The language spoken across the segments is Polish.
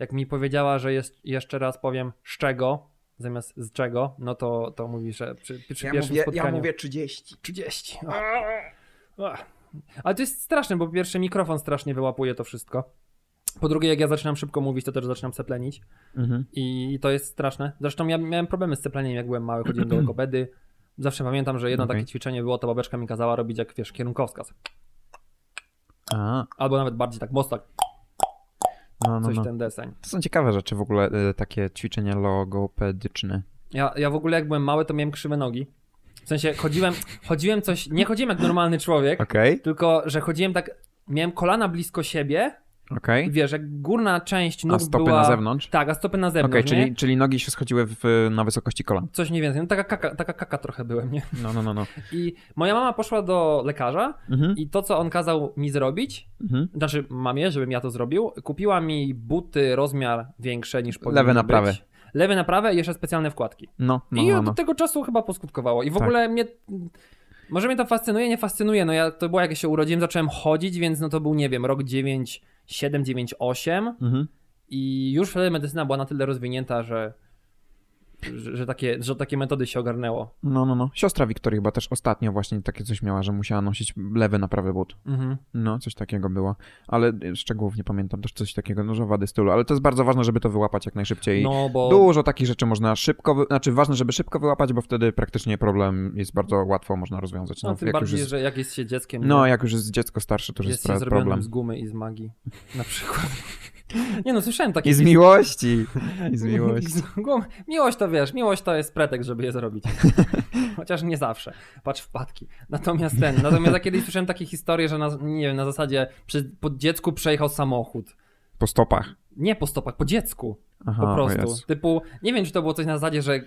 jak, mi powiedziała, że jest, jeszcze raz powiem z czego, zamiast z czego, no to, to mówi, że przy, przy Ja pierwszym mówię, spotkaniu... ja mówię 30. 30. Ach. Ale to jest straszne, bo po pierwsze mikrofon strasznie wyłapuje to wszystko. Po drugie, jak ja zaczynam szybko mówić, to też zaczynam seplenić. Mhm. I to jest straszne. Zresztą ja miałem problemy z cepleniem, jak byłem mały, chodziłem do ortopedy. Zawsze pamiętam, że jedno Okej. takie ćwiczenie było, to babeczka mi kazała robić jak, wiesz, kierunkowskaz. A, Albo nawet bardziej tak mocno, tak, no, no, coś no. ten deseń. To są ciekawe rzeczy w ogóle, y, takie ćwiczenia logopedyczne. Ja, ja w ogóle jak byłem mały, to miałem krzywe nogi. W sensie chodziłem, chodziłem coś, nie chodziłem jak normalny człowiek, Okej, tylko że chodziłem tak, miałem kolana blisko siebie i wiesz, jak górna część nóg A stopy była... na zewnątrz? Tak, a stopy na zewnątrz, nie? czyli, czyli nogi się schodziły w, na wysokości kolan. Coś nie więcej, no taka kaka, taka kaka trochę byłem, nie? No, no, no, no. I moja mama poszła do lekarza Mhm. i to, co on kazał mi zrobić, Mhm. znaczy mamie, żebym ja to zrobił, kupiła mi buty rozmiar większe niż powinny Lewy na być. prawy. Lewy na prawe i jeszcze specjalne wkładki. No, no, I no, od no. tego czasu chyba poskutkowało. I w Tak. ogóle mnie. Może mnie to fascynuje, nie fascynuje. No ja to było jak ja się urodziłem, zacząłem chodzić, więc no to był, nie wiem, rok 9, 7, 9, 8 Mhm. i już wtedy medycyna była na tyle rozwinięta, że, że, takie, że takie metody się ogarnęło. No, no, no. Siostra Wiktorii chyba też ostatnio właśnie takie coś miała, że musiała nosić lewy na prawy but. Mhm. No, coś takiego było. Ale szczegółów nie pamiętam, też coś takiego, no, że wady stylu. Ale to jest bardzo ważne, żeby to wyłapać jak najszybciej. No bo. Dużo takich rzeczy można szybko, wy... znaczy ważne, żeby szybko wyłapać, bo wtedy praktycznie problem jest bardzo łatwo można rozwiązać. No, No, tym bardziej, jest... że jak jest się dzieckiem. no jak już jest dziecko starsze, to już jest jest, problem. z gumy i z magii. Na przykład. Nie no, słyszałem takie. I z miłości. I z miłości. Miłość to wiesz, miłość to jest pretekst, żeby je zrobić. Chociaż nie zawsze. Patrz wpadki. Natomiast ten, natomiast ja kiedyś słyszałem takie historie, że na, nie wiem, na zasadzie przy, po dziecku przejechał samochód. Po stopach. Nie po stopach, po dziecku. Aha, Po prostu. Typu, nie wiem, czy to było coś na zasadzie, że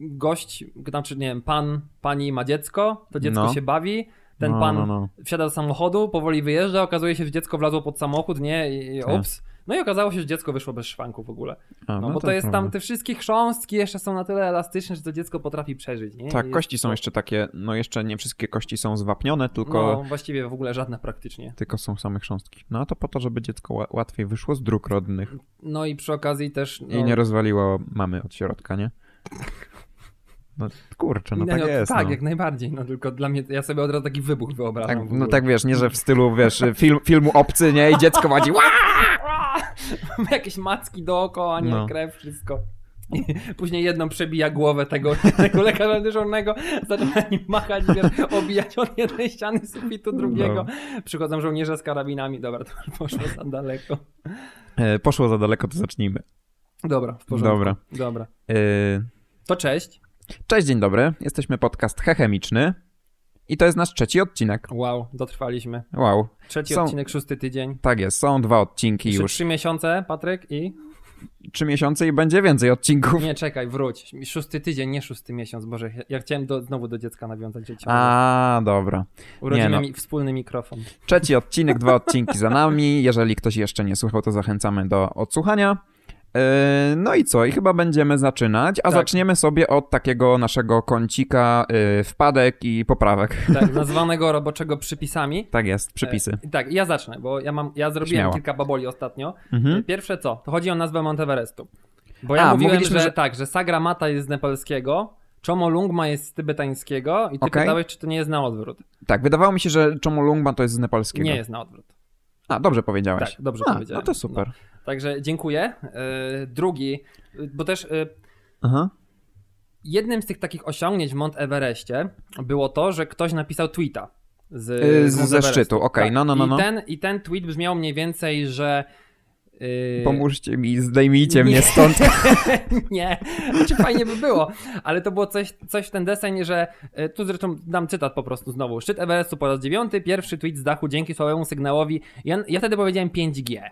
gość, znaczy nie wiem, pan, pani ma dziecko, to dziecko No. się bawi, ten no, pan No, no. wsiada do samochodu, powoli wyjeżdża, okazuje się, że dziecko wlazło pod samochód, nie? I, i Tak. ups. No i okazało się, że dziecko wyszło bez szwanku w ogóle. A, No, bo to jest prawda. tam, te wszystkie chrząstki jeszcze są na tyle elastyczne, że to dziecko potrafi przeżyć, nie? Tak, I kości są to- jeszcze takie, no jeszcze nie wszystkie kości są zwapnione, tylko, No, właściwie w ogóle żadne praktycznie. tylko są same chrząstki. No a to po to, żeby dziecko ła- łatwiej wyszło z dróg rodnych No i przy okazji też... No, i nie rozwaliło mamy od środka, nie? No kurczę, no tak no, jest. Tak, no. jak najbardziej, no tylko dla mnie, ja sobie od razu taki wybuch wyobrażam. Tak, no tak wiesz, nie, że w stylu, wiesz, film, filmu obcy, nie? I dziecko wadzi! Jakieś macki dookoła, nie? No. Krew, wszystko. Później jedną przebija głowę tego, tego lekarza dyżurnego, zaczyna nim machać, wiesz, obijać od jednej ściany sufitu drugiego. No. Przychodzą żołnierze z karabinami, dobra, to już poszło za daleko. E, poszło za daleko, to zacznijmy. Dobra, w porządku. Dobra. Dobra. E, To cześć. Cześć, dzień dobry. Jesteśmy podcast Hechemiczny i to jest nasz trzeci odcinek. Wow, dotrwaliśmy. Wow, Trzeci Są- odcinek, szósty tydzień. tak jest, są dwa odcinki Jeszcze już. trzy miesiące, Patryk, i... Trzy miesiące i będzie więcej odcinków. Nie, czekaj, wróć. Szósty tydzień, nie szósty miesiąc, Boże. ja- chciałem do, znowu do dziecka nawiązać, ciągle. A, dobra. Urodzimy no. mi wspólny mikrofon. Trzeci odcinek, dwa odcinki za nami. Jeżeli ktoś jeszcze nie słuchał, to zachęcamy do odsłuchania. Yy, No i co? I chyba będziemy zaczynać, a Tak. zaczniemy sobie od takiego naszego kącika yy, wpadek i poprawek. Tak, nazwanego roboczego przypisami. Tak jest, przypisy. E, tak, ja zacznę, bo ja mam, ja zrobiłem Śmiało. kilka baboli ostatnio. Mhm. Pierwsze co? To chodzi o nazwę Monteverestu. Bo ja A, mówiłem, że, że- tak, że Sagramata jest z nepalskiego, Chomolungma jest z tybetańskiego i ty Okej. pytałeś, czy to nie jest na odwrót. Tak, wydawało mi się, że Chomolungma to jest z nepalskiego. Nie jest na odwrót. A, dobrze powiedziałeś. Tak, dobrze a, powiedziałem. No to super. Także dziękuję. E, drugi, e, bo też e, Aha. jednym z tych takich osiągnięć w Mont Everestie było to, że ktoś napisał tweeta. Z, Yy, z- ze szczytu, okej, no, no, no, I, no. Ten, I ten tweet brzmiał mniej więcej, że. Yy... Pomóżcie mi, zdejmijcie mnie Nie. stąd. nie, znaczy fajnie by było, ale to było coś, coś w ten deseń, że e, tu zresztą dam cytat po prostu znowu. Szczyt Everestu po raz dziewiąty, pierwszy tweet z dachu dzięki słabemu sygnałowi. Ja, ja wtedy powiedziałem 5G.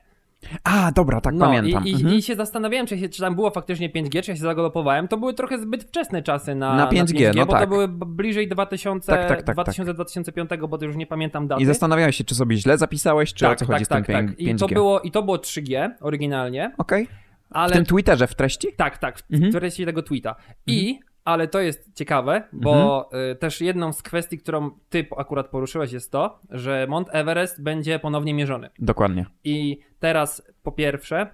A, dobra, tak no pamiętam. I, i, Mhm. i się zastanawiałem, czy, się, czy tam było faktycznie 5G, czy ja się zagalopowałem. To były trochę zbyt wczesne czasy na, Na 5G, no bo to tak. były b- bliżej 2000, Tak, tak, tak, 2000-2005, bo to już nie pamiętam daty. I zastanawiałeś się, czy sobie źle zapisałeś, czy o tak, co tak, chodzi tak, z tym tak. 5G. I to, było, I to było 3G oryginalnie, Okej. ale W tym Twitterze, w treści? Tak, tak, w Mhm. treści tego tweeta. I ale to jest ciekawe, bo y, też jedną z kwestii, którą ty akurat poruszyłeś jest to, że Mount Everest będzie ponownie mierzony. Dokładnie. I teraz po pierwsze,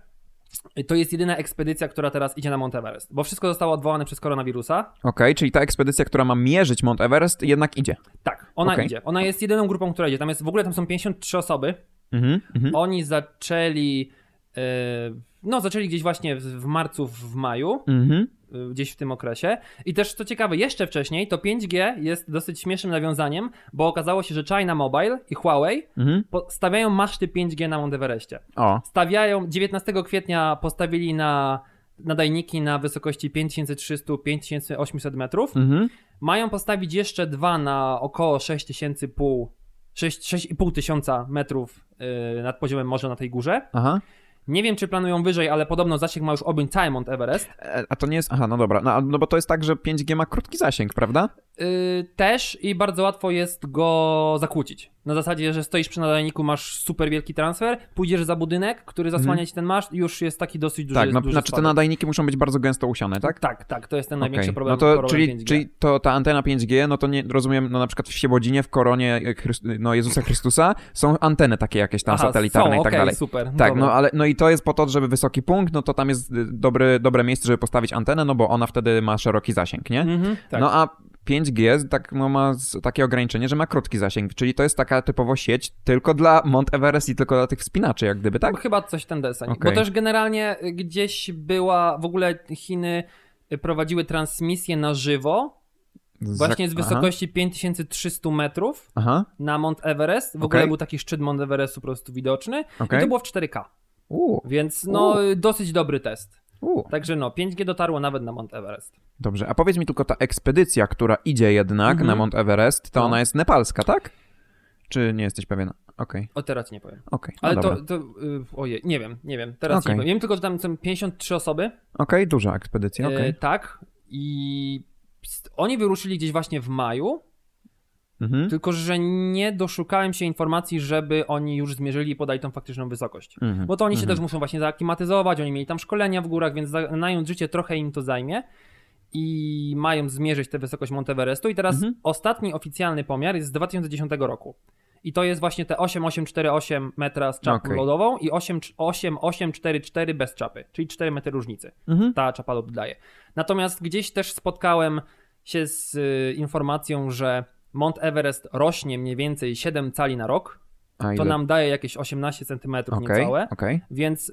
to jest jedyna ekspedycja, która teraz idzie na Mount Everest, bo wszystko zostało odwołane przez koronawirusa. Okej, czyli ta ekspedycja, która ma mierzyć Mount Everest, jednak idzie. Tak, ona Okej. idzie. Ona jest jedyną grupą, która idzie. Tam jest, w ogóle tam są 53 osoby. Mhm, mhm. Oni zaczęli, y, no zaczęli gdzieś właśnie w, w marcu, w maju. Mhm. Y, gdzieś w tym okresie. I też co ciekawe, jeszcze wcześniej to 5G jest dosyć śmiesznym nawiązaniem, bo okazało się, że China Mobile i Huawei Mhm. stawiają maszty 5G na Mount Everestie. O, Stawiają, 19 kwietnia postawili na nadajniki na wysokości 5300-5800 metrów. mhm. Mają postawić jeszcze dwa na około 6500 6 6,5 tysiąca metrów yy, nad poziomem morza na tej górze. aha. Nie wiem, czy planują wyżej, ale podobno zasięg ma już objąć cały Mount Everest. E, A to nie jest. Aha, no dobra. No, no bo to jest tak, że 5G ma krótki zasięg, prawda? Yy, też i bardzo łatwo jest go zakłócić. Na zasadzie, że stoisz przy nadajniku, masz super wielki transfer, pójdziesz za budynek, który zasłania ci ten maszt i już jest taki dosyć duży Mhm. tak, no, duży znaczy te spadek. nadajniki muszą być bardzo gęsto usiane, tak? Tak, tak, to jest ten największy problem. No to, problem czyli, 5G. czyli to ta antena 5G, no to nie rozumiem, no na przykład w Siebodzinie, w koronie e, Chryst, no Jezusa Chrystusa są anteny takie jakieś tam Aha, satelitarne są, i tak okej, dalej. super. Tak, dobra. no ale no i to jest po to, żeby wysoki punkt, no to tam jest y, dobry, dobre miejsce, żeby postawić antenę, no bo ona wtedy ma szeroki zasięg, nie? Mhm, tak. No a 5G tak, no, ma takie ograniczenie, że ma krótki zasięg, czyli to jest taka typowo sieć tylko dla Mount Everest i tylko dla tych wspinaczy, jak gdyby, tak? Chyba coś ten deseń. Okej. Bo też generalnie gdzieś była, w ogóle Chiny prowadziły transmisję na żywo, właśnie z Aha. wysokości 5300 metrów Aha, na Mount Everest. W Okej. ogóle był taki szczyt Mount Everestu po prostu widoczny. okej. I to było w 4K. U, Więc no, dosyć dobry test. U. Także no, 5G dotarło nawet na Mount Everest. Dobrze, a powiedz mi tylko ta ekspedycja, która idzie jednak Mhm. na Mount Everest, to No. ona jest nepalska, tak? Czy nie jesteś pewien? Okej, O, teraz nie powiem. okej, no Ale dobra. to, to y, ojej, nie wiem, nie wiem. Teraz Okej. nie powiem. Wiem tylko, że tam są 53 osoby. Okej, duża ekspedycja. E, tak. I oni wyruszyli gdzieś właśnie w maju, Mhm. tylko że nie doszukałem się informacji, żeby oni już zmierzyli i podali tą faktyczną wysokość. Mhm. Bo to oni się Mhm. też muszą właśnie zaaklimatyzować, oni mieli tam szkolenia w górach, więc znając życie trochę im to zajmie. I mają zmierzyć tę wysokość Mount Everestu. I teraz Mhm. ostatni oficjalny pomiar jest z 2010 roku. I to jest właśnie te 8848 metra z czapą Okej. lodową i 8, 8844 bez czapy, czyli 4 metry różnicy Mhm. ta czapa lodu daje. Natomiast gdzieś też spotkałem się z y, informacją, że Mount Everest rośnie mniej więcej 7 cali na rok. A To nam daje jakieś 18 cm Okej, niecałe, okej. więc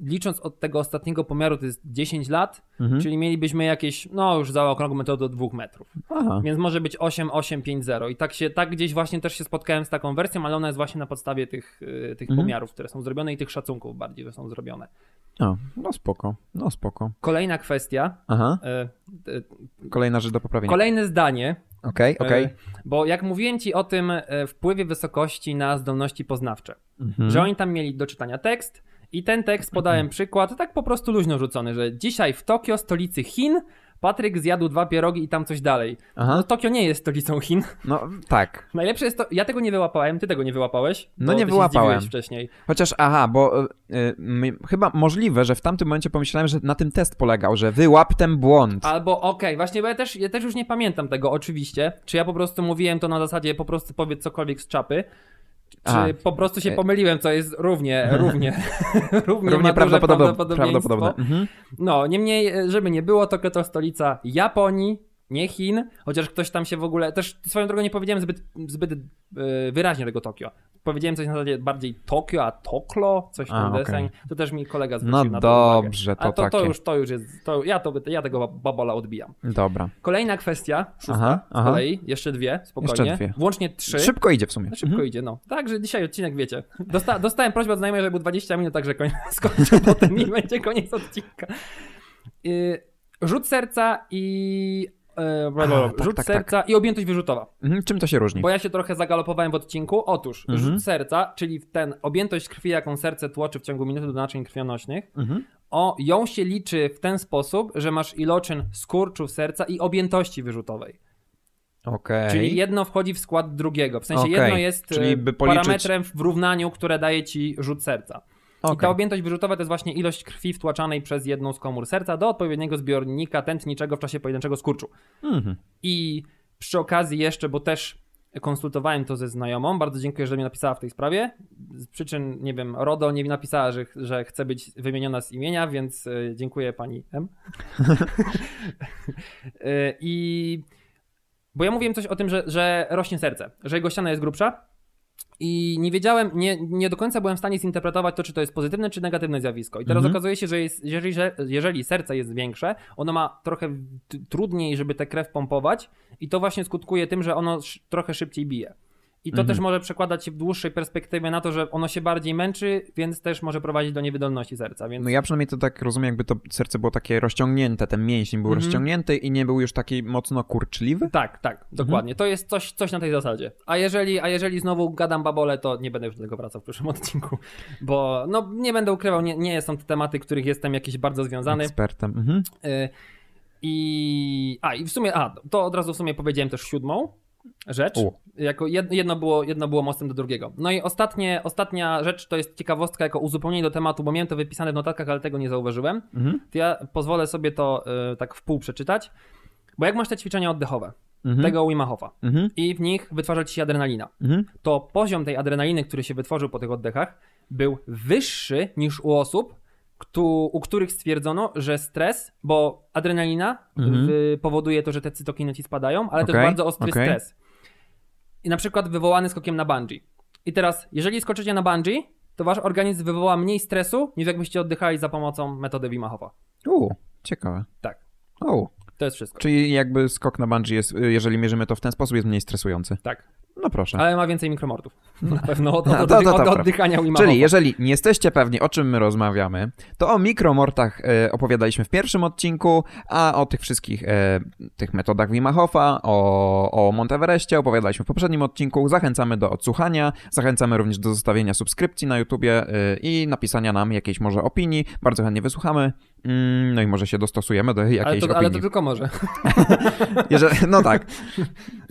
licząc od tego ostatniego pomiaru to jest 10 lat, Mhm. czyli mielibyśmy jakieś, no już za okrągłą metodę do 2 metrów. Aha. Więc może być 8850 i tak się, tak gdzieś właśnie też się spotkałem z taką wersją, ale ona jest właśnie na podstawie tych, y, tych Mhm. pomiarów, które są zrobione i tych szacunków bardziej, że są zrobione. O, no spoko, no spoko. Kolejna kwestia, Aha, y, y, kolejna rzecz do poprawienia. kolejne zdanie, Okej, okej. E, Bo jak mówiłem ci o tym e, wpływie wysokości na zdolności poznawcze, Mhm. że oni tam mieli do czytania tekst i ten tekst podałem przykład, tak po prostu luźno rzucony, że dzisiaj w Tokio, stolicy Chin, Patryk zjadł dwa pierogi i tam coś dalej. Aha. No Tokio nie jest stolicą Chin. No tak. Najlepsze jest to, ja tego nie wyłapałem, ty tego nie wyłapałeś. No nie wyłapałem. wcześniej. Chociaż, aha, bo y, y, chyba możliwe, że w tamtym momencie pomyślałem, że na tym test polegał, że wyłap ten błąd. Albo okej, właśnie, bo ja też, ja też już nie pamiętam tego oczywiście. Czy ja po prostu mówiłem to na zasadzie po prostu powiedz cokolwiek z czapy, czy A. po prostu się E- pomyliłem, co jest równie, równie, równie, Równie prawdopodobne. Mhm. No, niemniej, e, żeby nie było, to stolica Japonii, nie Chin, chociaż ktoś tam się w ogóle, też swoją drogą nie powiedziałem zbyt, zbyt e, wyraźnie tego Tokio. Powiedziałem coś na zasadzie bardziej Tokio, a Toklo, coś ten okej. deseń. To też mi kolega zwrócił No na to dobrze, to A to, to, już, to już jest, to, ja, to, ja tego babola odbijam. Dobra. Kolejna kwestia, szósta Aha, z aha. kolei, jeszcze dwie, spokojnie. Jeszcze dwie. Włącznie trzy. Szybko idzie w sumie. Szybko Mhm. idzie, no. Także dzisiaj odcinek, wiecie. Dosta dostałem prośbę od znajomej, żeby był 20 minut, także koń skończę potem i będzie koniec odcinka. Yy, rzut serca i... Yy, blablabla. tak, rzut tak, serca i objętość wyrzutowa. Mhm, Czym to się różni? Bo ja się trochę zagalopowałem w odcinku. Otóż Mhm. rzut serca, czyli ten objętość krwi, jaką serce tłoczy w ciągu minuty do naczyń krwionośnych, Mhm. o, ją się liczy w ten sposób, że masz iloczyn skurczów serca i objętości wyrzutowej. Okej. Czyli jedno wchodzi w skład drugiego. W sensie Okej, jedno jest czyli e, by policzyć- parametrem w równaniu, które daje ci rzut serca. I ta objętość wyrzutowa to jest właśnie ilość krwi wtłaczanej przez jedną z komór serca do odpowiedniego zbiornika tętniczego w czasie pojedynczego skurczu. Mhm. I przy okazji jeszcze, bo też konsultowałem to ze znajomą, bardzo dziękuję, że mi napisała w tej sprawie. Z przyczyn, nie wiem, RODO nie napisała, że, że chce być wymieniona z imienia, więc y, dziękuję pani M. Y, I bo ja mówiłem coś o tym, że, że rośnie serce, że jego ściana jest grubsza i nie wiedziałem, nie, nie do końca byłem w stanie zinterpretować to, czy to jest pozytywne, czy negatywne zjawisko. I teraz Mhm. okazuje się, że jest, jeżeli, że jeżeli serce jest większe, ono ma trochę trudniej, żeby tę krew pompować i to właśnie skutkuje tym, że ono trochę szybciej bije. I to Mhm. też może przekładać się w dłuższej perspektywie na to, że ono się bardziej męczy, więc też może prowadzić do niewydolności serca. Więc No ja przynajmniej to tak rozumiem, jakby to serce było takie rozciągnięte, ten mięsień był Mhm. rozciągnięty i nie był już taki mocno kurczliwy. Tak, tak, dokładnie. To jest coś, coś na tej zasadzie. A jeżeli, a jeżeli znowu gadam babole, to nie będę już do tego wracał w przyszłym odcinku, bo no nie będę ukrywał, nie, nie są to tematy, których jestem jakiś bardzo związany. Ekspertem. Mhm. Y, I a i w sumie, a to od razu w sumie powiedziałem też siódmą rzecz. U. Jako jed, jedno, było, jedno było mostem do drugiego. No i ostatnie, ostatnia rzecz to jest ciekawostka jako uzupełnienie do tematu, bo miałem to wypisane w notatkach, ale tego nie zauważyłem. Mhm. To ja pozwolę sobie to y, tak w pół przeczytać. Bo jak masz te ćwiczenia oddechowe, Mhm. tego Wim Hofa, Mhm. i w nich wytwarza ci się adrenalina. Mhm. To poziom tej adrenaliny, który się wytworzył po tych oddechach, był wyższy niż u osób, u których stwierdzono, że stres, bo adrenalina Mhm. powoduje to, że te cytokiny ci spadają, ale to Okej, jest bardzo ostry okej. stres. I na przykład wywołany skokiem na bungee. I teraz, jeżeli skoczycie na bungee, to wasz organizm wywoła mniej stresu, niż jakbyście oddychali za pomocą metody Wim Hofa. U, ciekawe. Tak. O, To jest wszystko. czyli jakby skok na bungee jest, jeżeli mierzymy to w ten sposób, jest mniej stresujący. Tak. No proszę. Ale ma więcej mikromortów. Na pewno od, No, od, to- od, od, dobra. oddychania Wim Czyli jeżeli nie jesteście pewni, o czym my rozmawiamy, to o mikromortach e, opowiadaliśmy w pierwszym odcinku, a o tych wszystkich e, tych metodach Wima Hofa, o, o Monteverestie opowiadaliśmy w poprzednim odcinku. Zachęcamy do odsłuchania, zachęcamy również do zostawienia subskrypcji na YouTubie e, i napisania nam jakiejś może opinii. Bardzo chętnie wysłuchamy. Mm, No i może się dostosujemy do ale, jakiejś to, ale to opinii. tylko może. Jeżeli, no tak.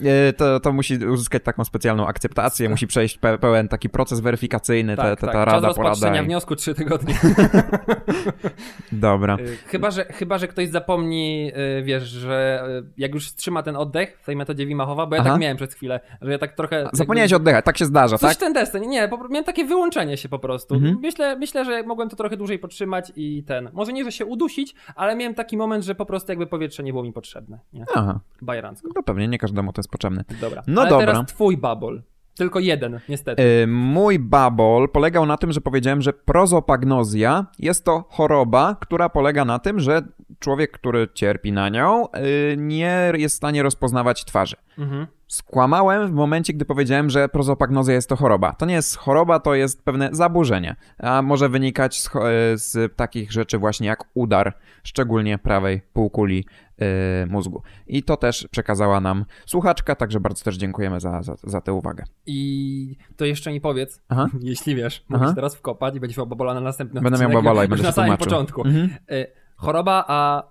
E, To, to musi uzyskać taką specjalną akceptację, musi przejść pe, pełen taki proces weryfikacyjny, Tak, ta, ta, tak. ta Czas rada, rozpatrzenia porada. i- wniosku 3 tygodnie. Dobra. Y, chyba, że, chyba, że ktoś zapomni, y, wiesz, że y, jak już wstrzyma ten oddech w tej metodzie Wimachowa, bo ja Aha. tak miałem przez chwilę, że ja tak trochę... Zapomniałeś jakby- oddychać, tak się zdarza, Coś tak? ten deseń, nie, po, miałem takie wyłączenie się po prostu. Mhm. Myślę, myślę, że mogłem to trochę dłużej podtrzymać i ten, może nie, że się udusić, ale miałem taki moment, że po prostu jakby powietrze nie było mi potrzebne, nie? Aha, Bajerancko. no pewnie nie każdemu to jest potrzebne. Dobra. No ale dobra. teraz twój babol. Tylko jeden, niestety. Yy, mój babol polegał na tym, że powiedziałem, że prozopagnozja jest to choroba, która polega na tym, że człowiek, który cierpi na nią, yy, nie jest w stanie rozpoznawać twarzy. Mhm. Skłamałem w momencie, gdy powiedziałem, że prozopagnozja jest to choroba. To nie jest choroba, to jest pewne zaburzenie, a może wynikać z, e, z takich rzeczy właśnie jak udar, szczególnie prawej półkuli e, mózgu. I to też przekazała nam słuchaczka, także bardzo też dziękujemy za, za, za tę uwagę. I to jeszcze mi powiedz, Aha. jeśli wiesz, Aha. możesz teraz wkopać i będziesz miał babola na następny Będę miał babola i będę na samym tłumaczył. początku. Mhm. Y, choroba, a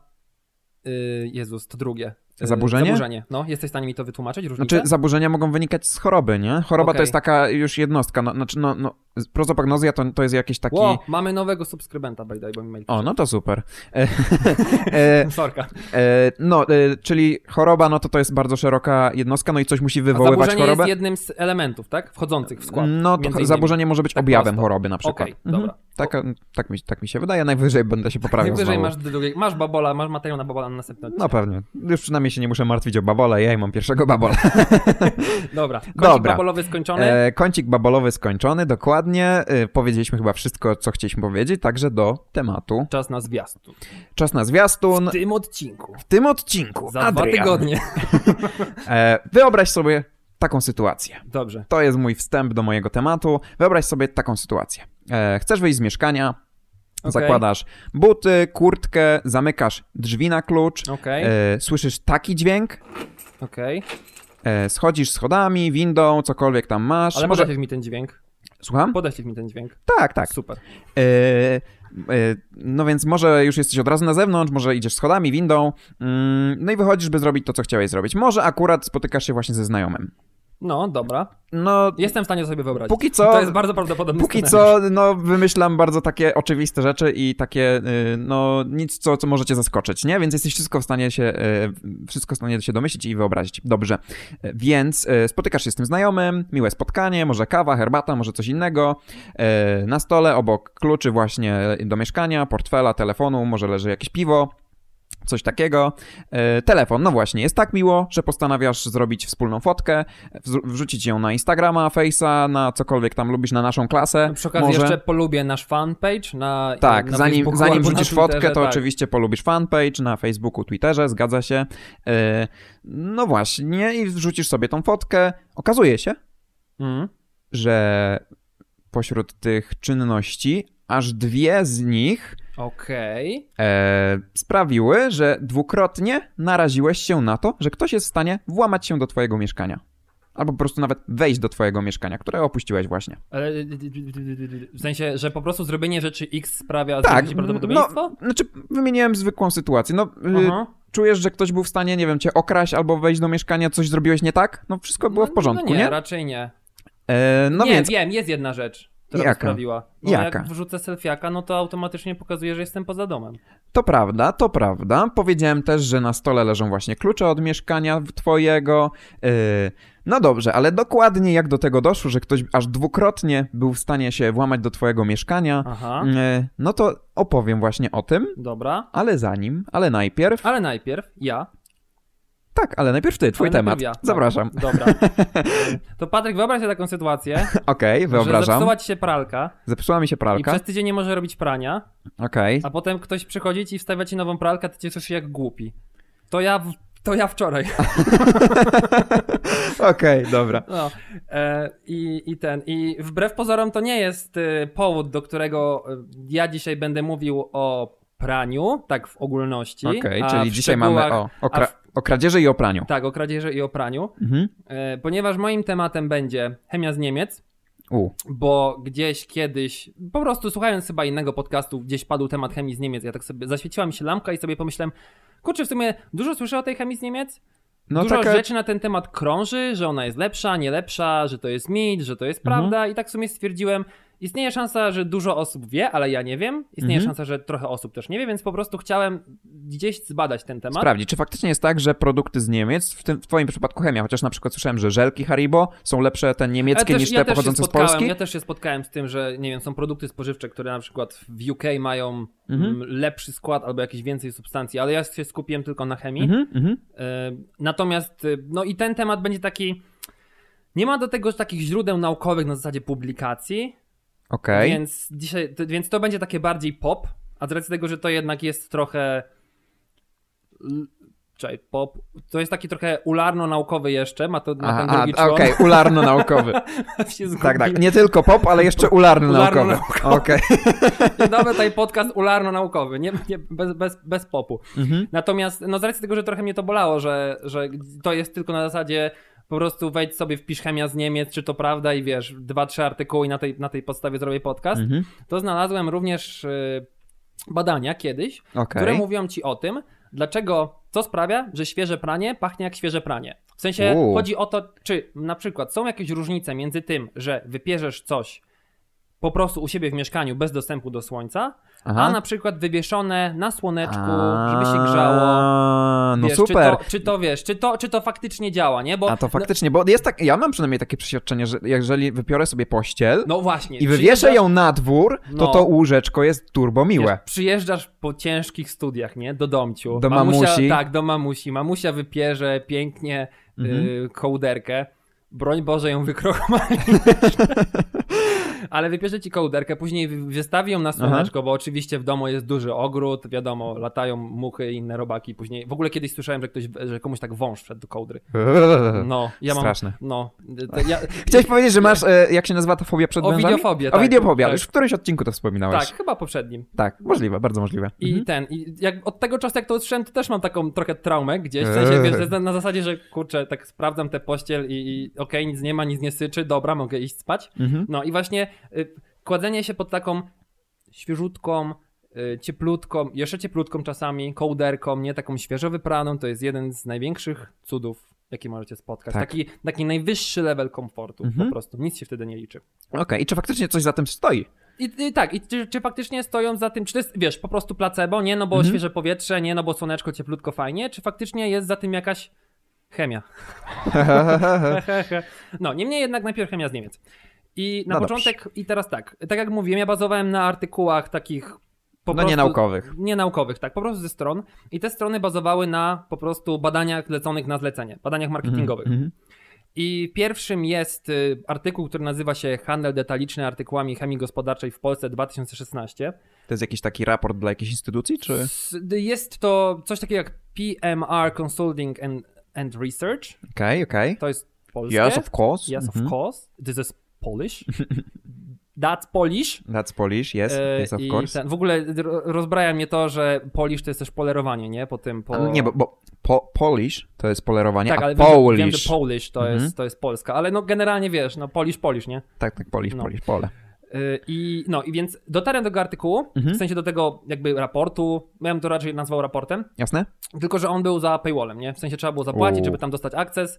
y, Jezus, to drugie. Y, Zaburzenie? Zaburzenie. No, jesteś w stanie mi to wytłumaczyć? Różnicę? Znaczy, zaburzenia mogą wynikać z choroby, nie? Choroba Okej. to jest taka już jednostka. No, znaczy, no, no, prozopagnozja to, to jest jakiś taki. Ło, mamy nowego subskrybenta, by the way, bo O, no to super. E, e, Sorka. E, no, czyli choroba, no to to jest bardzo szeroka jednostka, no i coś musi A wywoływać zaburzenie chorobę. jest jednym z elementów, tak? Wchodzących w skład. No, to zaburzenie może być Tak objawem prosto. choroby na przykład. Okej, dobra. Tak, tak, mi, tak mi się wydaje, najwyżej będę się poprawiał Najwyżej masz, drugie, masz babola, masz materiał na babola na następny odcinek. No pewnie. Już przynajmniej się nie muszę martwić o babole, ja mam pierwszego babola. Dobra, kącik Dobra. babolowy skończony. E, kącik babolowy skończony, dokładnie. E, powiedzieliśmy chyba wszystko, co chcieliśmy powiedzieć, także do tematu. Czas na zwiastun. Czas na zwiastun. W tym odcinku. W tym odcinku, Za dwa Adrian, tygodnie. E, wyobraź sobie taką sytuację. Dobrze. To jest mój wstęp do mojego tematu. Wyobraź sobie taką sytuację. E, chcesz wyjść z mieszkania, Okej. zakładasz buty, kurtkę, zamykasz drzwi na klucz, Okej, e, słyszysz taki dźwięk, okej. e, schodzisz schodami, windą, cokolwiek tam masz. Ale Może... mi ten dźwięk. Słucham? Podeślij mi ten dźwięk. Tak, tak. Super. E, e, no więc może już jesteś od razu na zewnątrz, może idziesz schodami, windą, mm, no i wychodzisz, by zrobić to, co chciałeś zrobić. Może akurat spotykasz się właśnie ze znajomym. No, dobra. No, Jestem w stanie sobie wyobrazić. póki co... To jest bardzo prawdopodobny Póki co, no, wymyślam bardzo takie oczywiste rzeczy i takie, y, no, nic, co, co możecie zaskoczyć, nie? Więc jesteś wszystko w stanie się, y, wszystko w stanie się domyślić i wyobrazić. Dobrze. Y, Więc spotykasz się z tym znajomym, miłe spotkanie, może kawa, herbata, może coś innego. Na stole obok kluczy właśnie do mieszkania, portfela, telefonu, może leży jakieś piwo. Coś takiego. E, telefon, no właśnie, jest tak miło, że postanawiasz zrobić wspólną fotkę, wrzucić ją na Instagrama, Face'a, na cokolwiek tam lubisz, na naszą klasę. Przy okazji może. jeszcze polubię nasz fanpage na Tak, na zanim, Facebooku zanim wrzucisz fotkę, to tak. oczywiście polubisz fanpage na Facebooku, Twitterze, zgadza się. E, No właśnie, i wrzucisz sobie tą fotkę. Okazuje się, Mhm. że pośród tych czynności aż dwie z nich Okej. e, sprawiły, że dwukrotnie naraziłeś się na to, że ktoś jest w stanie włamać się do twojego mieszkania. Albo po prostu nawet wejść do twojego mieszkania, które opuściłeś właśnie. Ale, W sensie, że po prostu zrobienie rzeczy X sprawia Tak, zwiększyć prawdopodobieństwo? no, znaczy wymieniłem zwykłą sytuację. No, y, Aha. czujesz, że ktoś był w stanie, nie wiem, cię okraść albo wejść do mieszkania, coś zrobiłeś nie tak? No wszystko było No, w porządku, no nie? nie? raczej nie. E, no nie, więc, wiem, jest jedna rzecz, która Jaka? sprawiła. No Jaka? Jak wrzucę selfiaka, no to automatycznie pokazuje, że jestem poza domem. to prawda, to prawda. Powiedziałem też, że na stole leżą właśnie klucze od mieszkania twojego. E, no dobrze, ale dokładnie jak do tego doszło, że ktoś aż dwukrotnie był w stanie się włamać do twojego mieszkania, Aha, e, no to opowiem właśnie o tym, dobra. ale zanim, ale najpierw... Ale najpierw ja. Tak, ale najpierw ty, twój ale temat. Ja. Zapraszam. Dobra. To Patryk, wyobraź sobie taką sytuację, Okej, że wyobrażam. zepsuła ci się pralka Zepsuła mi się i pralka. przez tydzień nie może robić prania, Okej. a potem ktoś przychodzi i wstawia ci nową pralkę, a ty cię czujesz jak głupi. To ja, w- to ja wczoraj. Okej, dobra. No, e, i, I ten, i wbrew pozorom to nie jest e, powód, do którego e, ja dzisiaj będę mówił o praniu, tak w ogólności. Okej, a czyli dzisiaj mamy o, o, kra- o kradzieży i o praniu. Tak, o kradzieży i o praniu, Mhm. e, ponieważ moim tematem będzie chemia z Niemiec, U. bo gdzieś kiedyś, po prostu słuchając chyba innego podcastu, gdzieś padł temat chemii z Niemiec, ja tak sobie, zaświeciła mi się lampka i sobie pomyślałem, kurczę, w sumie dużo słyszę o tej chemii z Niemiec, No Dużo taka... rzeczy na ten temat krąży, że ona jest lepsza, nie lepsza, że to jest mit, że to jest Mhm. prawda i tak w sumie stwierdziłem, istnieje szansa, że dużo osób wie, ale ja nie wiem. Istnieje Mhm. szansa, że trochę osób też nie wie, więc po prostu chciałem gdzieś zbadać ten temat. Sprawdzić, czy faktycznie jest tak, że produkty z Niemiec, w, tym, w twoim przypadku chemia, chociaż na przykład słyszałem, że żelki Haribo są lepsze te niemieckie też, niż te ja pochodzące z Polski? Ja też się spotkałem z tym, że nie wiem, są produkty spożywcze, które na przykład w UK mają Mhm. mm, lepszy skład albo jakieś więcej substancji, ale ja się skupiłem tylko na chemii. Mhm, mhm. E, Natomiast, e, no i ten temat będzie taki. Nie ma do tego takich źródeł naukowych na zasadzie publikacji, Okej. więc dzisiaj, to, więc to będzie takie bardziej pop, a z racji tego, że to jednak jest trochę. Czekaj, pop. To jest taki trochę ularno-naukowy jeszcze, ma to ma ten drugi człon. Okej, ularno-naukowy. się tak, tak. Nie tylko pop, ale jeszcze ularno-naukowy. Ularno-naukowy. Okej. Nowy tutaj podcast ularno-naukowy, nie, nie, bez, bez, bez popu. Mhm. Natomiast, no z racji tego, że trochę mnie to bolało, że, że to jest tylko na zasadzie po prostu wejdź sobie, wpisz chemia z Niemiec, czy to prawda i wiesz, dwa, trzy artykuły i na tej, na tej podstawie zrobię podcast, Mhm. to znalazłem również y, badania kiedyś, Okej. które mówią ci o tym, dlaczego, co sprawia, że świeże pranie pachnie jak świeże pranie. W sensie U. chodzi o to, czy na przykład są jakieś różnice między tym, że wypierzesz coś po prostu u siebie w mieszkaniu bez dostępu do słońca, Aha. a na przykład wywieszone na słoneczku, żeby się grzało. A, No Wiesz, super. Czy to, czy to wiesz, czy to, czy to faktycznie działa, nie? Bo, A to faktycznie, bo jest tak, ja mam przynajmniej takie przeświadczenie, że jeżeli wypiorę sobie pościel No właśnie. i wywieszę ją na dwór, to No. to łóżeczko jest turbo miłe. Wiesz, przyjeżdżasz po ciężkich studiach, nie? Do domciu. Do mamusia, mamusi. Tak, do mamusi. Mamusia wypierze pięknie Mhm. y, kołderkę. Broń Boże ją wykrochmali. Ale wypierze ci kołderkę, później wy- wystawi ją na słoneczko, bo oczywiście w domu jest duży ogród, wiadomo, latają muchy i inne robaki później. W ogóle kiedyś słyszałem, że ktoś, że komuś tak wąż wszedł do kołdry. No, ja mam... Straszne. No, ja, Chciałeś powiedzieć, że masz, e, jak się nazywa ta fobia przed O wężami? widiofobię, O tak. wideofobia, Tak. już w którymś odcinku to wspominałeś. tak, chyba poprzednim. Tak, możliwe, bardzo możliwe. I Mhm. ten, i jak od tego czasu jak to usłyszałem, to też mam taką trochę traumę gdzieś, w sensie, wiesz, na, zasadzie, że kurczę, tak sprawdzam tę pościel i, i okej, nic nie ma, nic nie syczy, dobra, mogę iść spać. Mhm. No i właśnie y, kładzenie się pod taką świeżutką, y, cieplutką, jeszcze cieplutką czasami, kołderką, nie taką świeżo wypraną, to jest jeden z największych cudów jaki możecie spotkać. Tak. Taki, taki najwyższy level komfortu Mhm. po prostu. Nic się wtedy nie liczy. Okej, i czy faktycznie coś za tym stoi? I, i tak, i czy, czy faktycznie stoją za tym, czy to jest, wiesz, po prostu placebo, nie, no bo Mhm. świeże powietrze, nie, no bo słoneczko, cieplutko, fajnie, czy faktycznie jest za tym jakaś chemia? no, niemniej jednak najpierw chemia z Niemiec. I na No początek, i teraz tak, tak jak mówiłem, ja bazowałem na artykułach takich po no prostu... nienaukowych. Nienaukowych, tak, po prostu ze stron. I te strony bazowały na po prostu badaniach leconych na zlecenie, badaniach marketingowych. Mhm. I pierwszym jest y, artykuł, który nazywa się Handel detaliczny artykułami chemii gospodarczej w Polsce 2016. To jest jakiś taki raport dla jakiejś instytucji, czy? Jest to coś takiego jak PMR Consulting and, and Research. Okej, okej. To jest polskie. Yes, of course. Yes, Mhm. of course. This is Polish. That's Polish. That's Polish, yes, E, yes, of I course. ten, w ogóle ro- rozbraja mnie to, że Polish to jest też polerowanie, nie? Po tym, po... Nie, bo, bo po, Polish to jest polerowanie, Tak, a ale Polish... wiem, że Polish to, Mhm. jest, to jest Polska, ale no generalnie wiesz, no Polish, Polish, nie? Tak, tak, Polish, No. Polish, pole. Yy, I no i więc dotarłem do tego artykułu, Mhm. w sensie do tego jakby raportu, ja bym to raczej nazwał raportem, Jasne? tylko że on był za paywallem, nie? W sensie trzeba było zapłacić, Uuu. żeby tam dostać akces.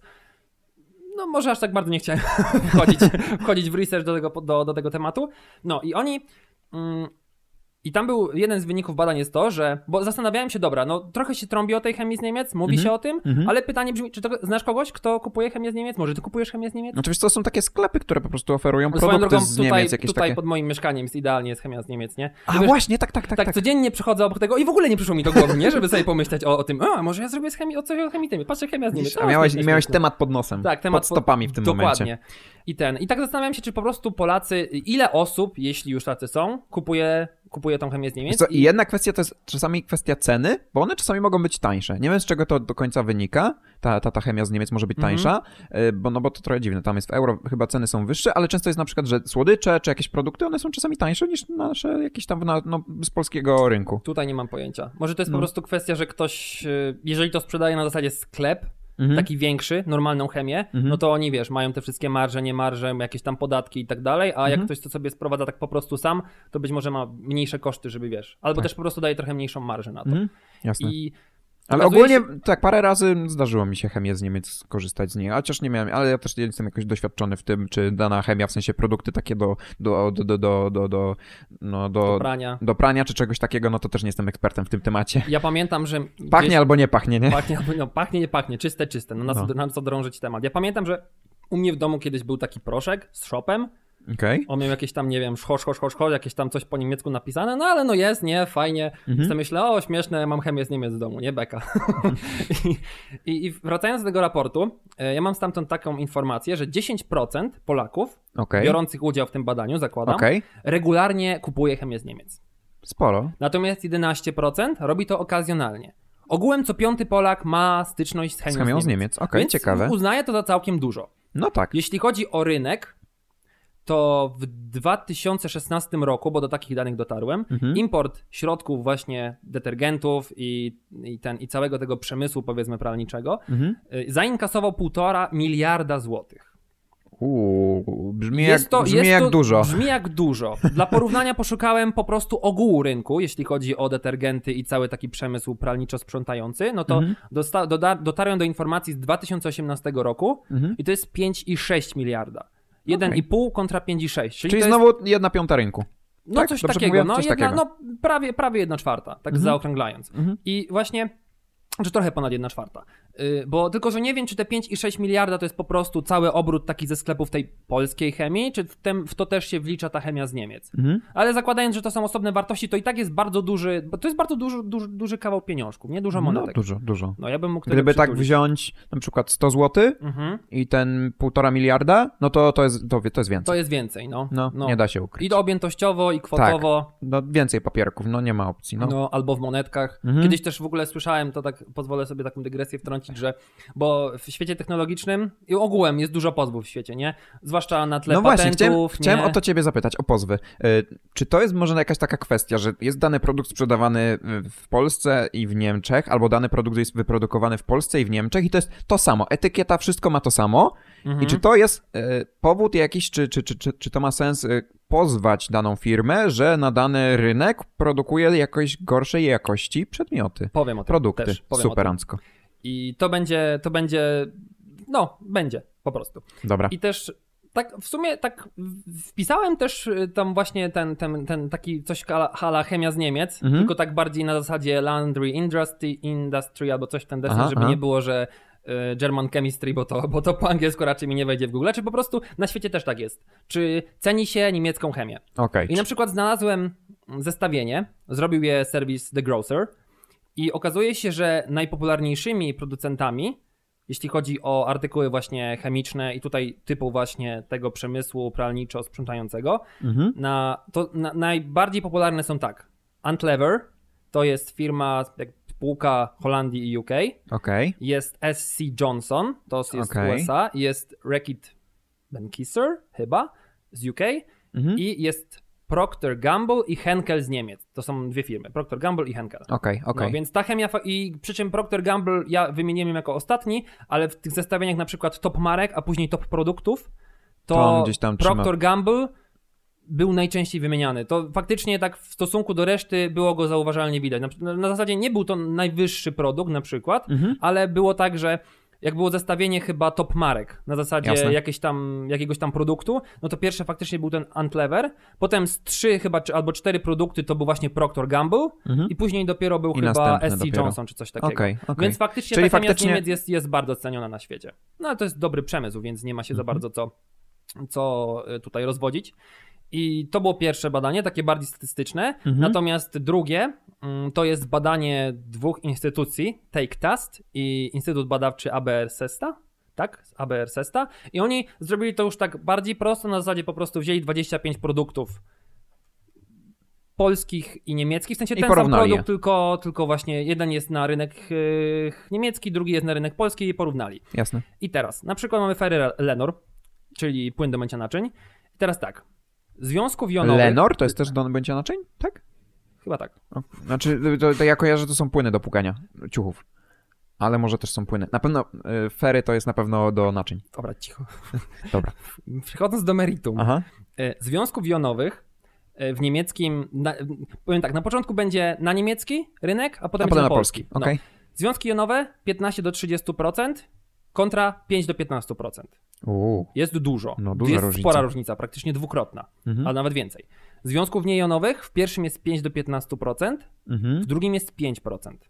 No może aż tak bardzo nie chciałem wchodzić, wchodzić w research do tego, do, do tego tematu. No i oni... Mm, i tam był jeden z wyników badań jest to, że. Bo zastanawiałem się, dobra, no trochę się trąbi o tej chemii z Niemiec, mówi Mhm. się o tym, Mhm. ale pytanie brzmi, czy to, znasz kogoś, kto kupuje chemię z Niemiec? Może ty kupujesz chemię z Niemiec? Wiesz co, są takie sklepy, które po prostu oferują Swoją produkty drogą, z tutaj, Niemiec, jakieś tutaj takie... pod moim mieszkaniem jest idealnie jest chemia z Niemiec, nie? A wiesz, właśnie, tak, tak, tak, tak, tak. codziennie przychodzę obok tego i w ogóle nie przyszło mi do głowy, nie? Żeby sobie pomyśleć o, o tym, a może ja zrobię z chemii, o coś o chemii. Patrzę, chemia z Niemiec. O, A miałeś, miałeś śmieszne. temat pod nosem, tak, temat pod stopami w tym Dokładnie. momencie. I ten. I tak zastanawiam się, czy po prostu Polacy, ile osób, jeśli już tacy są, kupuje, kupuje tą chemię z Niemiec. co, I jedna kwestia to jest czasami kwestia ceny, bo one czasami mogą być tańsze. Nie wiem, z czego to do końca wynika. Ta, ta, ta chemia z Niemiec może być Mhm. tańsza, y, bo, no bo to trochę dziwne. Tam jest w euro, chyba ceny są wyższe, ale często jest na przykład, że słodycze czy jakieś produkty, one są czasami tańsze niż nasze jakieś tam na, no, z polskiego rynku. Tutaj nie mam pojęcia. Może to jest No. po prostu kwestia, że ktoś, y, jeżeli to sprzedaje na zasadzie sklep, Mhm. taki większy, normalną chemię, Mhm. no to oni, wiesz, mają te wszystkie marże, nie marże, jakieś tam podatki i tak dalej, a jak Mhm. ktoś to sobie sprowadza tak po prostu sam, to być może ma mniejsze koszty, żeby, wiesz, albo Tak. też po prostu daje trochę mniejszą marżę na to. Mhm. Jasne. I Ale ogólnie tak parę razy zdarzyło mi się chemię z Niemiec korzystać z niej, chociaż nie miałem, ale ja też nie jestem jakoś doświadczony w tym, czy dana chemia, w sensie produkty takie do, do, do, do, do, do, do, no, do do, prania. do prania czy czegoś takiego, no to też nie jestem ekspertem w tym temacie. Ja pamiętam, że... Pachnie gdzieś- albo nie pachnie, nie? Pachnie, albo- no, pachnie, nie pachnie, czyste, czyste, no na, No. Co, na co drążyć temat. Ja pamiętam, że u mnie w domu kiedyś był taki proszek z shopem, Okej. on miał jakieś tam, nie wiem, szcho, szcho, szcho, szcho, jakieś tam coś po niemiecku napisane, no ale no jest, nie, fajnie. Mhm. Więc myślę, o śmieszne, mam chemię z Niemiec w domu, nie beka. I, i, I wracając do tego raportu, e, ja mam stamtąd taką informację, że 10% Polaków Okej. biorących udział w tym badaniu, zakładam, Okej. regularnie kupuje chemię z Niemiec. Sporo. Natomiast 11% robi to okazjonalnie. Ogółem co piąty Polak ma styczność z chemią Z chemią z Niemiec. Okej, ciekawe. uznaję to za całkiem dużo. No tak. Jeśli chodzi o rynek, to w 2016 roku, bo do takich danych dotarłem, Mhm. import środków właśnie detergentów i, i, ten, i całego tego przemysłu powiedzmy pralniczego Mhm. y, zainkasował półtora miliarda złotych. Uuu, brzmi, jak, brzmi jest jak to, dużo. Brzmi jak dużo. Dla porównania poszukałem po prostu ogółu rynku, jeśli chodzi o detergenty i cały taki przemysł pralniczo-sprzątający, no to Mhm. dosta- doda- dotarłem do informacji z 2018 roku Mhm. i to jest 5,6 miliarda. 1,5 kontra 5,6. Czyli, Czyli to jest, znowu jedna piąta rynku. no tak? coś takiego, no, Coś jedna, takiego. no prawie, prawie 1 czwarta, tak Mhm. zaokrąglając. Mhm. I właśnie, czy trochę ponad 1 czwarta. Yy, bo tylko, że nie wiem, czy te 5,6 miliarda to jest po prostu cały obrót taki ze sklepów tej polskiej chemii, czy w, tem, w to też się wlicza ta chemia z Niemiec. Mhm. Ale zakładając, że to są osobne wartości, to i tak jest bardzo duży, bo to jest bardzo duży, duży, duży kawał pieniążków, nie dużo No monetek. dużo, dużo. No ja bym mógł Gdyby tak wziąć na przykład 100 zł Mhm. i ten półtora miliarda, no to to jest, to, to jest więcej. To jest więcej, no. No, nie da się ukryć. I to objętościowo, i kwotowo, No więcej papierków, no nie ma opcji, no. no. albo w monetkach. Mhm. Kiedyś też w ogóle słyszałem, to tak pozwolę sobie taką dygresję wtrącić, że bo w świecie technologicznym i ogółem jest dużo pozwów w świecie, nie? Zwłaszcza na tle No właśnie, chciałem, patentów, chciałem nie? o to ciebie zapytać, o pozwy. Y, Czy to jest może jakaś taka kwestia, że jest dany produkt sprzedawany y, w Polsce i w Niemczech, albo dany produkt jest wyprodukowany w Polsce i w Niemczech i to jest to samo, etykieta, wszystko ma to samo Mhm. i czy to jest y, powód jakiś, czy, czy, czy, czy, czy to ma sens pozwać daną firmę, że na dany rynek produkuje jakoś gorszej jakości przedmioty, Powiem o tym produkty, też, powiem o tym. I to będzie, to będzie no, będzie po prostu. Dobra. I też tak w sumie tak wpisałem też y, tam właśnie ten, ten, ten taki coś hala, chemia z Niemiec, Mhm. tylko tak bardziej na zasadzie laundry industry, industry albo coś ten desen, Aha, żeby aha. nie było, że y, German chemistry, bo to, bo to po angielsku raczej mi nie wejdzie w Google, czy po prostu na świecie też tak jest. Czy ceni się niemiecką chemię? Okej. I na przykład znalazłem zestawienie, zrobił je serwis The Grocer i okazuje się, że najpopularniejszymi producentami, jeśli chodzi o artykuły właśnie chemiczne i tutaj typu właśnie tego przemysłu pralniczo-sprzątającego, Mhm. na, to na, najbardziej popularne są tak. Unclever to jest firma, jak spółka Holandii i UK. Okej. Jest SC Johnson, to jest Okej. USA. Jest Reckitt Benckiser, chyba, z UK. Mhm. I jest Procter Gamble i Henkel z Niemiec. To są dwie firmy, Procter Gamble i Henkel. Okej, okej. No, więc ta chemia, i przy czym Procter Gamble ja wymieniłem jako ostatni, ale w tych zestawieniach na przykład top marek, a później top produktów, to, To gdzieś tam trzyma- Procter Gamble był najczęściej wymieniany. To faktycznie tak w stosunku do reszty było go zauważalnie widać. Na, na zasadzie nie był to najwyższy produkt na przykład, Mhm. ale było tak, że jak było zestawienie chyba top marek na zasadzie jakieś tam, jakiegoś tam produktu, no to pierwsze faktycznie był ten Unclever, potem z trzy chyba, czy, albo cztery produkty to był właśnie Procter Gamble Mhm. i później dopiero był I chyba SC dopiero. Johnson czy coś takiego. Okej, okej. Więc faktycznie Czyli ta chemia faktycznie- Niemiec jest, jest bardzo ceniona na świecie. No ale to jest dobry przemysł, więc nie ma się za Mhm. bardzo co, co y, tutaj rozwodzić. I to było pierwsze badanie, takie bardziej statystyczne. Mhm. Natomiast drugie mm, to jest badanie dwóch instytucji, Take Test i Instytut Badawczy ABR Sesta. Tak, z ABR Sesta. I oni zrobili to już tak bardziej prosto, na zasadzie po prostu wzięli 25 produktów polskich i niemieckich, w sensie I ten sam produkt, je. tylko, tylko właśnie jeden jest na rynek yy, niemiecki, drugi jest na rynek polski i porównali. Jasne. I teraz, na przykład mamy Ferry Lenor, czyli płyn do mycia naczyń. I teraz tak, związków jonowych... Lenor to jest też do bycia naczyń? Tak? Chyba tak. O, Znaczy, to, to ja kojarzę, to są płyny do pukania ciuchów. Ale może też są płyny. Na pewno y, fery to jest na pewno do naczyń. Dobra, cicho. Dobra. Przechodząc do meritum. Aha. E, Związków jonowych e, w niemieckim, na, powiem tak, na początku będzie na niemiecki rynek, a potem, A potem na na polski. polski. Okej. No. Związki jonowe 15 do 30% kontra 5 do 15%. Uuu. Jest dużo. No, duża jest różnica. spora różnica, praktycznie dwukrotna, Mhm. a nawet więcej. Związków niejonowych w pierwszym jest 5 do 15%, Mhm. w drugim jest 5%.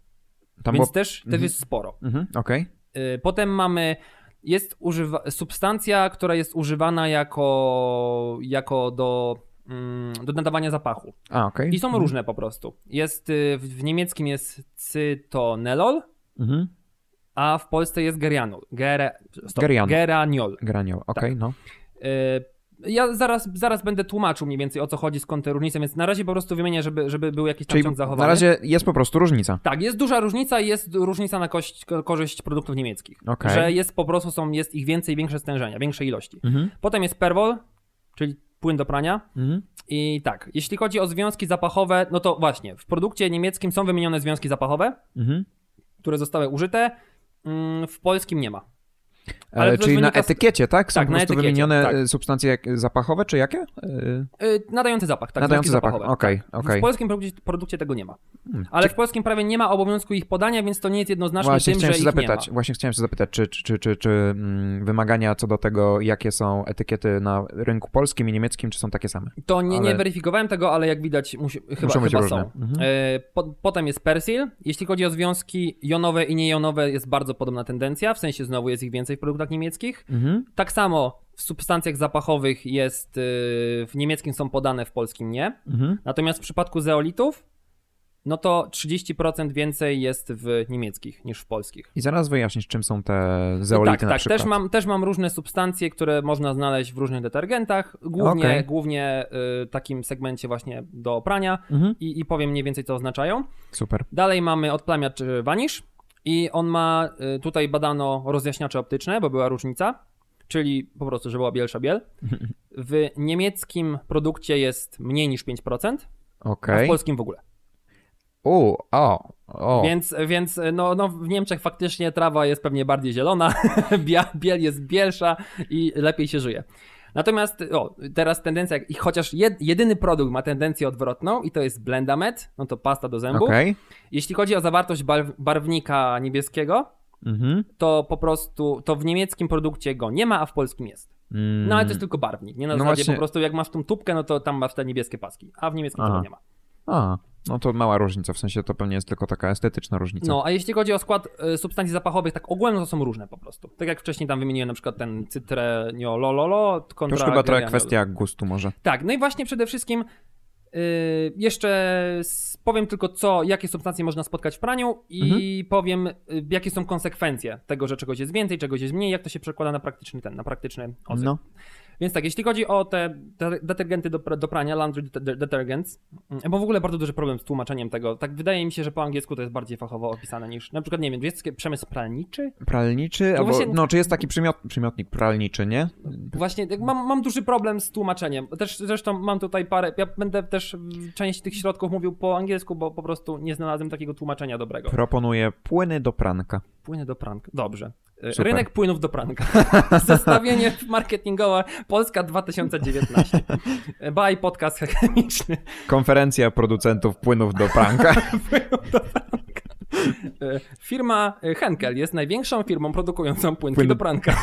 Tam Więc było... też, też Mhm. jest sporo. Mhm. Okej. Y, Potem mamy, jest używa- substancja, która jest używana jako, jako do, mm, do nadawania zapachu. A, okej. I są Mhm. różne po prostu. Jest, y, w, w niemieckim jest cytonelol, Mhm. A w Polsce jest gerianol. Gere, stop, Gerian. Geraniol. Granioł. Okej, Tak. no. Y, Ja zaraz, zaraz będę tłumaczył mniej więcej o co chodzi, skąd te różnice, więc na razie po prostu wymienię, żeby, żeby był jakiś tam ciąg zachowany. na razie jest po prostu różnica. Tak, jest duża różnica i jest różnica na kość, korzyść produktów niemieckich. Okej. Że jest po prostu są, jest ich więcej, większe stężenia, większe ilości. Mhm. Potem jest perwol, czyli płyn do prania. Mhm. I tak, jeśli chodzi o związki zapachowe, no to właśnie, w produkcie niemieckim są wymienione związki zapachowe, Mhm. które zostały użyte, w polskim nie ma. Ale też czyli na z- etykiecie, tak? Są Tak, po na prostu etykiecie, wymienione tak. e, substancje jak- zapachowe, czy jakie? E, Yy, nadający zapach, tak. Nadający zapach, okej, tak. okej. W polskim produkcie, produkcie tego nie ma. Hmm. Ale w polskim prawie nie ma obowiązku ich podania, więc to nie jest jednoznaczne Właśnie tym, chciałem że się zapytać, nie właśnie chciałem się zapytać, czy, czy, czy, czy, czy mm, wymagania co do tego, jakie są etykiety na rynku polskim i niemieckim, czy są takie same? To nie, nie Ale- weryfikowałem tego, ale jak widać musi, chyba, chyba różne. są. Mhm. E, po, potem jest persil. Jeśli chodzi o związki jonowe i niejonowe, jest bardzo podobna tendencja, w sensie znowu jest ich więcej w produktach niemieckich. Mhm. Tak samo w substancjach zapachowych jest, y, w niemieckim są podane, w polskim nie. Mhm. Natomiast w przypadku zeolitów, no to 30% więcej jest w niemieckich niż w polskich. I zaraz wyjaśnisz, czym są te zeolity tak, na tak. przykład. Też mam, też mam różne substancje, które można znaleźć w różnych detergentach, głównie, Okej. głównie y, takim segmencie właśnie do prania Mhm. i, i powiem mniej więcej co oznaczają. Super. Dalej mamy odplamiacz y, Vanish i on ma, y, tutaj badano rozjaśniacze optyczne, bo była różnica, czyli po prostu, że była bielsza biel. W niemieckim produkcie jest mniej niż 5%, a w polskim w ogóle. U, o, o. Więc, więc no, no w Niemczech faktycznie trawa jest pewnie bardziej zielona, biel jest bielsza i lepiej się żyje. Natomiast o, teraz tendencja, i chociaż jed, jedyny produkt ma tendencję odwrotną i to jest Blendamet, no to pasta do zębów. Okej. Jeśli chodzi o zawartość bar- barwnika niebieskiego, Mhm. to po prostu, to w niemieckim produkcie go nie ma, a w polskim jest. Mm. No ale to jest tylko barwnik, nie na No zasadzie właśnie- po prostu jak masz tą tubkę, no to tam masz te niebieskie paski, a w niemieckim tego nie ma. A, no to mała różnica, w sensie to pewnie jest tylko taka estetyczna różnica. No, a jeśli chodzi o skład y, substancji zapachowych, tak no to są różne po prostu. Tak jak wcześniej tam wymieniłem na przykład ten cytreniolololo to kontra już chyba trochę kwestia gustu może. Tak, no i właśnie przede wszystkim y, jeszcze powiem tylko co, jakie substancje można spotkać w praniu i powiem y, jakie są konsekwencje tego, że czegoś jest więcej, czegoś jest mniej, jak to się przekłada na praktyczny ten, na praktyczny odzysk. No. Więc tak, jeśli chodzi o te de- detergenty do, do prania, laundry de- detergents, mm, bo w ogóle bardzo duży problem z tłumaczeniem tego. Tak wydaje mi się, że po angielsku to jest bardziej fachowo opisane niż, na przykład, nie wiem, jest przemysł pralniczy? Pralniczy, albo, właśnie- no czy jest taki przymiot, przymiotnik pralniczy, nie? Właśnie, tak, mam, mam duży problem z tłumaczeniem. Też zresztą mam tutaj parę, ja będę też część tych środków mówił po angielsku, bo po prostu nie znalazłem takiego tłumaczenia dobrego. Proponuję płyny do pranka. Płyny do pranka. Dobrze. E, Super. Rynek płynów do pranka. Zestawienie marketingowe Polska 2019. E, Baj podcast chemiczny. Konferencja producentów płynów do pranka. Płynów do pranka. E, Firma Henkel jest największą firmą produkującą płynki Płyny- do pranka.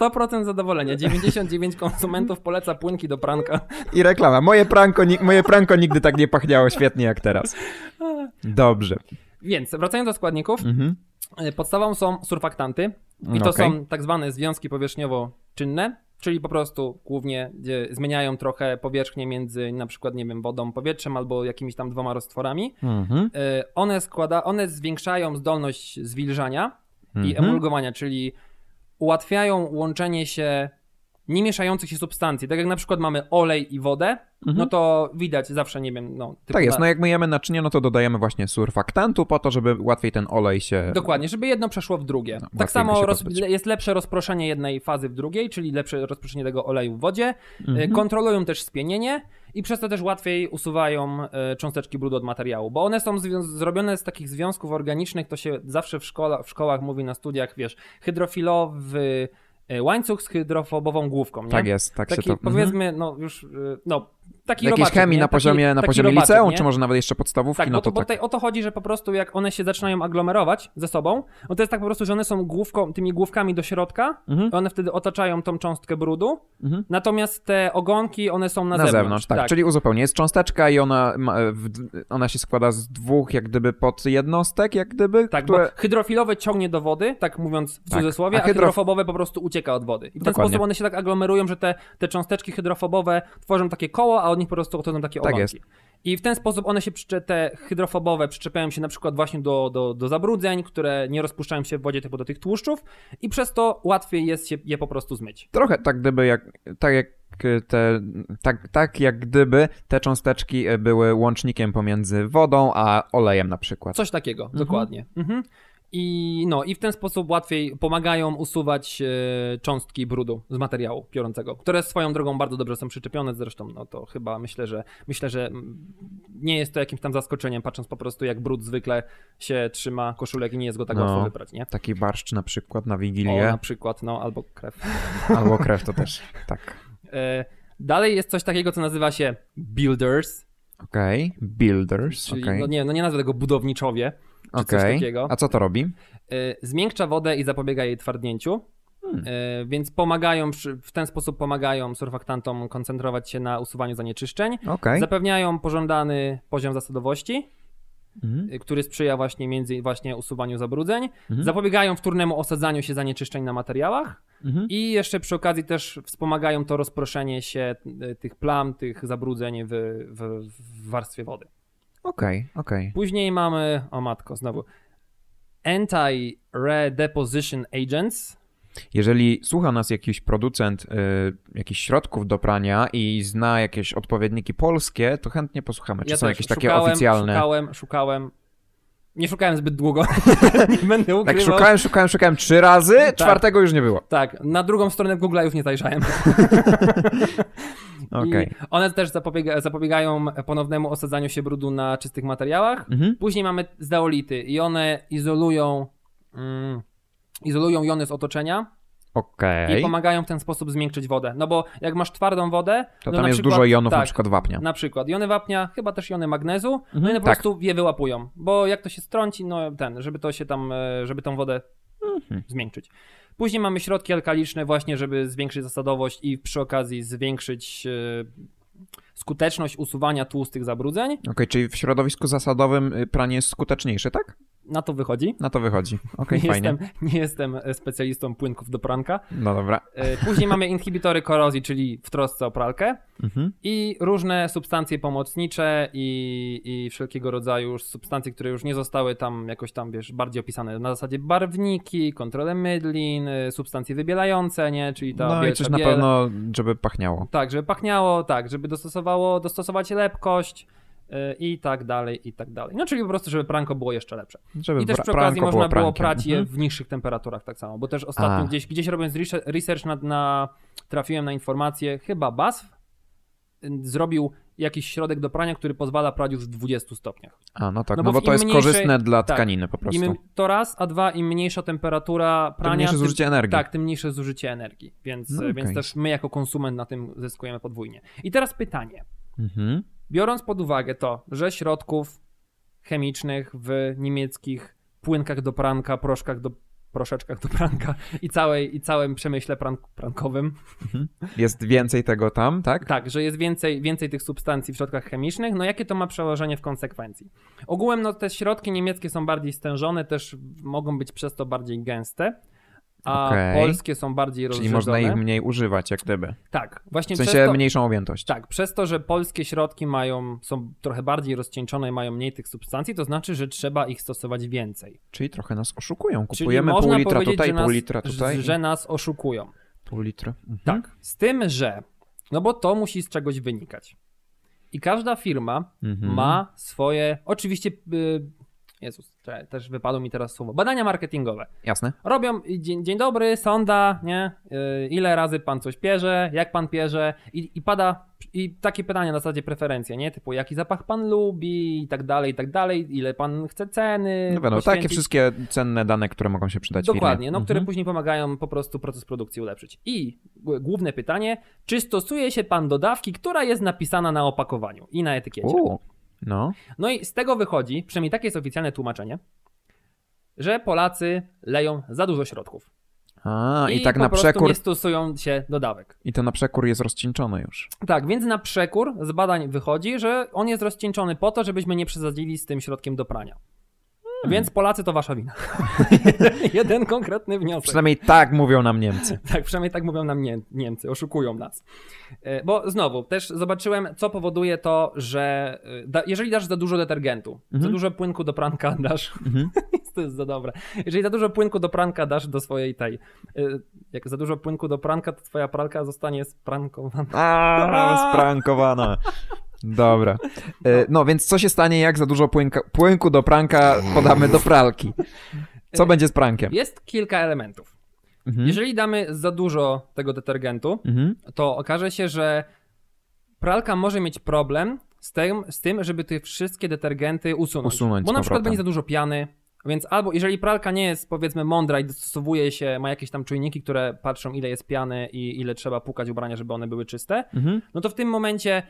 100% zadowolenia. 99 konsumentów poleca płynki do pranka. I reklama. Moje pranko, moje pranko nigdy tak nie pachniało świetnie jak teraz. Dobrze. Więc wracając do składników, Mhm. E, podstawą są surfaktanty i Mm, to okej. są tak zwane związki powierzchniowo-czynne, czyli po prostu głównie zmieniają trochę powierzchnię między na przykład, nie wiem, wodą, powietrzem albo jakimiś tam dwoma roztworami. Mhm. E, One, składa, one zwiększają zdolność zwilżania i Mhm. emulgowania, czyli ułatwiają łączenie się nie mieszających się substancji. Tak jak na przykład mamy olej i wodę, no to widać zawsze, nie wiem, no... Mhm. Tak jest, na- no jak myjemy naczynie, no to dodajemy właśnie surfaktantu po to, żeby łatwiej ten olej się... Dokładnie, żeby jedno przeszło w drugie. No, tak samo roz, jest lepsze rozproszenie jednej fazy w drugiej, czyli lepsze rozproszenie tego oleju w wodzie. E, Mhm. Kontrolują też spienienie i przez to też łatwiej usuwają e, cząsteczki brudu od materiału, bo one są zwią- zrobione z takich związków organicznych, to się zawsze w, szkola, w szkołach mówi na studiach, wiesz, hydrofilowy łańcuch z hydrofobową główką, nie? Tak jest, tak Taki się to... Mhm. powiedzmy, no już, e, no, taki Jakiejś robaczek, chemii nie? na Taki- poziomie, na taki poziomie robaczek, liceum, nie? czy może nawet jeszcze podstawówki, Tak, no bo, to bo tak. tutaj o to chodzi, że po prostu jak one się zaczynają aglomerować ze sobą, no to jest tak po prostu, że one są główką, tymi główkami do środka, Mhm. one wtedy otaczają tą cząstkę brudu, Mhm. natomiast te ogonki, one są na, Na, zewnątrz, tak. tak. Czyli uzupełnie. Jest cząsteczka i ona, ma, w, ona się składa z dwóch, jak gdyby podjednostek, jak gdyby, Tak, które... bo hydrofilowe ciągnie do wody, tak mówiąc w Tak, cudzysłowie, a a, hydrof- hydrofobowe po prostu ucieka od wody. I w ten Dokładnie. sposób one się tak aglomerują, że te, te cząsteczki hydrofobowe tworzą takie koło, a od nich po prostu odchodzą takie Tak jest. I w ten sposób one się, te hydrofobowe przyczepiają się na przykład właśnie do, do, do zabrudzeń, które nie rozpuszczają się w wodzie typu do tych tłuszczów i przez to łatwiej jest się je po prostu zmyć. Trochę tak gdyby jak, tak jak te, tak, tak jak gdyby te cząsteczki e, były łącznikiem pomiędzy wodą a olejem na przykład. Coś takiego, dokładnie. Mhm. I, no, I w ten sposób łatwiej pomagają usuwać e, cząstki brudu z materiału piorącego, które swoją drogą bardzo dobrze są przyczepione. Zresztą, no to chyba myślę, że myślę, że mm, nie jest to jakimś tam zaskoczeniem, patrząc po prostu, jak brud zwykle się trzyma koszulek i nie jest go tak No. łatwo wyprać, nie? Taki barszcz na przykład na O, Wigilię, na przykład, no, albo krew. albo krew to też, tak. E, dalej jest coś takiego, co nazywa się builders, Okej, builders, czyli, okej, no nie, no nie nazwę tego budowniczowie, czy coś okej. takiego. A co to robi? Y, zmiękcza wodę i zapobiega jej twardnięciu. Hmm. Y, Więc pomagają, w ten sposób pomagają surfaktantom koncentrować się na usuwaniu zanieczyszczeń. Okej. Zapewniają pożądany poziom zasadowości, y, który sprzyja właśnie między właśnie usuwaniu zabrudzeń. Mhm. Zapobiegają wtórnemu osadzaniu się zanieczyszczeń na materiałach Mhm. i jeszcze przy okazji też wspomagają to rozproszenie się tych plam, tych zabrudzeń w, w, w warstwie wody. Okej, okej. Później mamy, o matko, znowu Anti-Redeposition Agents, Jeżeli słucha nas jakiś producent y, jakichś środków do prania i zna jakieś odpowiedniki polskie, to chętnie posłuchamy. Czy są też jakieś takie szukałem, oficjalne? Szukałem, szukałem. Nie szukałem zbyt długo. nie będę Tak, ukrywał. szukałem, szukałem, szukałem trzy razy, czwartego już nie było. Tak, na drugą stronę Google'a już nie zajrzałem. I one też zapobiega, zapobiegają ponownemu osadzaniu się brudu na czystych materiałach. Mhm. Później mamy zeolity i one izolują, mm, izolują jony z otoczenia. Okej. i pomagają w ten sposób zmiękczyć wodę. No bo jak masz twardą wodę, To no tam jest przykład, dużo jonów, tak, na przykład wapnia. Na przykład jony wapnia, chyba też jony magnezu, no i Mhm, one po tak. prostu je wyłapują, bo jak to się strąci, no ten, żeby to się tam, e, żeby tą wodę Mhm. zmiękczyć. Później mamy środki alkaliczne właśnie, żeby zwiększyć zasadowość i przy okazji zwiększyć e, skuteczność usuwania tłustych zabrudzeń. Okej, czyli w środowisku zasadowym y, pranie jest skuteczniejsze, tak? Na to wychodzi. Na to wychodzi. Okej, nie, fajnie. jestem, nie jestem e, specjalistą płynków do pranka. No dobra. E, Później mamy inhibitory korozji, czyli w trosce o pralkę. Mhm. I różne substancje pomocnicze i, i wszelkiego rodzaju już substancje, które już nie zostały tam jakoś tam, wiesz, bardziej opisane. Na zasadzie barwniki, kontrolę mydlin, y, substancje wybielające, nie? Czyli ta No i coś na biel. pewno, żeby pachniało. Tak, żeby pachniało, tak, żeby dostosowało, dostosować lepkość i tak dalej, i tak dalej. No czyli po prostu, żeby pranko było jeszcze lepsze. Żeby I też przy okazji można było prankiem. prać je Mhm. w niższych temperaturach tak samo, bo też ostatnio A. gdzieś, gdzieś robiąc research- na, na, trafiłem na informację, chyba BASF y, zrobił jakiś środek do prania, który pozwala prać już w 20 stopniach. A, no tak, No no, bo bo w to jest mniejszej- korzystne dla tak. tkaniny po prostu. Im, to raz, a dwa, im mniejsza temperatura Tym prania, mniejsze tym- zużycie energii. tak, tym mniejsze zużycie energii, więc, No więc okej. też my jako konsument na tym zyskujemy podwójnie. I teraz pytanie. Mhm. Biorąc pod uwagę to, że środków chemicznych w niemieckich płynkach do pranka, proszkach do proszeczkach do pranka i, całej, i całym przemyśle pran, prankowym, Jest więcej tego tam, tak? tak, że jest więcej, więcej tych substancji w środkach chemicznych, no jakie to ma przełożenie w konsekwencji? Ogółem no te środki niemieckie są bardziej stężone, też mogą być przez to bardziej gęste, a Okej. polskie są bardziej Czyli rozrzedzone. można ich mniej używać, jak gdyby. Tak, właśnie W sensie to... mniejszą objętość. Tak, przez to, że polskie środki mają, są trochę bardziej rozcieńczone i mają mniej tych substancji, to znaczy, że trzeba ich stosować więcej. Czyli trochę nas oszukują. Czyli Kupujemy pół litra tutaj, że pół litra tutaj. że nas oszukują. Pół litra. Mhm. Tak, z tym, że, no bo to musi z czegoś wynikać. I każda firma Mhm. ma swoje, oczywiście, y, Jezus, czekaj, też wypadło mi teraz słowo, badania marketingowe. Jasne. Robią, dzień, dzień dobry, sonda, nie? Y, ile razy pan coś pierze, jak pan pierze i, i pada, i takie pytania na zasadzie preferencje, nie? Typu jaki zapach pan lubi i tak dalej, i tak dalej, ile pan chce ceny No wiadomo, takie wszystkie cenne dane, które mogą się przydać Dokładnie, firmie. no, które Mhm. później pomagają po prostu proces produkcji ulepszyć. I główne pytanie, czy stosuje się pan do dawki, która jest napisana na opakowaniu i na etykiecie? U, no. No i z tego wychodzi, przynajmniej takie jest oficjalne tłumaczenie, że Polacy leją za dużo środków. A, i, tak po na przekór, nie stosują się do dawek. i to na przekór jest rozcieńczone już. Tak, więc na przekór z badań wychodzi, że on jest rozcieńczony po to, żebyśmy nie przesadzili z tym środkiem do prania. Hmm. Więc Polacy to wasza wina. Jeden konkretny wniosek. Przynajmniej tak mówią nam Niemcy. Tak, przynajmniej tak mówią nam Nie- Niemcy, oszukują nas. E, Bo znowu, też zobaczyłem, co powoduje to, że e, da, jeżeli dasz za dużo detergentu, za Mhm. dużo płynku do pranka dasz, Mhm. to jest za dobre. Jeżeli za dużo płynku do pranka dasz do swojej tej, e, jak za dużo płynku do pranka, to twoja pralka zostanie sprankowana. A, sprankowana. Dobra. E, No więc co się stanie, jak za dużo płynka, płynku do pranka podamy do pralki? Co E, będzie z prankiem? Jest kilka elementów. Mhm. Jeżeli damy za dużo tego detergentu, Mhm. to okaże się, że pralka może mieć problem z tym, z tym żeby te wszystkie detergenty usunąć. Usunąć Bo na przykład będzie za dużo piany, więc albo jeżeli pralka nie jest powiedzmy mądra i dostosowuje się, ma jakieś tam czujniki, które patrzą ile jest piany i ile trzeba pukać ubrania, żeby one były czyste, Mhm. no to w tym momencie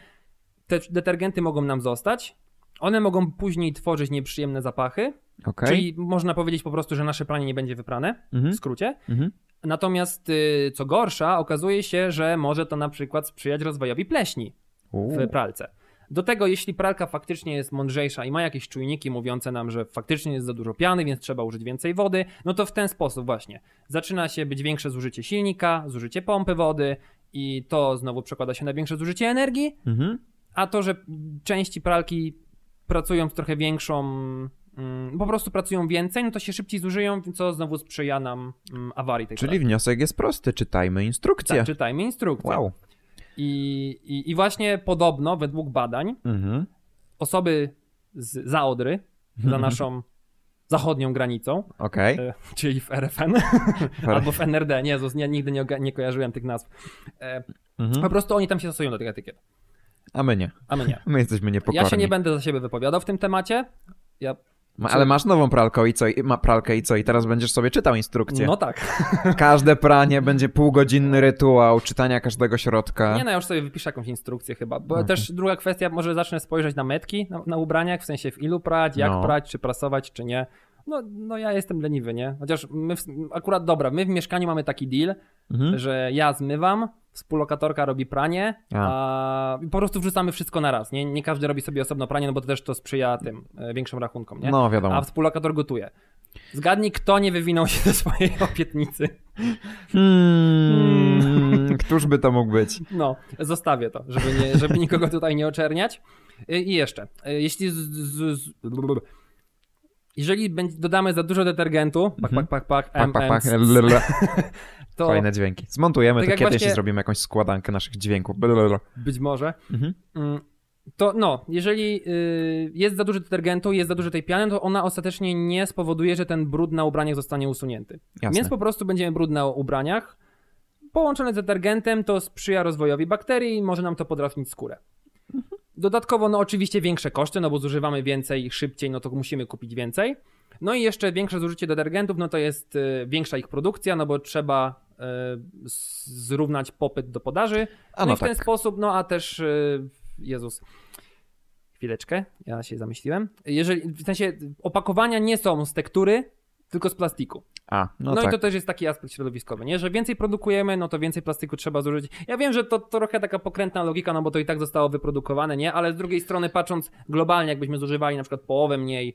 te detergenty mogą nam zostać. One mogą później tworzyć nieprzyjemne zapachy, Okej. czyli można powiedzieć po prostu, że nasze pranie nie będzie wyprane, w Mhm. skrócie. Mhm. Natomiast y, co gorsza, okazuje się, że może to na przykład sprzyjać rozwojowi pleśni U. w pralce. Do tego, jeśli pralka faktycznie jest mądrzejsza i ma jakieś czujniki mówiące nam, że faktycznie jest za dużo piany, więc trzeba użyć więcej wody, no to w ten sposób właśnie zaczyna się być większe zużycie silnika, zużycie pompy wody i to znowu przekłada się na większe zużycie energii, Mhm. A to, że części pralki pracują z trochę większą, mm, po prostu pracują więcej, no to się szybciej zużyją, co znowu sprzyja nam mm, awarii tej Czyli wniosek jest prosty. Czytajmy instrukcję. Tak, czytajmy instrukcję. wow. I, i, I właśnie podobno, według badań, Mhm. osoby z, za Odry, za naszą zachodnią granicą, Okej. e, czyli w RFN albo w NRD, nie, Jezus, nie, nigdy nie, nie kojarzyłem tych nazw. E, po Mhm. prostu oni tam się stosują do tych etykiet, A my nie. a my nie. My jesteśmy niepokorni. Ja się nie będę za siebie wypowiadał w tym temacie. Ja Ma, ale masz nową pralkę i co? I, ma pralkę i co? I teraz będziesz sobie czytał instrukcję. No tak. Każde pranie będzie półgodzinny rytuał czytania każdego środka. Nie no, ja już sobie wypiszę jakąś instrukcję chyba, bo Okej. też druga kwestia, może zacznę spojrzeć na metki na, na ubraniach, w sensie w ilu prać, jak No. prać, czy prasować, czy nie. No, no ja jestem leniwy, nie? Chociaż my, w, akurat dobra, my w mieszkaniu mamy taki deal, Mhm. że ja zmywam, współlokatorka robi pranie, a po prostu wrzucamy wszystko na raz, nie? Nie każdy robi sobie osobno pranie, no bo to też to sprzyja tym e, większym rachunkom, nie? No wiadomo. A współlokator gotuje. Zgadnij, kto nie wywinął się ze swojej obietnicy. Hmm, któż by to mógł być? No, zostawię to, żeby, nie, żeby nikogo tutaj nie oczerniać. I jeszcze, y, jeśli z, z, z. jeżeli dodamy za dużo detergentu, pak, Mhm. pak, pak, pak, Pak, to Fajne dźwięki. Zmontujemy Tak to kiedyś właśnie- i zrobimy jakąś składankę naszych dźwięków. Być może, Mhm. mm, to no, jeżeli y, jest za dużo detergentu, jest za dużo tej piany, to ona ostatecznie nie spowoduje, że ten brud na ubraniach zostanie usunięty. Jasne. Więc po prostu będziemy brud na ubraniach. Połączone z detergentem to sprzyja rozwojowi bakterii i może nam to podrasnić skórę. Dodatkowo, no oczywiście większe koszty, no bo zużywamy więcej szybciej, no to musimy kupić więcej. No i jeszcze większe zużycie detergentów, no to jest y, większa ich produkcja, no bo trzeba y, zrównać popyt do podaży. A No, no i w ten tak. sposób, no a też, y, Jezus, chwileczkę, ja się zamyśliłem. Jeżeli, w sensie opakowania nie są z tektury, tylko z plastiku. A, no, No, tak. i to też jest taki aspekt środowiskowy, nie? Że więcej produkujemy, no to więcej plastiku trzeba zużyć. Ja wiem, że to, to trochę taka pokrętna logika, no bo to i tak zostało wyprodukowane, nie? Ale z drugiej strony patrząc globalnie, jakbyśmy zużywali na przykład połowę mniej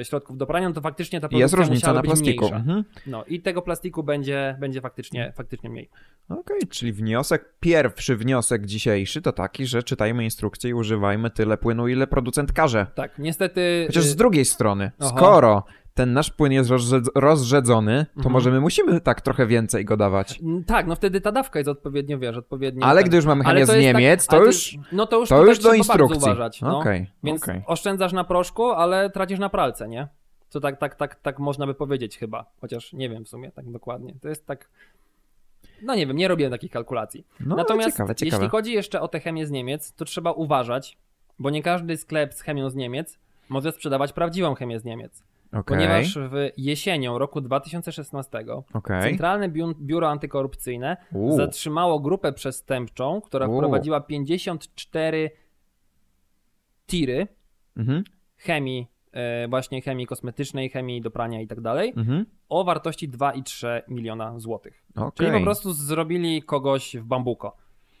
e, środków do prania, no to faktycznie ta produkcja Jest różnica na plastiku. Mhm. No i tego plastiku będzie, będzie faktycznie, faktycznie mniej. Okej, czyli wniosek, pierwszy wniosek dzisiejszy to taki, że czytajmy instrukcję i używajmy tyle płynu, ile producent każe. Tak, niestety... Chociaż y, z drugiej strony, Oho. skoro ten nasz płyn jest rozrzedz- rozrzedzony, to Mhm. może my musimy tak trochę więcej go dawać. Tak, no wtedy ta dawka jest odpowiednio, wiesz, odpowiednio... Ale gdy już mamy chemię z jest tak- Niemiec, to już, No to już, to już do instrukcji. uważać, no. Okej, Więc okej. oszczędzasz na proszku, ale tracisz na pralce, nie? To tak, tak, tak, tak można by powiedzieć chyba. Chociaż nie wiem w sumie tak dokładnie. To jest tak. No nie wiem, nie robię takich kalkulacji. No, Natomiast ciekawe, ciekawe. jeśli chodzi jeszcze o tę chemię z Niemiec, to trzeba uważać, bo nie każdy sklep z chemią z Niemiec może sprzedawać prawdziwą chemię z Niemiec. Okej, Ponieważ w jesienią roku 2016 okej. Centralne Biu- Biuro Antykorupcyjne U. zatrzymało grupę przestępczą, która U. wprowadziła 54 tiry Mhm, chemii, e, właśnie chemii kosmetycznej, chemii do prania i tak dalej, mhm. o wartości 2,3 miliona złotych. Okej. Czyli po prostu zrobili kogoś w bambuko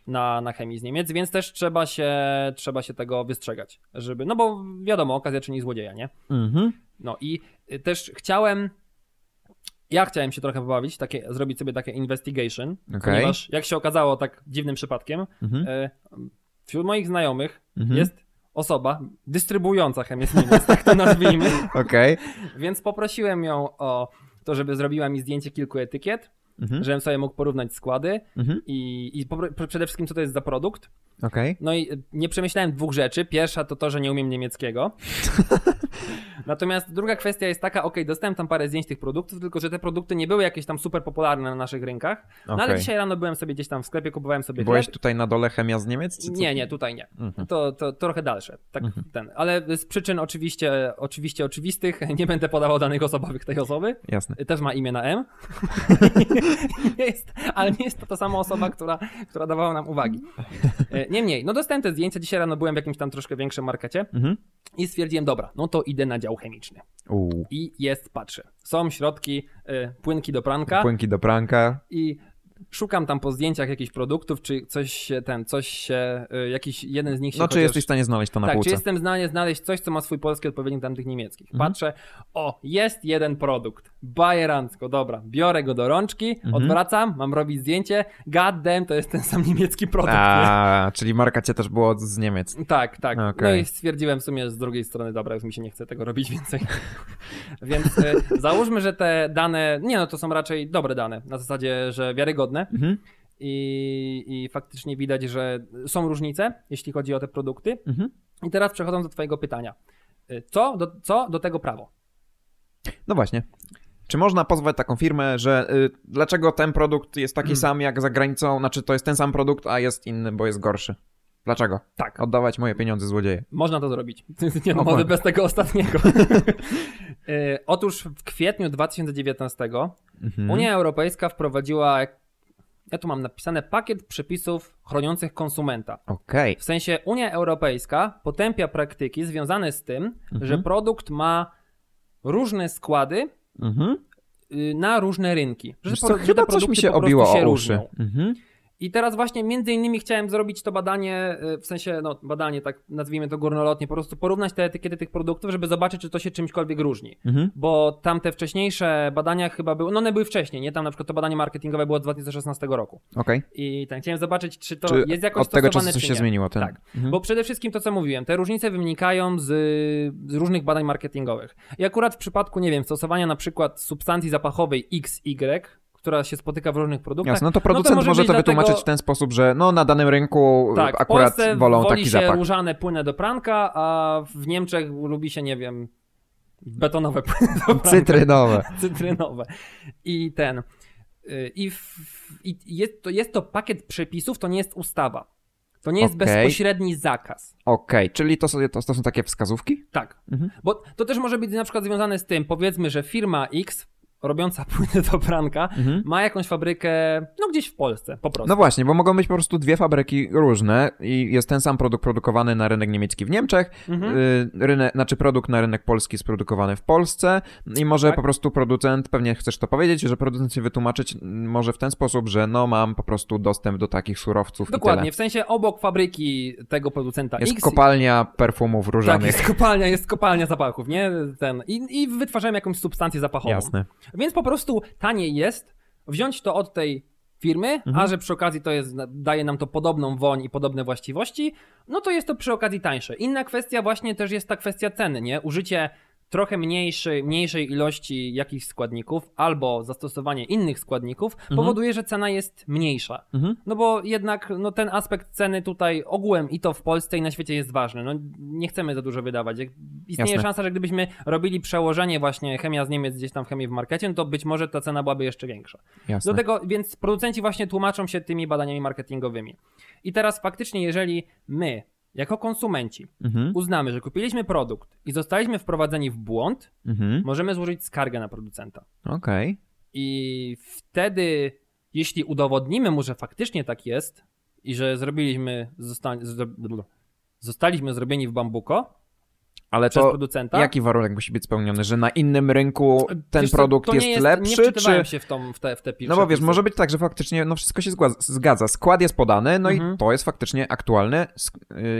na, na chemii z Niemiec, więc też trzeba się, trzeba się tego wystrzegać, żeby, no bo wiadomo, okazja czyni złodzieja, nie? Mhm. No i y, też chciałem, ja chciałem się trochę pobawić, takie, zrobić sobie takie investigation, Okej. ponieważ jak się okazało tak dziwnym przypadkiem, Mhm. e, wśród moich znajomych Mhm. jest osoba dystrybuująca chemię z Niemiec, tak to nazwijmy, Okej. więc poprosiłem ją o to, żeby zrobiła mi zdjęcie kilku etykiet, Mhm. żebym sobie mógł porównać składy Mhm. i, i popr- przede wszystkim co to jest za produkt. Okej. No i y, nie przemyślałem dwóch rzeczy. Pierwsza to to, że nie umiem niemieckiego. Natomiast druga kwestia jest taka, ok, dostałem tam parę zdjęć tych produktów, tylko że te produkty nie były jakieś tam super popularne na naszych rynkach. No ale Okej. dzisiaj rano byłem sobie gdzieś tam w sklepie, kupowałem sobie Byłeś chleb. tutaj na dole chemia z Niemiec? Nie, nie, tutaj nie. Mhm. To, to, to trochę dalsze. Tak, Mhm. ten. Ale z przyczyn oczywiście, oczywiście oczywistych nie będę podawał danych osobowych tej osoby. Jasne. Też ma imię na M. nie jest, ale nie jest to ta sama osoba, która, która dawała nam uwagi. Niemniej, no dostałem te zdjęcia. Dzisiaj rano byłem w jakimś tam troszkę większym markecie Mhm. i stwierdziłem, dobra, no to idę na dział chemiczny. Uuu. I jest, patrzę. Są środki, y, płynki do pranka Płynki do pranka. i szukam tam po zdjęciach jakichś produktów, czy coś się, ten, coś się, y, jakiś jeden z nich się No czy chociaż... jesteś w stanie znaleźć to na tak, półce? czy jestem w stanie znaleźć coś, co ma swój polski odpowiednik tamtych niemieckich. Mhm. Patrzę, o, jest jeden produkt, bajerancko, dobra, biorę go do rączki, Mhm. odwracam, mam robić zdjęcie, god damn, to jest ten sam niemiecki produkt. nie? A, czyli marka cię też było z Niemiec. Tak, tak. No Okej. i stwierdziłem w sumie z drugiej strony, dobra, już mi się nie chce tego robić więcej. Więc e, załóżmy, że te dane, nie no, to są raczej dobre dane, na zasadzie, że wiarygodne Mhm. i, i faktycznie widać, że są różnice, jeśli chodzi o te produkty. Mhm. I teraz przechodząc do twojego pytania. E, Co do, co do tego prawo? No właśnie. Czy można pozwać taką firmę, że y, dlaczego ten produkt jest taki Mm. sam jak za granicą, znaczy to jest ten sam produkt, a jest inny, bo jest gorszy? Dlaczego? Tak, Oddawać moje pieniądze złodzieje. można to zrobić. Nie no, może bez tego ostatniego. E, Otóż w kwietniu 2019 Mhm. Unia Europejska wprowadziła, ja tu mam napisane, pakiet przepisów chroniących konsumenta. Okej. W sensie Unia Europejska potępia praktyki związane z tym, Mhm. że produkt ma różne składy Mhm. y, na różne rynki. Że, Wiesz po- co, chyba coś mi się obiło się o uszy. różnią. Mhm. I teraz właśnie między innymi chciałem zrobić to badanie, y, w sensie, no badanie, tak nazwijmy to górnolotnie, po prostu porównać te etykiety tych produktów, żeby zobaczyć, czy to się czymśkolwiek różni. Mhm. Bo tamte wcześniejsze badania chyba były, no one były wcześniej, nie? Tam na przykład to badanie marketingowe było z 2016 roku. Okej. I tak chciałem zobaczyć, czy to Czy jest jakoś od tego stosowane, czasu coś się zmieniło? Ten... Tak. Mhm. Bo przede wszystkim to, co mówiłem, te różnice wynikają z, z różnych badań marketingowych. I akurat w przypadku, nie wiem, stosowania na przykład substancji zapachowej XY, która się spotyka w różnych produktach, Jasne, no to producent może może być to wytłumaczyć dlatego- w ten sposób, że no na danym rynku tak, w akurat Polsce wolą woli taki się zapach. różane płyny do pranka, a w Niemczech lubi się, nie wiem, betonowe płyny do pranka. Cytrynowe. cytrynowe. I ten. y, I, w, i jest, to, jest to pakiet przepisów, to nie jest ustawa. To nie jest Okej. bezpośredni zakaz. Okej, czyli to, sobie, to, to są takie wskazówki? Tak. Mhm. Bo to też może być na przykład związane z tym, powiedzmy, że firma X robiąca płyny do pranka Mhm. ma jakąś fabrykę, no gdzieś w Polsce, po prostu. No właśnie, bo mogą być po prostu dwie fabryki różne i jest ten sam produkt produkowany na rynek niemiecki w Niemczech, Mhm. y, rynek, znaczy produkt na rynek polski jest produkowany w Polsce i może Tak. po prostu producent, pewnie chcesz to powiedzieć, że producent się wytłumaczyć może w ten sposób, że no mam po prostu dostęp do takich surowców Dokładnie, w sensie obok fabryki tego producenta Jest X kopalnia perfumów Tak, różanych. jest kopalnia, jest kopalnia zapachów, nie? Ten. I, I wytwarzają jakąś substancję zapachową. Jasne. Więc po prostu taniej jest wziąć to od tej firmy, Mhm. a że przy okazji to jest, daje nam to podobną woń i podobne właściwości, no to jest to przy okazji tańsze. Inna kwestia właśnie też jest ta kwestia ceny, nie? Użycie trochę mniejszej, mniejszej ilości jakichś składników albo zastosowanie innych składników powoduje, że cena jest mniejsza. Mhm. No bo jednak no, ten aspekt ceny tutaj ogółem i to w Polsce i na świecie jest ważny. No, nie chcemy za dużo wydawać. Istnieje Jasne. szansa, że gdybyśmy robili przełożenie właśnie chemia z Niemiec gdzieś tam w chemii w markecie, no to być może ta cena byłaby jeszcze większa. Jasne. Do tego, więc producenci właśnie tłumaczą się tymi badaniami marketingowymi. I teraz faktycznie, jeżeli my, jako konsumenci, Mhm. uznamy, że kupiliśmy produkt i zostaliśmy wprowadzeni w błąd, Mhm. możemy złożyć skargę na producenta. Okej. I wtedy, jeśli udowodnimy mu, że faktycznie tak jest i że zrobiliśmy, zosta, zostaliśmy zrobieni w bambuko Ale przez to producenta. jaki warunek musi być spełniony, że na innym rynku ten Wiesz produkt to nie jest, nie lepszy, wczytywałem czy... się w, tą, w te, w te No bo wiesz, może być tak, że faktycznie no wszystko się zgadza, skład jest podany, no Mhm. i to jest faktycznie aktualny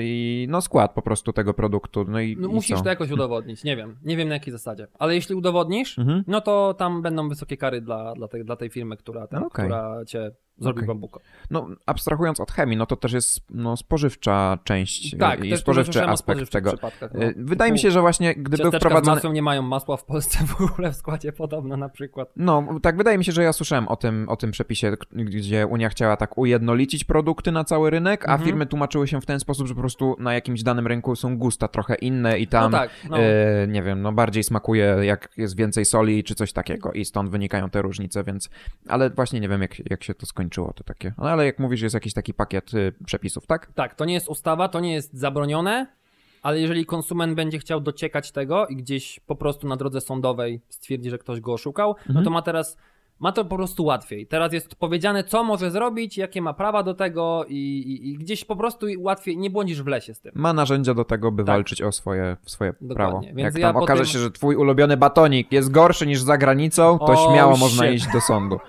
i no skład po prostu tego produktu, no i, No, i musisz co? to jakoś udowodnić, nie wiem. Nie wiem na jakiej zasadzie. Ale jeśli udowodnisz, Mhm. no to tam będą wysokie kary dla, dla, tej, dla tej firmy, która, No okej. która cię zrobi Okej. bambuko. No abstrahując od chemii, no to też jest no, spożywcza część Tak, i spożywczy aspekt tego. No. Y, Wydaje mi się, że właśnie gdyby był wprowadzony... nie mają masła w Polsce w ogóle w składzie podobno na przykład. No, tak, wydaje mi się, że ja słyszałem o tym, o tym przepisie, gdzie Unia chciała tak ujednolicić produkty na cały rynek, a Mhm. firmy tłumaczyły się w ten sposób, że po prostu na jakimś danym rynku są gusta trochę inne i tam, no tak, no. e, nie wiem, no bardziej smakuje jak jest więcej soli czy coś takiego i stąd wynikają te różnice, więc, ale właśnie nie wiem jak, jak się to skończyło, to takie, no ale jak mówisz, jest jakiś taki pakiet y, przepisów, tak? Tak, to nie jest ustawa, to nie jest zabronione, ale jeżeli konsument będzie chciał dociekać tego i gdzieś po prostu na drodze sądowej stwierdzi, że ktoś go oszukał, no Mhm. to ma teraz. Ma to po prostu łatwiej. Teraz jest powiedziane, co może zrobić, jakie ma prawa do tego, i, i, i gdzieś po prostu łatwiej nie błądzisz w lesie z tym. Ma narzędzia do tego, by Tak. walczyć o swoje, swoje Dokładnie. prawo. Więc jak ja tam okaże tym- się, że twój ulubiony batonik jest gorszy niż za granicą, to O, śmiało można iść do sądu.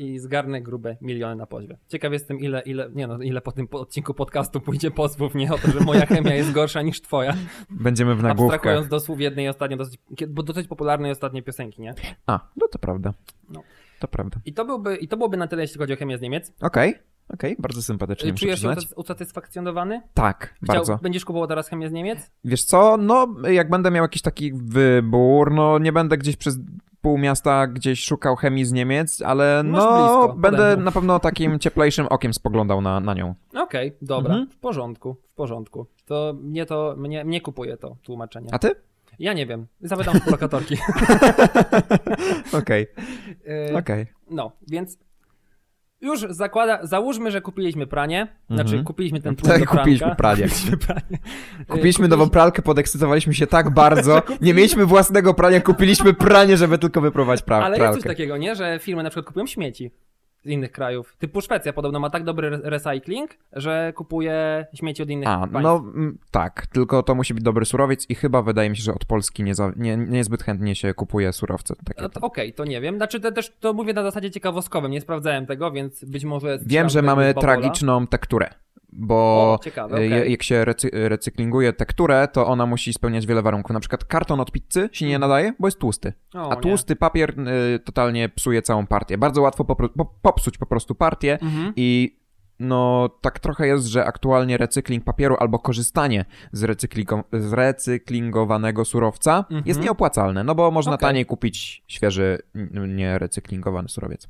I zgarnę grube miliony na pozwie. Ciekaw jestem, ile, ile, nie no, ile po tym odcinku podcastu pójdzie pozwów, nie o to, że moja chemia jest gorsza niż twoja. Będziemy w nagłówkach. Abstrahując do słów jednej ostatnio, dosyć, bo dosyć popularnej ostatniej piosenki, nie? A, no to prawda. No. To prawda. I to, byłby, I to byłoby na tyle, jeśli chodzi o chemię z Niemiec. Okej, okej, bardzo sympatycznie muszę Czujesz się usatysfakcjonowany? Tak, Chciał- bardzo. Będziesz kupował teraz chemię z Niemiec? Wiesz co, no jak będę miał jakiś taki wybór, no nie będę gdzieś przez pół miasta gdzieś szukał chemii z Niemiec, ale Masz no blisko, będę na pewno takim cieplejszym okiem spoglądał na, na nią. Okej, dobra, Mhm. w porządku, w porządku. To mnie to, mnie, mnie kupuje to tłumaczenie. A ty? Ja nie wiem, zapytam lokatorki. Okej, Yy, okej. No, więc już zakłada, załóżmy, że kupiliśmy pranie, znaczy Mhm. kupiliśmy ten tłum Tak, do pranka. kupiliśmy pranie. Kupiliśmy pranie. Kupiliśmy Y, nową pralkę, podekscytowaliśmy się tak bardzo. Nie mieliśmy własnego prania, kupiliśmy pranie, żeby tylko wypróbować pra- Ale jest pralkę. coś takiego, nie? Że firmy na przykład kupują śmieci z innych krajów. Typu Szwecja podobno ma tak dobry re- recycling, że kupuje śmieci od innych A, państw. no mm, tak, tylko to musi być dobry surowiec i chyba wydaje mi się, że od Polski nie, za, nie, niezbyt chętnie się kupuje surowce. Takie No to Okej, to nie wiem. Znaczy to też to mówię na zasadzie ciekawostkowym, nie sprawdzałem tego, więc być może... Wiem, że mamy tragiczną tekturę, bo O, ciekawe, okej. jak się recy recyklinguje tekturę, to ona musi spełniać wiele warunków. Na przykład karton od pizzy się nie nadaje, bo jest tłusty. O, A nie. tłusty papier y, totalnie psuje całą partię. Bardzo łatwo po, popsuć po prostu partię Mhm. i no tak trochę jest, że aktualnie recykling papieru albo korzystanie z, recyklingo- recyklingowanego surowca Mhm. jest nieopłacalne, no bo można Okej. taniej kupić świeży, nierecyklingowany surowiec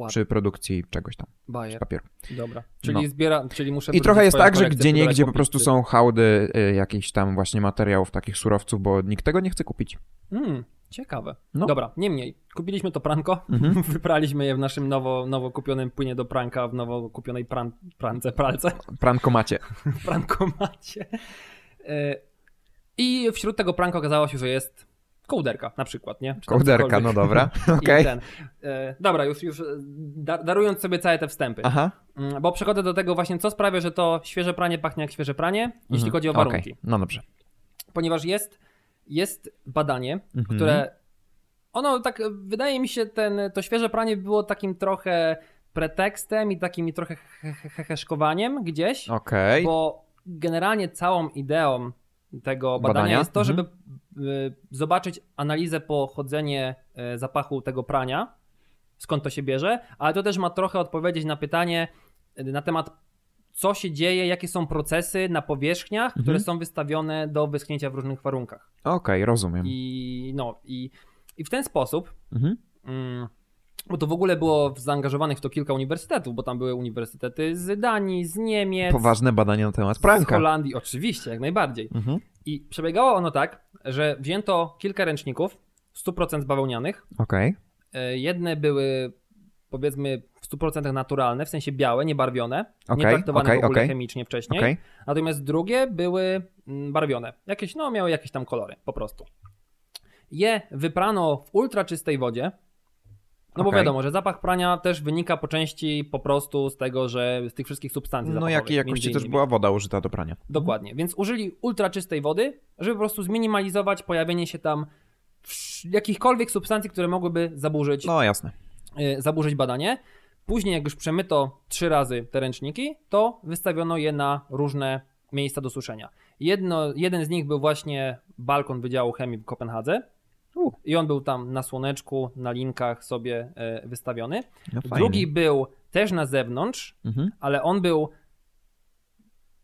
Ładnie. przy produkcji czegoś tam, Bajer. papieru. Dobra. Czyli No. zbiera, czyli muszę I trochę jest tak, że gdzie pudełek niegdzie po prostu są hałdy y, jakichś tam właśnie materiałów, takich surowców, bo nikt tego nie chce kupić. Mm, ciekawe. No. Dobra, niemniej. Kupiliśmy to pranko, Mhm. wypraliśmy je w naszym nowo, nowo kupionym płynie do pranka, w nowo kupionej pran, prance, pralce, Prankomacie. prankomacie. E, I wśród tego pranka okazało się, że jest kołderka na przykład, nie? Czy Kołderka, no dobra. Okej. ten. E, dobra, już, już e, da, darując sobie całe te wstępy. Aha. Mm, Bo przechodzę do tego właśnie, co sprawia, że to świeże pranie pachnie jak świeże pranie, jeśli Mhm. chodzi o warunki. No dobrze. Ponieważ jest, jest badanie, Mhm. które ono tak, wydaje mi się, ten, to świeże pranie było takim trochę pretekstem i takim trochę he- he- heheszkowaniem gdzieś, Okej. bo generalnie całą ideą tego badania, Badania? jest to, Mhm. żeby y, zobaczyć analizę pochodzenie y, zapachu tego prania, skąd to się bierze, ale to też ma trochę odpowiedzieć na pytanie y, na temat co się dzieje, jakie są procesy na powierzchniach, Mhm. które są wystawione do wyschnięcia w różnych warunkach. Okej, rozumiem. I no, i, i w ten sposób Mhm. Mm, bo to w ogóle było zaangażowanych w to kilka uniwersytetów, bo tam były uniwersytety z Danii, z Niemiec, Poważne badania na temat z pranka. Holandii, oczywiście, jak najbardziej. Mhm. I przebiegało ono tak, że wzięto kilka ręczników, 100% bawełnianych. Okej. E, Jedne były powiedzmy w 100% naturalne, w sensie białe, niebarwione, nie Okej, traktowane okej, w ogóle okej. chemicznie wcześniej. Natomiast drugie były mm, barwione. Jakieś, no, miały jakieś tam kolory, po prostu. Je wyprano w ultraczystej wodzie. No bo Okej. wiadomo, że zapach prania też wynika po części po prostu z tego, że z tych wszystkich substancji No jakiej jakości też była woda użyta do prania. Dokładnie. Więc użyli ultraczystej wody, żeby po prostu zminimalizować pojawienie się tam jakichkolwiek substancji, które mogłyby zaburzyć No jasne. y, zaburzyć badanie. Później, jak już przemyto trzy razy te ręczniki, to wystawiono je na różne miejsca do suszenia. Jedno, jeden z nich był właśnie balkon Wydziału Chemii w Kopenhadze. I on był tam na słoneczku, na linkach sobie e, wystawiony. No. Drugi był też na zewnątrz, Mhm. ale on był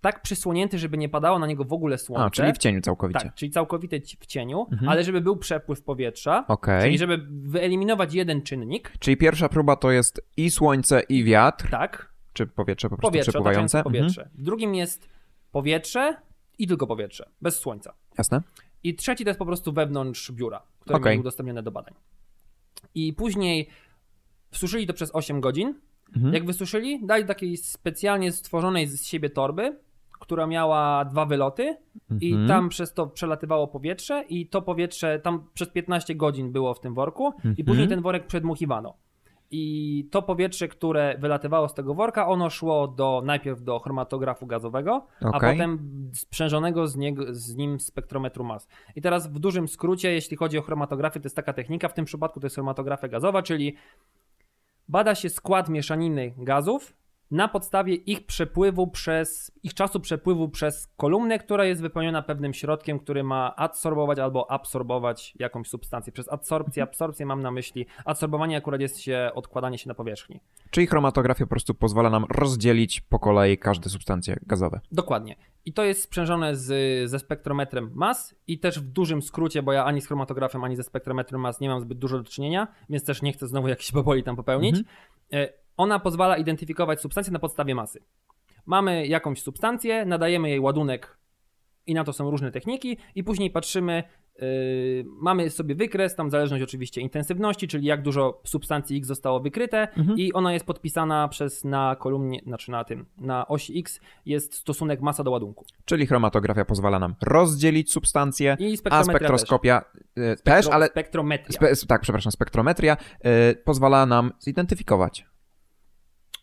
tak przysłonięty, żeby nie padało na niego w ogóle słońce. A, czyli w cieniu całkowicie. Tak, czyli całkowite w cieniu, Mhm. ale żeby był przepływ powietrza, Okej. czyli żeby wyeliminować jeden czynnik, Czyli pierwsza próba to jest i słońce, i wiatr, tak, czy powietrze po prostu powietrze, przepływające. Mhm. powietrze. W drugim jest powietrze i tylko powietrze, bez słońca. Jasne. I trzeci to jest po prostu wewnątrz biura, które były udostępnione do badań. I później wsuszyli to przez 8 godzin. Mhm. Jak wysuszyli, dali takiej specjalnie stworzonej z siebie torby, która miała dwa wyloty i Mhm. tam przez to przelatywało powietrze i to powietrze tam przez 15 godzin było w tym worku i Mhm. później ten worek przedmuchiwano. I to powietrze, które wylatywało z tego worka, ono szło do, najpierw do chromatografu gazowego, a Okej. potem sprzężonego z, niego, z nim spektrometru mas. I teraz w dużym skrócie, jeśli chodzi o chromatografię, to jest taka technika, w tym przypadku to jest chromatografia gazowa, czyli bada się skład mieszaniny gazów na podstawie ich przepływu przez, ich czasu przepływu przez kolumnę, która jest wypełniona pewnym środkiem, który ma adsorbować albo absorbować jakąś substancję. Przez adsorpcję, absorpcję mam na myśli, adsorbowanie akurat jest się odkładanie się na powierzchni. Czyli chromatografia po prostu pozwala nam rozdzielić po kolei każde substancje gazowe. Dokładnie. I to jest sprzężone z, ze spektrometrem mas i też w dużym skrócie, bo ja ani z chromatografem, ani ze spektrometrem mas nie mam zbyt dużo do czynienia, więc też nie chcę znowu jakiejś baboli tam popełnić. E, Ona pozwala identyfikować substancje na podstawie masy. Mamy jakąś substancję, nadajemy jej ładunek i na to są różne techniki i później patrzymy, yy, mamy sobie wykres, tam zależność oczywiście intensywności, czyli jak dużo substancji X zostało wykryte Mhm. i ona jest podpisana przez na kolumnie, znaczy na tym, na osi X jest stosunek masa do ładunku. Czyli chromatografia pozwala nam rozdzielić substancje, I a spektroskopia e, też, też, ale spektrometria. Spe, tak, przepraszam, spektrometria e, pozwala nam zidentyfikować.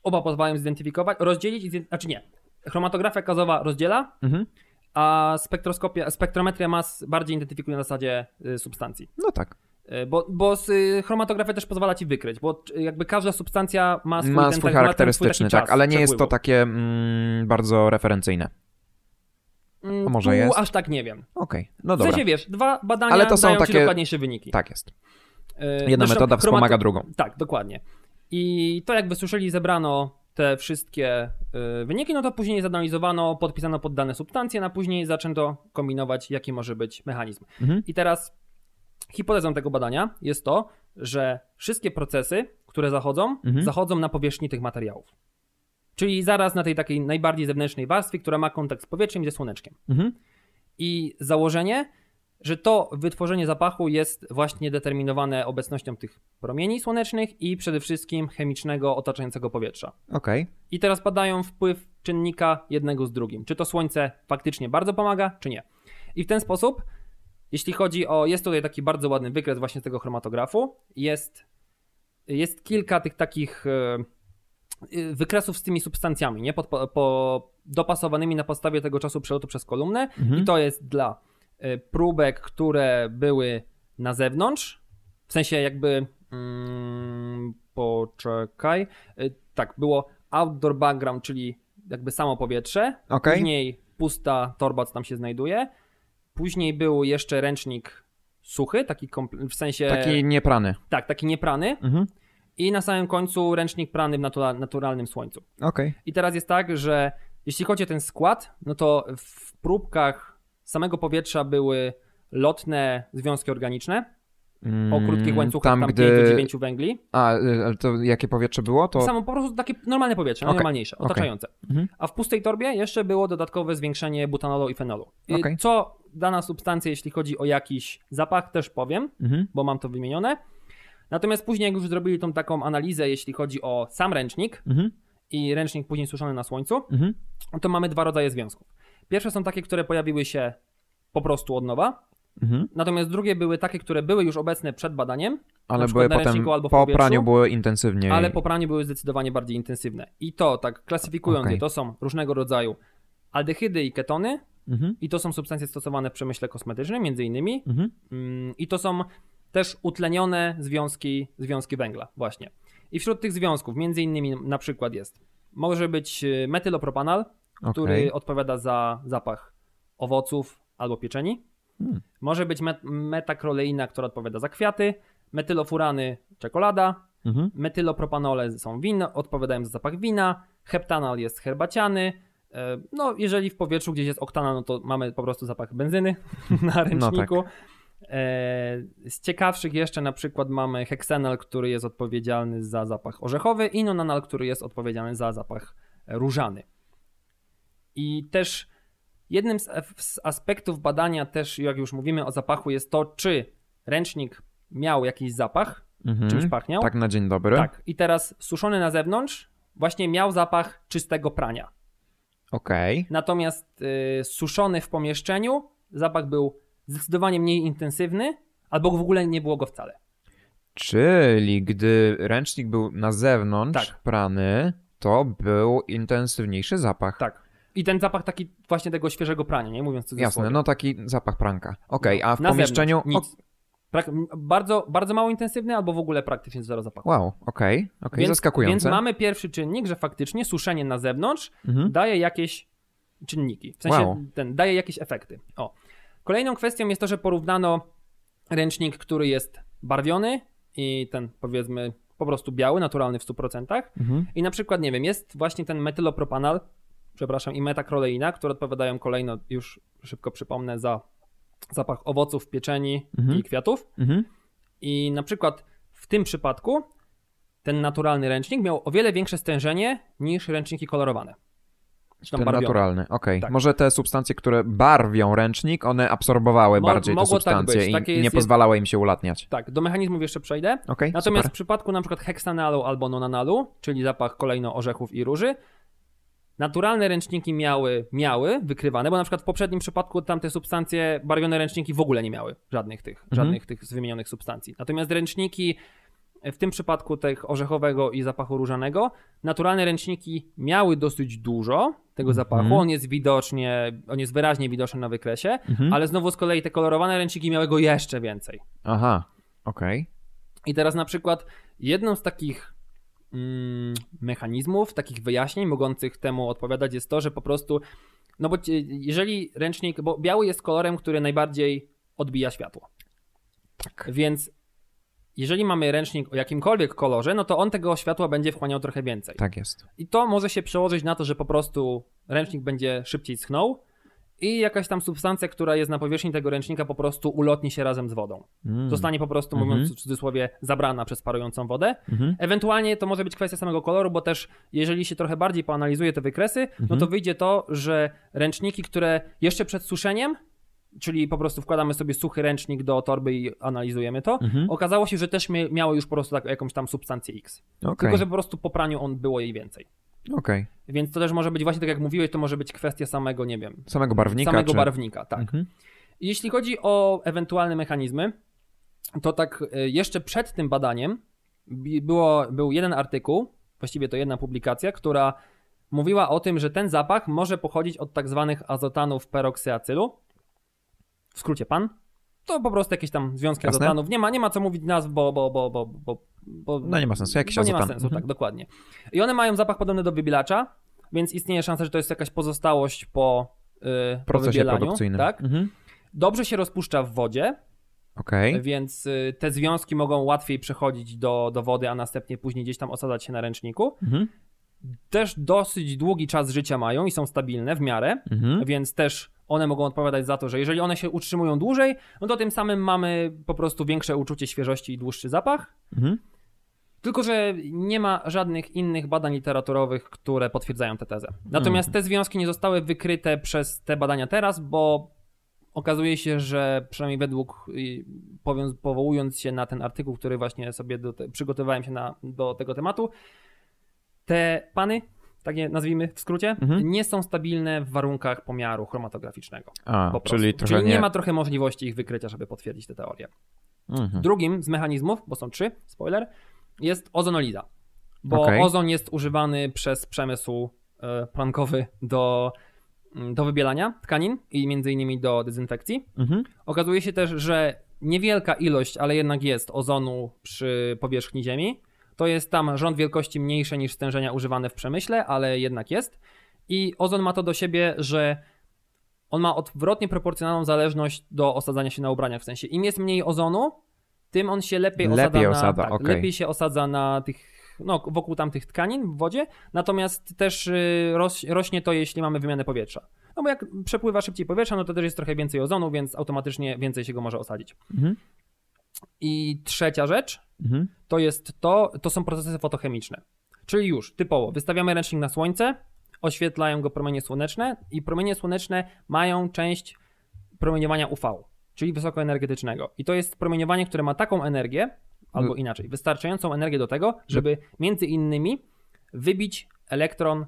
Oba pozwalają zidentyfikować, rozdzielić, znaczy nie. Chromatografia gazowa rozdziela, Mhm. a spektroskopia, spektrometria mas bardziej identyfikuje na zasadzie y, substancji. No tak. Y, Bo, bo y, chromatografia też pozwala ci wykryć, bo jakby każda substancja ma swój, Ma ten, swój tak- ma charakterystyczny, swój tak, ale nie jest to przepływu. takie mm, bardzo referencyjne. Mm, a może tu jest? aż tak nie wiem. Okej, no w dobra. sensie wiesz, dwa badania Ale to są dają ci takie- dokładniejsze wyniki. Tak jest. Jedna zresztą metoda wspomaga drugą. Tak, dokładnie. I to jak wysłyszeli, zebrano te wszystkie y, wyniki, no to później zanalizowano, podpisano pod dane substancje, no a później zaczęto kombinować, jaki może być mechanizm. Mhm. I teraz hipotezą tego badania jest to, że wszystkie procesy, które zachodzą, Mhm. zachodzą na powierzchni tych materiałów. Czyli zaraz na tej takiej najbardziej zewnętrznej warstwie, która ma kontakt z powietrzem i ze słoneczkiem. Mhm. I założenie, że to wytworzenie zapachu jest właśnie determinowane obecnością tych promieni słonecznych i przede wszystkim chemicznego otaczającego powietrza. Okej. I teraz badają wpływ czynnika jednego z drugim. Czy to słońce faktycznie bardzo pomaga, czy nie. I w ten sposób, jeśli chodzi o. Jest tutaj taki bardzo ładny wykres właśnie tego chromatografu. Jest, jest kilka tych takich e, e, wykresów z tymi substancjami, nie? Pod, po, dopasowanymi na podstawie tego czasu przelotu przez kolumnę. Mhm. I to jest dla próbek, które były na zewnątrz. W sensie jakby. Mm, poczekaj. E, Tak, było outdoor background, czyli jakby samo powietrze. Okej. Później pusta torba, co tam się znajduje. Później był jeszcze ręcznik suchy, taki w sensie. Taki nieprany. Tak, taki nieprany. Mhm. I na samym końcu ręcznik prany w natura- naturalnym słońcu. Okej. I teraz jest tak, że jeśli chodzi o ten skład, no to w próbkach samego powietrza były lotne związki organiczne o krótkich łańcuchach Mm, Tam, tam, gdy... 5-9 węgli. A, y, ale to jakie powietrze było? To... Samo po prostu takie normalne powietrze, Okej, najnormalniejsze, okej. otaczające. Mhm. A w pustej torbie jeszcze było dodatkowe zwiększenie butanolu i fenolu. Okej. Co dana substancja, jeśli chodzi o jakiś zapach, też powiem, Mhm. bo mam to wymienione. Natomiast później, jak już zrobili tą taką analizę, jeśli chodzi o sam ręcznik Mhm. i ręcznik później suszony na słońcu, Mhm. to mamy dwa rodzaje związków. Pierwsze są takie, które pojawiły się po prostu od nowa, Mhm. natomiast drugie były takie, które były już obecne przed badaniem, Ale były potem albo po praniu były intensywniej. ale po praniu były zdecydowanie bardziej intensywne. I to, tak klasyfikując Okej. je, to są różnego rodzaju aldehydy i ketony, Mhm. i to są substancje stosowane w przemyśle kosmetycznym, między innymi, Mhm. Mm, I to są też utlenione związki, związki węgla, właśnie. I wśród tych związków, między innymi na przykład jest, może być y, metylopropanal, który Okej. odpowiada za zapach owoców albo pieczeni. Hmm. Może być met- metakroleina, która odpowiada za kwiaty, metylofurany, czekolada, Mhm. metylopropanole są wina, odpowiadają za zapach wina, heptanal jest herbaciany. E, No, jeżeli w powietrzu gdzieś jest oktanal, no to mamy po prostu zapach benzyny na ręczniku. E, Z ciekawszych jeszcze na przykład mamy heksenal, który jest odpowiedzialny za zapach orzechowy i nonanal, który jest odpowiedzialny za zapach różany. I też jednym z, z aspektów badania też, jak już mówimy o zapachu, jest to, czy ręcznik miał jakiś zapach, Mhm. czymś pachniał. Tak na dzień dobry. Tak. I teraz suszony na zewnątrz właśnie miał zapach czystego prania. Okej. Natomiast y, suszony w pomieszczeniu zapach był zdecydowanie mniej intensywny, albo w ogóle nie było go wcale. Czyli gdy ręcznik był na zewnątrz Tak. prany, to był intensywniejszy zapach. Tak. I ten zapach taki właśnie tego świeżego prania, nie mówiąc co Jasne, no taki zapach pranka. Okej, a w Na pomieszczeniu... zewnątrz nic. Prak- bardzo, bardzo mało intensywny, albo w ogóle praktycznie zero zapachu. Wow, okej, okej, Więc, zaskakujące. więc mamy pierwszy czynnik, że faktycznie suszenie na zewnątrz Mhm. daje jakieś czynniki. W sensie Wow. ten, daje jakieś efekty. O. Kolejną kwestią jest to, że porównano ręcznik, który jest barwiony i ten powiedzmy po prostu biały, naturalny w 100%. Mhm. I na przykład, nie wiem, jest właśnie ten metylopropanal, przepraszam, i metakroleina, które odpowiadają kolejno, już szybko przypomnę, za zapach owoców, pieczeni Mhm. i kwiatów. Mhm. I na przykład w tym przypadku ten naturalny ręcznik miał o wiele większe stężenie niż ręczniki kolorowane. Ten barwione. naturalny, okej. Tak. Może te substancje, które barwią ręcznik, one absorbowały Mo- bardziej te tak substancje. Takie i nie jest- pozwalały im się ulatniać. Tak, do mechanizmów jeszcze przejdę. Okej, Natomiast super. w przypadku na przykład heksanalu albo nonanalu, czyli zapach kolejno orzechów i róży, naturalne ręczniki miały, miały wykrywane, bo na przykład w poprzednim przypadku tamte substancje, barwione ręczniki w ogóle nie miały żadnych tych, Mhm. żadnych tych z wymienionych substancji. Natomiast ręczniki w tym przypadku tych orzechowego i zapachu różanego, naturalne ręczniki miały dosyć dużo tego Mhm. zapachu, on jest widocznie, on jest wyraźnie widoczny na wykresie, Mhm. ale znowu z kolei te kolorowane ręczniki miały go jeszcze więcej. Aha, okej. I teraz na przykład jedną z takich mechanizmów, takich wyjaśnień mogących temu odpowiadać jest to, że po prostu, no bo jeżeli ręcznik, bo biały jest kolorem, który najbardziej odbija światło. Tak. Więc jeżeli mamy ręcznik o jakimkolwiek kolorze, no to on tego światła będzie wchłaniał trochę więcej. Tak jest. I to może się przełożyć na to, że po prostu ręcznik będzie szybciej schnął i jakaś tam substancja, która jest na powierzchni tego ręcznika po prostu ulotni się razem z wodą. Mm. Zostanie po prostu, Mhm. mówiąc w cudzysłowie, zabrana przez parującą wodę. Mhm. Ewentualnie to może być kwestia samego koloru, bo też jeżeli się trochę bardziej poanalizuje te wykresy, no Mhm. to wyjdzie to, że ręczniki, które jeszcze przed suszeniem, czyli po prostu wkładamy sobie suchy ręcznik do torby i analizujemy to, Mhm. okazało się, że też mia- miały już po prostu tak, jakąś tam substancję X. Okej, Tylko, że po prostu po praniu on było jej więcej. Okej. Więc to też może być właśnie tak jak mówiłeś, to może być kwestia samego, nie wiem, Samego barwnika, samego czy... barwnika, tak. Mhm. Jeśli chodzi o ewentualne mechanizmy, to tak e, jeszcze przed tym badaniem było, był jeden artykuł, właściwie to jedna publikacja, która mówiła o tym, że ten zapach może pochodzić od tak zwanych azotanów perokseacylu. W skrócie pan. To po prostu jakieś tam związki Jasne. azotanów. Nie ma, nie ma co mówić nazw, bo, bo, bo, bo, bo, bo No nie ma sensu, jakiś bo nie ma azotan. sensu, Mhm. tak, dokładnie. I one mają zapach podobny do wybielacza, więc istnieje szansa, że to jest jakaś pozostałość po, yy, po procesie wybielaniu. produkcyjnym. Tak? Mhm. Dobrze się rozpuszcza w wodzie, Okej. więc y, te związki mogą łatwiej przechodzić do, do wody, a następnie później gdzieś tam osadzać się na ręczniku. Mhm. Też dosyć długi czas życia mają i są stabilne w miarę, Mhm. więc też one mogą odpowiadać za to, że jeżeli one się utrzymują dłużej, no to tym samym mamy po prostu większe uczucie świeżości i dłuższy zapach. Mhm. Tylko, że nie ma żadnych innych badań literaturowych, które potwierdzają tę tezę. Natomiast te związki nie zostały wykryte przez te badania teraz, bo okazuje się, że przynajmniej według, y, powołując się na ten artykuł, który właśnie sobie te, przygotowałem się na, do tego tematu, te pany, tak je nazwijmy w skrócie, Mhm. nie są stabilne w warunkach pomiaru chromatograficznego. A, czyli Czyli nie nie... ma trochę możliwości ich wykrycia, żeby potwierdzić tę teorię. Mhm. Drugim z mechanizmów, bo są trzy, spoiler, jest ozonoliza. Bo Okej. ozon jest używany przez przemysł e, prankowy do, mm, do wybielania tkanin i między innymi do dezynfekcji. Mhm. Okazuje się też, że niewielka ilość, ale jednak jest ozonu przy powierzchni Ziemi. To jest tam rząd wielkości mniejsze niż stężenia używane w przemyśle, ale jednak jest. I ozon ma to do siebie, że on ma odwrotnie proporcjonalną zależność do osadzania się na ubraniach. W sensie im jest mniej ozonu, tym on się lepiej, Lepiej osadza, na, osada, tak, okej. lepiej się osadza na tych, no, wokół tamtych tkanin w wodzie, natomiast też y, roś, rośnie to, jeśli mamy wymianę powietrza. No bo jak przepływa szybciej powietrza, no to też jest trochę więcej ozonu, więc automatycznie więcej się go może osadzić. Mhm. I trzecia rzecz Mhm. to jest to, to są procesy fotochemiczne. Czyli już typowo wystawiamy ręcznik na słońce, oświetlają go promienie słoneczne i promienie słoneczne mają część promieniowania UV, czyli wysokoenergetycznego. I to jest promieniowanie, które ma taką energię, albo No. inaczej, wystarczającą energię do tego, żeby między innymi wybić elektron y,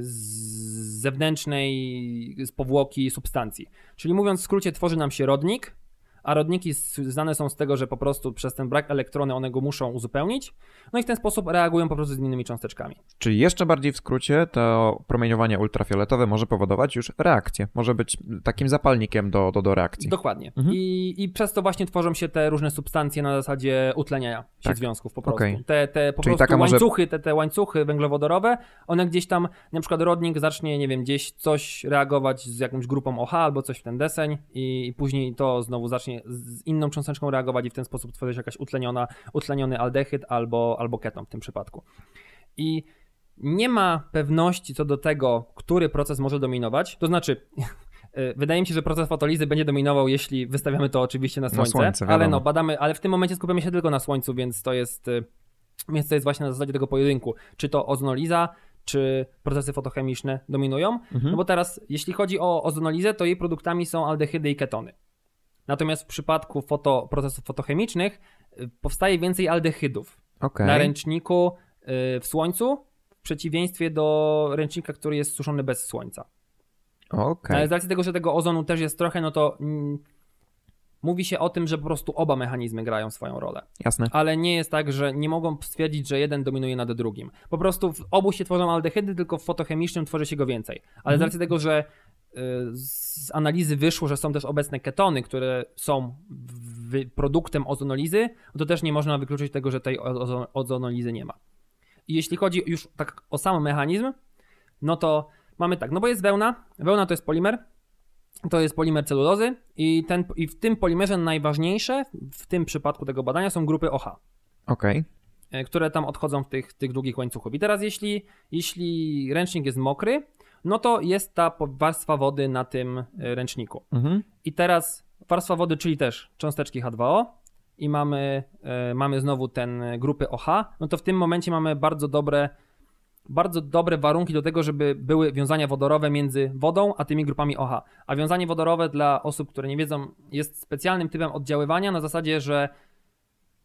z zewnętrznej z powłoki substancji. Czyli mówiąc w skrócie, tworzy nam się rodnik, a rodniki znane są z tego, że po prostu przez ten brak elektrony one go muszą uzupełnić, no i w ten sposób reagują po prostu z innymi cząsteczkami. Czyli jeszcze bardziej w skrócie, to promieniowanie ultrafioletowe może powodować już reakcję. Może być takim zapalnikiem do, do, do reakcji. Dokładnie. Mhm. I, I przez to właśnie tworzą się te różne substancje na zasadzie utleniania się Tak. związków po prostu. Okej. Te, te po Czyli prostu taka może- łańcuchy, te, te łańcuchy węglowodorowe, one gdzieś tam, na przykład rodnik zacznie, nie wiem, gdzieś coś reagować z jakąś grupą OH albo coś w ten deseń i, i później to znowu zacznie z inną cząsteczką reagować i w ten sposób tworzy się jakaś utleniona, utleniony aldehyd albo, albo keton w tym przypadku. I nie ma pewności co do tego, który proces może dominować. To znaczy, wydaje mi się, że proces fotolizy będzie dominował, jeśli wystawiamy to oczywiście na Na słońce. słońce, ale no, badamy, ale w tym momencie skupiamy się tylko na słońcu, więc to jest. y, Więc to jest właśnie na zasadzie tego pojedynku. Czy to ozonoliza, czy procesy fotochemiczne dominują. Mhm. No bo teraz, jeśli chodzi o ozonolizę, to jej produktami są aldehydy i ketony. Natomiast w przypadku foto, procesów fotochemicznych y, powstaje więcej aldehydów Okej. na ręczniku y, w słońcu, w przeciwieństwie do ręcznika, który jest suszony bez słońca. Okej. Ale z racji tego, że tego ozonu też jest trochę, no to mm, mówi się o tym, że po prostu oba mechanizmy grają swoją rolę. Jasne. Ale nie jest tak, że nie mogą stwierdzić, że jeden dominuje nad drugim. Po prostu w obu się tworzą aldehydy, tylko w fotochemicznym tworzy się go więcej. Ale z Mhm. racji tego, że z analizy wyszło, że są też obecne ketony, które są produktem ozonolizy, no to też nie można wykluczyć tego, że tej ozo- ozonolizy nie ma. I jeśli chodzi już tak o sam mechanizm, no to mamy tak, no bo jest wełna, wełna to jest polimer, to jest polimer celulozy i, ten, i w tym polimerze najważniejsze w tym przypadku tego badania są grupy OH, Okej. e, które tam odchodzą w tych, tych długich łańcuchów. I teraz jeśli, jeśli ręcznik jest mokry, no to jest ta warstwa wody na tym e, ręczniku. Mhm. I teraz warstwa wody, czyli też cząsteczki H2O i mamy, e, mamy znowu ten e, grupy OH, no to w tym momencie mamy bardzo dobre, bardzo dobre warunki do tego, żeby były wiązania wodorowe między wodą a tymi grupami OH. A wiązanie wodorowe dla osób, które nie wiedzą, jest specjalnym typem oddziaływania na zasadzie, że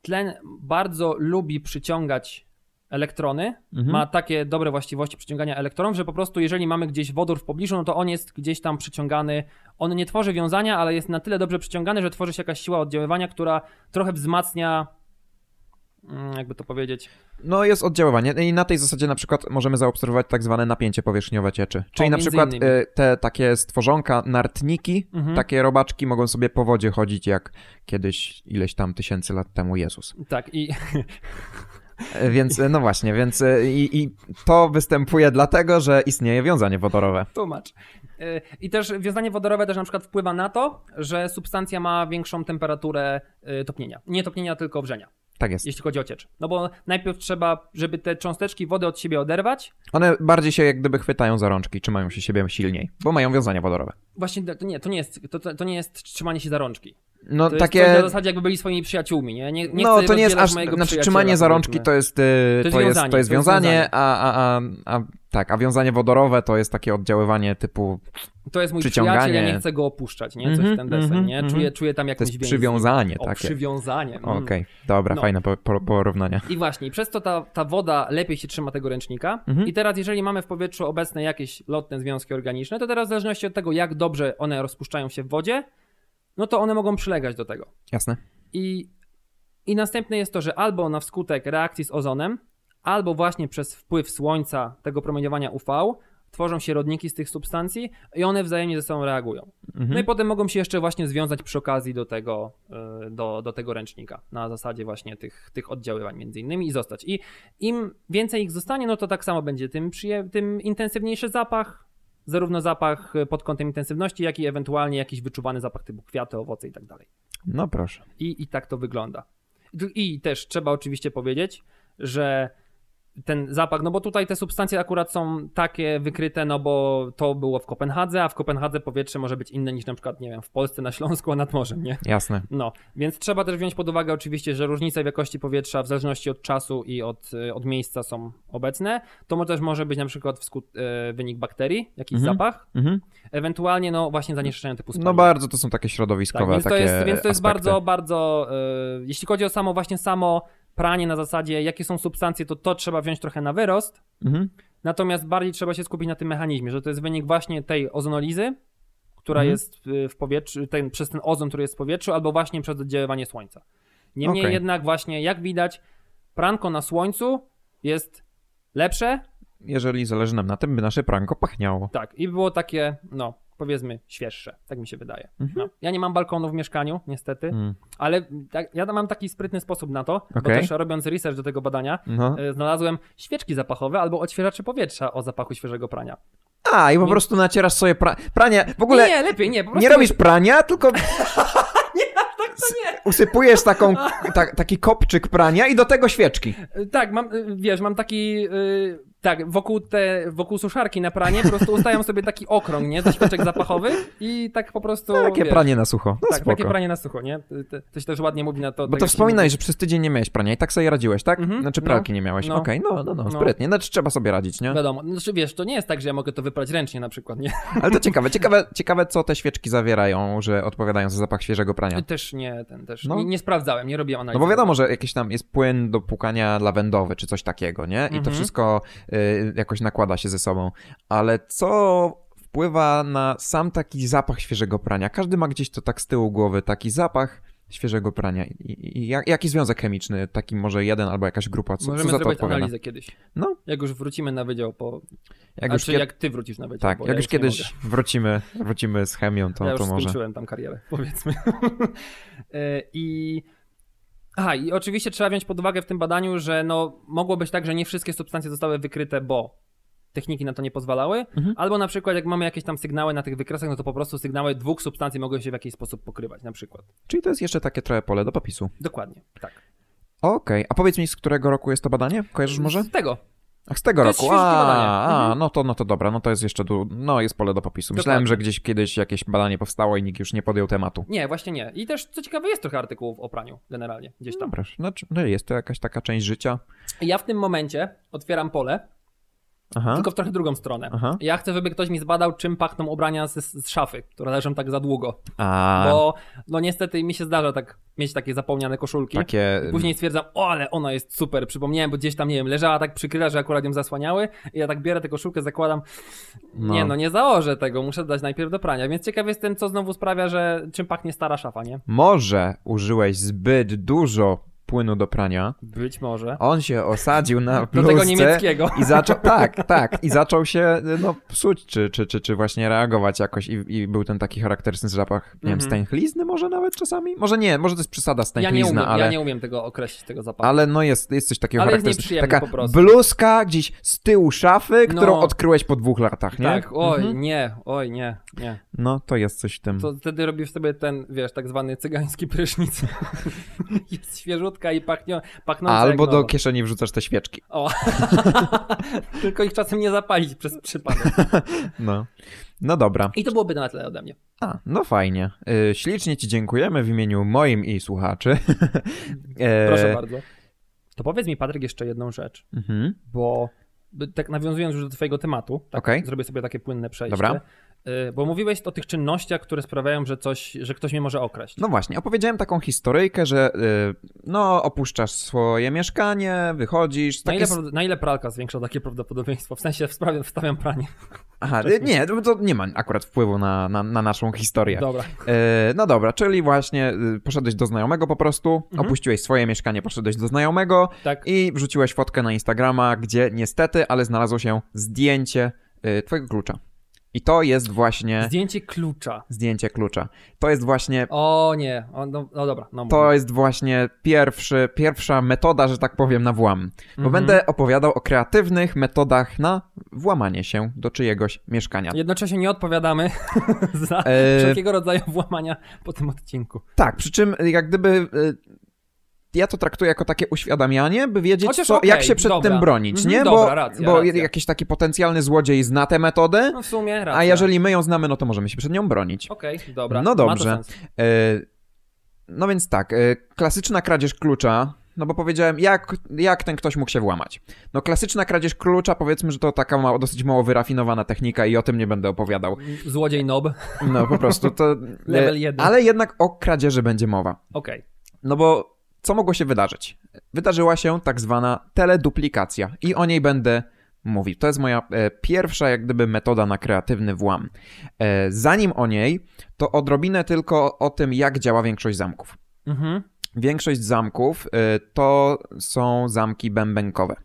tlen bardzo lubi przyciągać elektrony, Mhm. ma takie dobre właściwości przyciągania elektronów, że po prostu jeżeli mamy gdzieś wodór w pobliżu, no to on jest gdzieś tam przyciągany. On nie tworzy wiązania, ale jest na tyle dobrze przyciągany, że tworzy się jakaś siła oddziaływania, która trochę wzmacnia, mm, jakby to powiedzieć, No jest oddziaływanie i na tej zasadzie na przykład możemy zaobserwować tak zwane napięcie powierzchniowe cieczy. Czyli na między przykład innymi. y, te takie stworzonka, nartniki, Mhm. takie robaczki mogą sobie po wodzie chodzić jak kiedyś ileś tam tysięcy lat temu Jezus. tak i E, Więc e, no właśnie, więc e, i, i to występuje dlatego, że istnieje wiązanie wodorowe. tłumacz. Y, I też wiązanie wodorowe też na przykład wpływa na to, że substancja ma większą temperaturę y, topnienia. Nie topnienia, tylko wrzenia, Tak jest. jeśli chodzi o ciecz. No bo najpierw trzeba, żeby te cząsteczki wody od siebie oderwać, One bardziej się jak gdyby chwytają za rączki, trzymają się siebie silniej, bo mają wiązanie wodorowe. Właśnie to nie, to nie jest, to, to nie jest trzymanie się za rączki. No To takie... jest na zasadzie, jakby byli swoimi przyjaciółmi, nie? Nie, nie no chcę to nie jest aż, znaczy trzymanie za rączki to jest, y, To jest to jest, to jest to jest wiązanie, a, a, a, a tak, a wiązanie wodorowe to jest takie oddziaływanie typu, To jest mój przyjaciel, ja nie chcę go opuszczać, nie? Coś Mhm, w ten desen, mhm, nie? mhm. Czuję, czuję tam to jakąś jest więź. przywiązanie O, takie. przywiązanie. mm. Okej, dobra, No. fajne po, po, porównanie. I właśnie, przez to ta, ta woda lepiej się trzyma tego ręcznika. Mhm. I teraz, jeżeli mamy w powietrzu obecne jakieś lotne związki organiczne, to teraz w zależności od tego, jak dobrze one rozpuszczają się w wodzie, no to one mogą przylegać do tego. Jasne. I, I następne jest to, że albo na wskutek reakcji z ozonem, albo właśnie przez wpływ słońca, tego promieniowania UV, tworzą się rodniki z tych substancji i one wzajemnie ze sobą reagują. Mhm. No i potem mogą się jeszcze właśnie związać przy okazji do tego, y, do, do tego ręcznika, na zasadzie właśnie tych, tych oddziaływań między innymi i zostać. I im więcej ich zostanie, no to tak samo będzie tym, przyje- tym intensywniejszy zapach, zarówno zapach y, pod kątem intensywności, jak i ewentualnie jakiś wyczuwany zapach typu kwiaty, owoce i tak dalej. No proszę. I, I tak to wygląda. I też trzeba oczywiście powiedzieć, że ten zapach, no bo tutaj te substancje akurat są takie wykryte, no bo to było w Kopenhadze, a w Kopenhadze powietrze może być inne niż na przykład, nie wiem, w Polsce, na Śląsku, a nad morzem, nie? Jasne. No, więc trzeba też wziąć pod uwagę oczywiście, że różnice w jakości powietrza w zależności od czasu i od, y, od miejsca są obecne. To też może być na przykład wskut, e, wynik bakterii, jakiś Mhm. zapach, Mhm. ewentualnie no właśnie zanieczyszczenia typu No spalin. bardzo to są takie Tak, środowiskowe więc, to takie jest, więc to jest aspekty. bardzo, bardzo. y, jeśli chodzi o samo właśnie samo pranie na zasadzie, jakie są substancje, to to trzeba wziąć trochę na wyrost. Mhm. Natomiast bardziej trzeba się skupić na tym mechanizmie, że to jest wynik właśnie tej ozonolizy, która Mhm. jest y, w powietrzu, ten, przez ten ozon, który jest w powietrzu, albo właśnie przez oddziaływanie słońca. Niemniej Okej. jednak właśnie, jak widać, pranko na słońcu jest lepsze, Jeżeli zależy nam na tym, by nasze pranko pachniało. tak, i było takie, no, powiedzmy, świeższe, tak mi się wydaje. Mhm. No. Ja nie mam balkonu w mieszkaniu, niestety, Mm. ale tak, ja mam taki sprytny sposób na to, bo Okej. też robiąc research do tego badania, No. e, znalazłem świeczki zapachowe albo odświeżacze powietrza o zapachu świeżego prania. A, i po Nie- prostu nacierasz sobie pra... pranie. W ogóle Nie, lepiej, nie, nie robisz prania, tylko Tak to nie. usypujesz taką, ta, taki kopczyk prania i do tego świeczki. E, Tak, mam, e, wiesz, mam taki, Tak, wokół, te, wokół suszarki na pranie po prostu ustają sobie taki okrąg, nie? Ze świeczek zapachowych i tak po prostu, Takie wiesz, pranie na sucho. No tak, spoko. takie pranie na sucho, nie? To, się też ładnie mówi na to. Bo to wspominaj, że przez tydzień nie miałeś prania i tak sobie radziłeś, tak? Mhm, Znaczy no, pralki nie miałeś. no. Okej, no, no, no, No. sprytnie. Znaczy trzeba sobie radzić, nie? Wiadomo, znaczy wiesz, to nie jest tak, że ja mogę to wyprać ręcznie na przykład, nie? Ale to ciekawe, ciekawe, ciekawe co te świeczki zawierają, że odpowiadają za zapach świeżego prania. Też nie, ten też, No. nie, nie sprawdzałem, nie robiłem No analizy. bo wiadomo, że jakiś tam jest płyn do płukania lawendowy czy coś takiego, nie? I to Mhm. wszystko jakoś nakłada się ze sobą. Ale co wpływa na sam taki zapach świeżego prania? Każdy ma gdzieś to tak z tyłu głowy, taki zapach świeżego prania. I, i, jak- jaki związek chemiczny? Taki może jeden albo jakaś grupa? Co, co Możemy za to odpowiada? analizę kiedyś. No, Jak już wrócimy na wydział po... jak już, jak ty wrócisz na wydział, tak, jak ja już kiedyś wrócimy, wrócimy z chemią, to, ja już to może. skończyłem tam karierę, powiedzmy. E, I... Aha, i oczywiście trzeba wziąć pod uwagę w tym badaniu, że no, mogło być tak, że nie wszystkie substancje zostały wykryte, bo techniki na to nie pozwalały, Mhm. albo na przykład jak mamy jakieś tam sygnały na tych wykresach, no to po prostu sygnały dwóch substancji mogą się w jakiś sposób pokrywać, na przykład. Czyli to jest jeszcze takie trochę pole do popisu. Dokładnie, tak. Okej, a powiedz mi, z którego roku jest to badanie? Kojarzysz może? Z tego. Ach, z tego To roku. A, a Mhm. no to no to dobra, no to jest jeszcze tu, no jest pole do popisu. Myślałem, Dokładnie. że gdzieś kiedyś jakieś badanie powstało i nikt już nie podjął tematu. Nie, właśnie nie. I też, co ciekawe, jest trochę artykułów o praniu, generalnie, gdzieś tam. Dobra, znaczy, no jest to jakaś taka część życia. Ja w tym momencie otwieram pole, Aha. tylko w trochę drugą stronę. Aha. Ja chcę, żeby ktoś mi zbadał, czym pachną ubrania z, z szafy, które leżą tak za długo. A Bo no niestety mi się zdarza tak mieć takie zapomniane koszulki. takie. Później stwierdzam, o ale ona jest super, przypomniałem, bo gdzieś tam, nie wiem, leżała tak przykryta, że akurat ją zasłaniały i ja tak bierę tę koszulkę, zakładam, nie No. no, nie założę tego, muszę dać najpierw do prania, więc ciekaw jestem, co znowu sprawia, że czym pachnie stara szafa, nie? Może użyłeś zbyt dużo płynu do prania. Być może. On się osadził na Do bluzce tego niemieckiego. i zaczął, tak, tak, i zaczął się no, psuć, czy, czy, czy, czy właśnie reagować jakoś i, i był ten taki charakterystyczny zapach, nie wiem, Mhm. stęchlizny może nawet czasami? Może nie, może to jest przesada Ja nie, stęchlizna, umiem, ale... ja nie umiem tego określić, tego zapachu. Ale no jest, jest coś takiego Ale charakterystycznego. Taka po prostu. bluzka gdzieś z tyłu szafy, którą No. odkryłeś po dwóch latach, nie? Tak, oj, Mhm. nie, oj, nie, nie. No to jest coś w tym. To wtedy robisz sobie ten, wiesz, tak zwany cygański prysznic. jest świeżutka i pachnie, pachnąca Albo do kieszeni wrzucasz te świeczki. O. Tylko ich czasem nie zapalić przez przypadek. No. No dobra. I to byłoby na tyle ode mnie. A, no fajnie. Y, ślicznie ci dziękujemy w imieniu moim i słuchaczy. E, Proszę bardzo. To powiedz mi, Patryk, jeszcze jedną rzecz, Mhm. bo tak nawiązując już do twojego tematu, tak, Okej. zrobię sobie takie płynne przejście. Dobra. Y, Bo mówiłeś o tych czynnościach, które sprawiają, że coś, że ktoś mnie może okraść. No właśnie, opowiedziałem taką historyjkę, że y, no opuszczasz swoje mieszkanie, wychodzisz. na, Takie... ile, s- prawd- na ile pralka zwiększa takie prawdopodobieństwo? W sensie wstawiam, wstawiam pranie. Aha, y, nie, to, to nie ma akurat wpływu na, na, na naszą historię. Dobra. E, no dobra, czyli właśnie y, poszedłeś do znajomego po prostu, Mhm. opuściłeś swoje mieszkanie, poszedłeś do znajomego Tak. i wrzuciłeś fotkę na Instagrama, gdzie niestety, ale znalazło się zdjęcie y, twojego klucza. I to jest właśnie Zdjęcie klucza. zdjęcie klucza. To jest właśnie O nie, o, no, no dobra. No, to jest właśnie pierwszy, pierwsza metoda, że tak powiem, na włam. Bo Mhm. będę opowiadał o kreatywnych metodach na włamanie się do czyjegoś mieszkania. Jednocześnie nie odpowiadamy za E, wszelkiego rodzaju włamania po tym odcinku. Tak, przy czym jak gdyby y, ja to traktuję jako takie uświadamianie, by wiedzieć, Chociaż co, okej, jak się przed dobra. tym bronić, Mhm, nie? dobra, bo racja, bo racja. jakiś taki potencjalny złodziej zna tę metodę, No w sumie racja. a jeżeli my ją znamy, no to możemy się przed nią bronić. Okej, dobra. No Ma dobrze. Y, no więc tak, y, klasyczna kradzież klucza, no bo powiedziałem, jak, jak ten ktoś mógł się włamać? No klasyczna kradzież klucza, powiedzmy, że to taka mało, dosyć mało wyrafinowana technika i o tym nie będę opowiadał. Złodziej nob. No po prostu to... Level y, jeden. Ale jednak o kradzieży będzie mowa. Okej. No bo co mogło się wydarzyć? Wydarzyła się tak zwana teleduplikacja i o niej będę mówił. To jest moja e, pierwsza jak gdyby metoda na kreatywny włam. E, zanim o niej, to odrobinę tylko o tym, jak działa większość zamków. Mhm. Większość zamków e, to są zamki bębenkowe.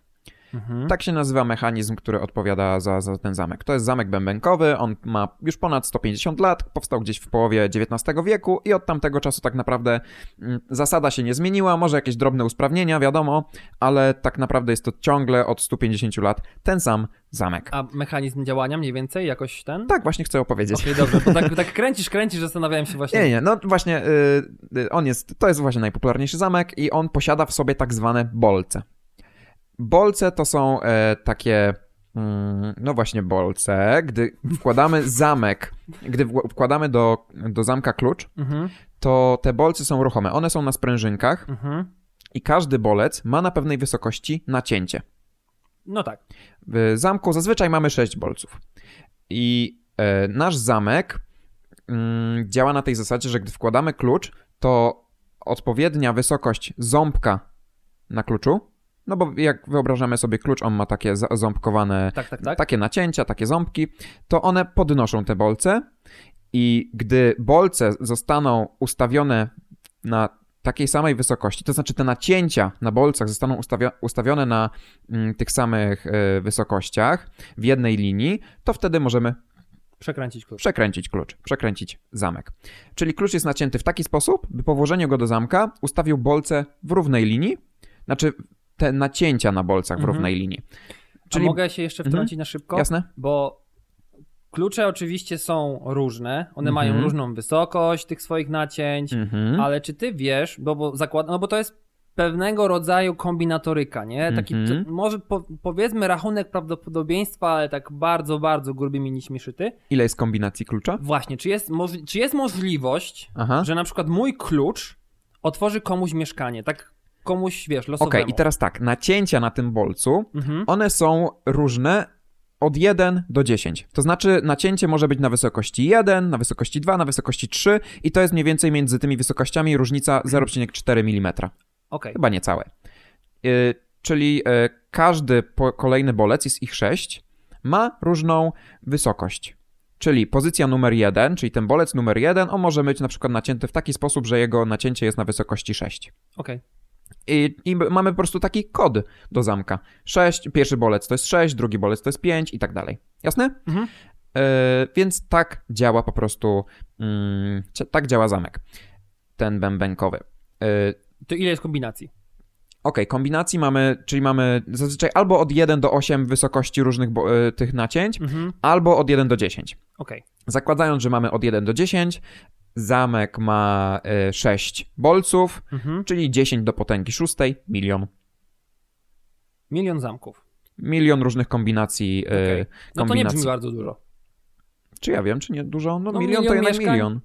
Mhm. Tak się nazywa mechanizm, który odpowiada za, za ten zamek. To jest zamek bębenkowy, on ma już ponad 150 lat, powstał gdzieś w połowie XIX wieku i od tamtego czasu tak naprawdę mm, zasada się nie zmieniła, może jakieś drobne usprawnienia, wiadomo, ale tak naprawdę jest to ciągle od 150 lat ten sam zamek. A mechanizm działania mniej więcej jakoś ten? Tak właśnie chcę opowiedzieć. Okej, dobrze, bo tak, tak kręcisz, kręcisz, zastanawiałem się właśnie. Nie, nie, no właśnie, y, y, on jest, to jest właśnie najpopularniejszy zamek i on posiada w sobie tak zwane bolce. Bolce to są e, takie mm, no właśnie bolce, gdy wkładamy zamek, gdy wkładamy do, do zamka klucz, Mhm, to te bolce są ruchome. One są na sprężynkach mhm. i każdy bolec ma na pewnej wysokości nacięcie. No tak. W zamku zazwyczaj mamy 6 bolców. I e, nasz zamek mm, działa na tej zasadzie, że gdy wkładamy klucz, to odpowiednia wysokość ząbka na kluczu, no bo jak wyobrażamy sobie klucz, on ma takie ząbkowane, Tak, tak, tak. takie nacięcia, takie ząbki, to one podnoszą te bolce i gdy bolce zostaną ustawione na takiej samej wysokości, to znaczy te nacięcia na bolcach zostaną ustawio- ustawione na mm, tych samych e, wysokościach w jednej linii, to wtedy możemy Przekręcić klucz. przekręcić klucz, przekręcić zamek. Czyli klucz jest nacięty w taki sposób, by po włożeniu go do zamka ustawił bolce w równej linii, znaczy te nacięcia na bolcach w Mhm. równej linii. Czyli... A mogę się jeszcze Mhm. wtrącić na szybko? Jasne? Bo klucze oczywiście są różne, one Mhm. mają różną wysokość tych swoich nacięć, Mhm. ale czy ty wiesz, bo, bo zakładam, no bo to jest pewnego rodzaju kombinatoryka, nie? Taki, Mhm. to, może po, powiedzmy rachunek prawdopodobieństwa, ale tak bardzo, bardzo grubymi nićmi szyty. Ile jest kombinacji klucza? Właśnie, czy jest, czy jest możliwość, Aha. że na przykład mój klucz otworzy komuś mieszkanie, tak komuś, wiesz, Okej, losowemu. i teraz tak, nacięcia na tym bolcu, Mhm. one są różne od 1 do 10. To znaczy nacięcie może być na wysokości 1, na wysokości 2, na wysokości 3 i to jest mniej więcej między tymi wysokościami różnica 0,4 mm. Okej, Chyba niecałe. Yy, czyli yy, każdy po, kolejny bolec, jest ich 6, ma różną wysokość. Czyli pozycja numer 1, czyli ten bolec numer 1, on może być na przykład nacięty w taki sposób, że jego nacięcie jest na wysokości 6. okej. I, I mamy po prostu taki kod do zamka. 6, pierwszy bolec to jest 6, drugi bolec to jest 5 i tak dalej. Jasne? Mhm. E, więc tak działa po prostu, cia- tak działa zamek. Ten bębenkowy. E, To ile jest kombinacji? Okej, kombinacji mamy, czyli mamy zazwyczaj albo od 1 do 8 wysokości różnych bo, e, tych nacięć, Mhm. albo od 1 do 10. Okej. Zakładając, że mamy od 1 do 10, zamek ma e, 6 bolców, Mhm. czyli 10 do potęgi szóstej, milion. Milion zamków. Milion różnych kombinacji. e, Okej. No to nie kombinacji. brzmi bardzo dużo. Czy ja wiem, czy nie dużo? No, No, milion, to milion jednak mieszkań. milion.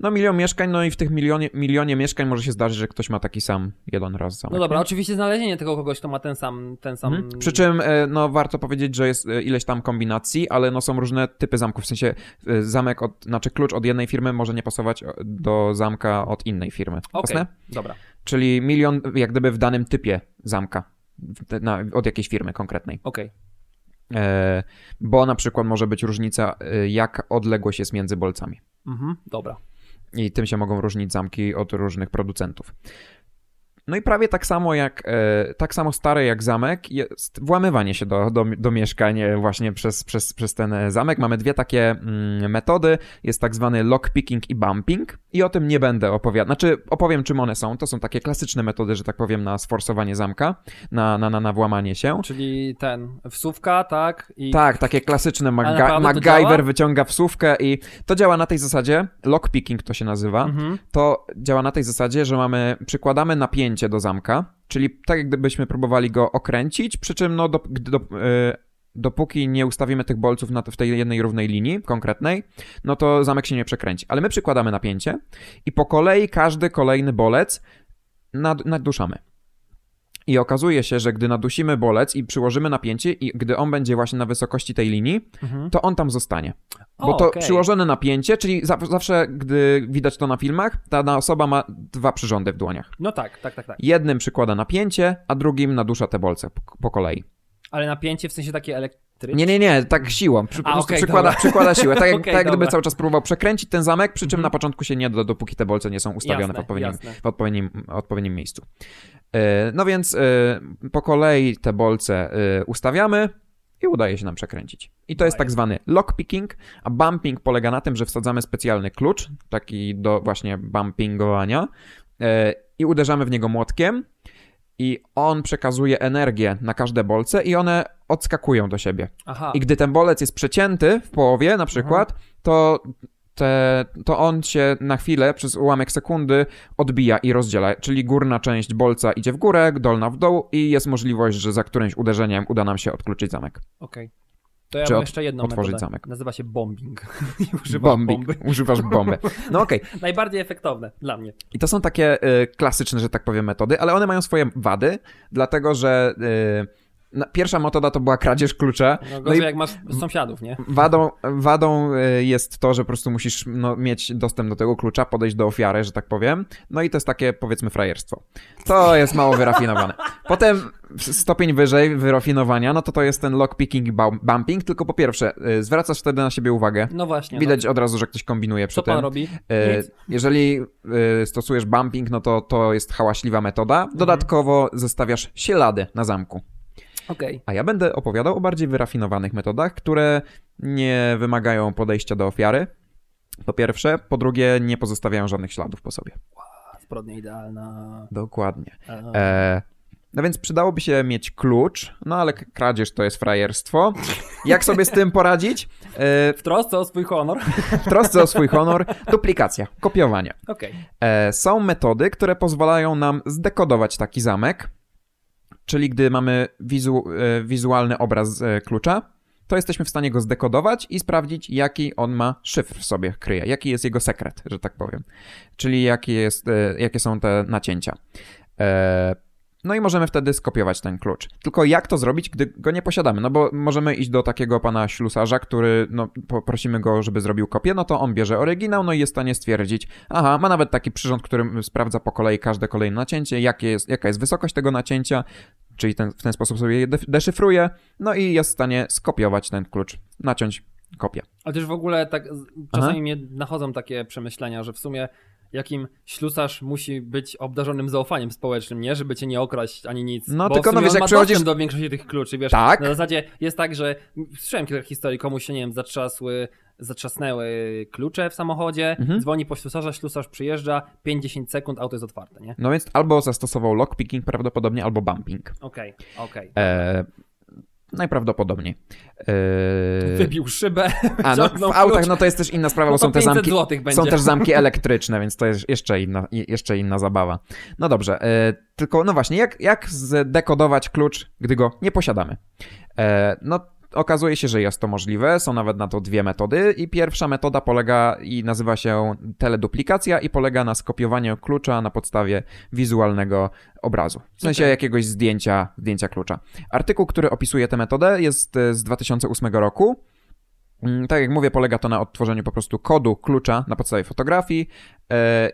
No milion mieszkań, no i w tych milionie, milionie mieszkań może się zdarzyć, że ktoś ma taki sam jeden raz zamek. No dobra, oczywiście znalezienie tego kogoś, kto ma ten sam, ten sam... Mhm. Przy czym, e, no warto powiedzieć, że jest e, ileś tam kombinacji, ale no są różne typy zamków, w sensie e, zamek, od, znaczy klucz od jednej firmy może nie pasować do zamka od innej firmy. Okej, Jasne? dobra. Czyli milion jak gdyby w danym typie zamka, na, od jakiejś firmy konkretnej. Okej. E, bo na przykład może być różnica, jak odległość jest między bolcami. Mhm, dobra. I tym się mogą różnić zamki od różnych producentów. No i prawie tak samo jak, e, tak samo stare jak zamek jest włamywanie się do, do, do mieszkań e, właśnie przez, przez, przez ten e, zamek. Mamy dwie takie mm, metody. Jest tak zwany lockpicking i bumping i o tym nie będę opowiadał. Znaczy opowiem czym one są. To są takie klasyczne metody, że tak powiem, na sforsowanie zamka, na, na, na, na włamanie się. Czyli ten, wsówka, tak? I... Tak, takie klasyczne to MacGyver wyciąga wsówkę i to działa na tej zasadzie, lockpicking to się nazywa, Mhm. to działa na tej zasadzie, że mamy, przykładamy napięcie do zamka, czyli tak jak gdybyśmy próbowali go okręcić, przy czym no do, do, e, dopóki nie ustawimy tych bolców na, w tej jednej równej linii konkretnej, no to zamek się nie przekręci. Ale my przykładamy napięcie i po kolei każdy kolejny bolec nad, nadduszamy. I okazuje się, że gdy nadusimy bolec i przyłożymy napięcie i gdy on będzie właśnie na wysokości tej linii, Mhm. to on tam zostanie. O, Bo to okej. przyłożone napięcie, czyli za, zawsze, gdy widać to na filmach, ta osoba ma dwa przyrządy w dłoniach. No tak, tak, tak, tak. Jednym przykłada napięcie, a drugim nadusza te bolce po, po kolei. Ale napięcie w sensie takie elektryczne? Nie, nie, nie, tak siłą. Przy, A, okej, przykłada, dobra. przykłada siłę. Tak, jak, Okej, tak gdyby cały czas próbował przekręcić ten zamek, przy czym Mhm. na początku się nie da, dopóki te bolce nie są ustawione Jasne, w, odpowiednim, w odpowiednim, odpowiednim miejscu. E, No więc e, po kolei te bolce e, ustawiamy i udaje się nam przekręcić. I to jest tak zwany lockpicking, a bumping polega na tym, że wsadzamy specjalny klucz, taki do właśnie bumpingowania i uderzamy w niego młotkiem i on przekazuje energię na każde bolce i one odskakują do siebie. Aha, I gdy ten bolec jest przecięty w połowie na przykład, to te, to on się na chwilę, przez ułamek sekundy odbija i rozdziela, czyli górna część bolca idzie w górę, dolna w dół i jest możliwość, że za którymś uderzeniem uda nam się odkluczyć zamek. Okej. To ja Czy mam od- jeszcze jedną otworzyć metodę. zamek. Nazywa się bombing. Używasz Bombik. bomby. Używasz bomby. No okej. Najbardziej efektowne dla mnie. I to są takie y, klasyczne, że tak powiem, metody, ale one mają swoje wady, dlatego że y, pierwsza metoda to była kradzież klucza. No No gorzej i jak masz sąsiadów, nie? wadą, wadą y, jest to, że po prostu musisz no, mieć dostęp do tego klucza, podejść do ofiary, że tak powiem. No i to jest takie, powiedzmy, frajerstwo. To jest mało wyrafinowane. Potem stopień wyżej wyrafinowania, no to to jest ten lockpicking i bum- bumping, tylko po pierwsze, y, zwracasz wtedy na siebie uwagę. No właśnie. Widać od razu, że ktoś kombinuje no. przy Co tym. pan robi? E, Nic. Jeżeli e, stosujesz bumping, no to to jest hałaśliwa metoda. Mhm. Dodatkowo zostawiasz ślady na zamku. Okej. A ja będę opowiadał o bardziej wyrafinowanych metodach, które nie wymagają podejścia do ofiary. Po pierwsze, po drugie, nie pozostawiają żadnych śladów po sobie. Zbrodnia idealna. Dokładnie. E, no więc przydałoby się mieć klucz, no ale kradzież to jest frajerstwo. Jak sobie z tym poradzić? E, W trosce o swój honor. w trosce o swój honor, duplikacja, kopiowanie. Okej. E, są metody, które pozwalają nam zdekodować taki zamek, czyli gdy mamy wizu, e, wizualny obraz e, klucza, to jesteśmy w stanie go zdekodować i sprawdzić, jaki on ma szyfr w sobie kryje, jaki jest jego sekret, że tak powiem, czyli jaki jest, e, jakie są te nacięcia. No i możemy wtedy skopiować ten klucz. Tylko jak to zrobić, gdy go nie posiadamy? No bo możemy iść do takiego pana ślusarza, który, no, poprosimy go, żeby zrobił kopię, no to on bierze oryginał, no i jest w stanie stwierdzić, aha, ma nawet taki przyrząd, który sprawdza po kolei każde kolejne nacięcie, jakie jest, jaka jest wysokość tego nacięcia, czyli ten, w ten sposób sobie je deszyfruje, no i jest w stanie skopiować ten klucz, naciąć kopię. Ale też w ogóle tak czasami mnie nachodzą takie przemyślenia, że w sumie jakim ślusarz musi być obdarzonym zaufaniem społecznym, nie? Żeby cię nie okraść ani nic. No, Bo tylko no wiesz, jak przychodzisz- do większości tych kluczy, wiesz. Tak. Na zasadzie jest tak, że słyszałem kilka historii, komuś się, nie wiem, zatrzasły, zatrzasnęły klucze w samochodzie, Mhm. dzwoni po ślusarza, ślusarz przyjeżdża, 5-10 sekund, auto jest otwarte, nie? No więc albo zastosował lockpicking prawdopodobnie, albo bumping. Okej, okej. E, najprawdopodobniej. E, Wybił szybę, A no w autach klucz. no to jest też inna sprawa, no bo to są te 500 zamki. Są też zamki elektryczne, więc to jest jeszcze inna, jeszcze inna zabawa. No dobrze, e, tylko no właśnie, jak, jak zdekodować klucz, gdy go nie posiadamy? E, no okazuje się, że jest to możliwe, są nawet na to dwie metody i pierwsza metoda polega i nazywa się teleduplikacja i polega na skopiowaniu klucza na podstawie wizualnego obrazu, w sensie Okej. jakiegoś zdjęcia, zdjęcia klucza. Artykuł, który opisuje tę metodę jest e, z 2008 roku. Mm, Tak jak mówię, polega to na odtworzeniu po prostu kodu klucza na podstawie fotografii. E,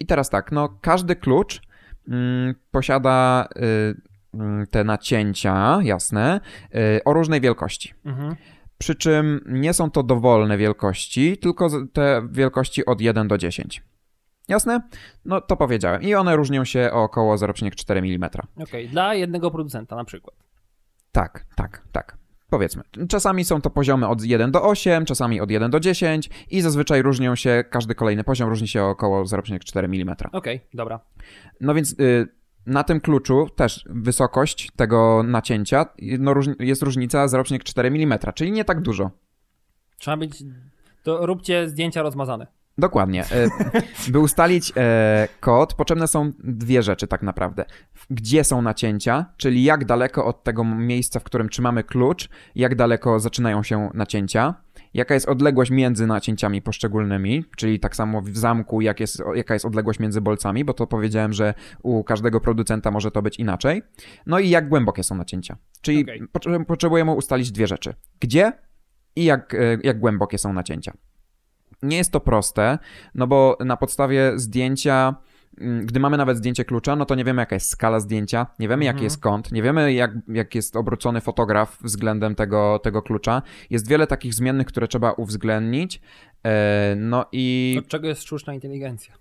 I teraz tak, no każdy klucz mm, posiada y, te nacięcia, jasne, y, o różnej wielkości. Mhm. Przy czym nie są to dowolne wielkości, tylko te wielkości od 1 do 10. Jasne? No to powiedziałem. I one różnią się o około 0,4 mm. Okej, dla jednego producenta na przykład. Tak, tak, tak. Powiedzmy. Czasami są to poziomy od 1 do 8, czasami od 1 do 10 i zazwyczaj różnią się, każdy kolejny poziom różni się o około 0,4 mm. Okej, dobra. No więc y, na tym kluczu też wysokość tego nacięcia no, jest różnica 0,4 mm, czyli nie tak dużo. Trzeba być. To róbcie zdjęcia rozmazane. Dokładnie. E, By ustalić e, kod, potrzebne są dwie rzeczy tak naprawdę. Gdzie są nacięcia, czyli jak daleko od tego miejsca, w którym trzymamy klucz, jak daleko zaczynają się nacięcia, jaka jest odległość między nacięciami poszczególnymi, czyli tak samo w zamku, jak jest, jaka jest odległość między bolcami, bo to powiedziałem, że u każdego producenta może to być inaczej. No i jak głębokie są nacięcia. Czyli potrze- potrzebujemy ustalić dwie rzeczy. Gdzie i jak, e, jak głębokie są nacięcia. Nie jest to proste, no bo na podstawie zdjęcia, gdy mamy nawet zdjęcie klucza, no to nie wiemy jaka jest skala zdjęcia, nie wiemy jaki Mhm. jest kąt, nie wiemy jak, jak jest obrócony fotograf względem tego, tego klucza. Jest wiele takich zmiennych, które trzeba uwzględnić. E, No i Od czego jest sztuczna inteligencja?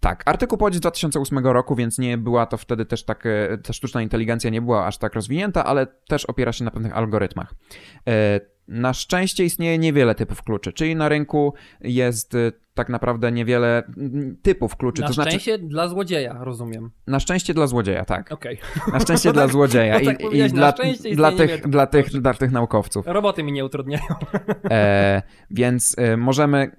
Tak, artykuł pochodzi z 2008 roku, więc nie była to wtedy też tak, e, ta sztuczna inteligencja nie była aż tak rozwinięta, ale też opiera się na pewnych algorytmach. E, Na szczęście istnieje niewiele typów kluczy, czyli na rynku jest e, tak naprawdę niewiele typów kluczy, Na to znaczy szczęście dla złodzieja, rozumiem. na szczęście dla złodzieja, tak. Okej. Na szczęście No dla tak- złodzieja no tak i, i dla, dla, tych, dla, tych, dla tych naukowców. Roboty mi nie utrudniają. E, więc możemy.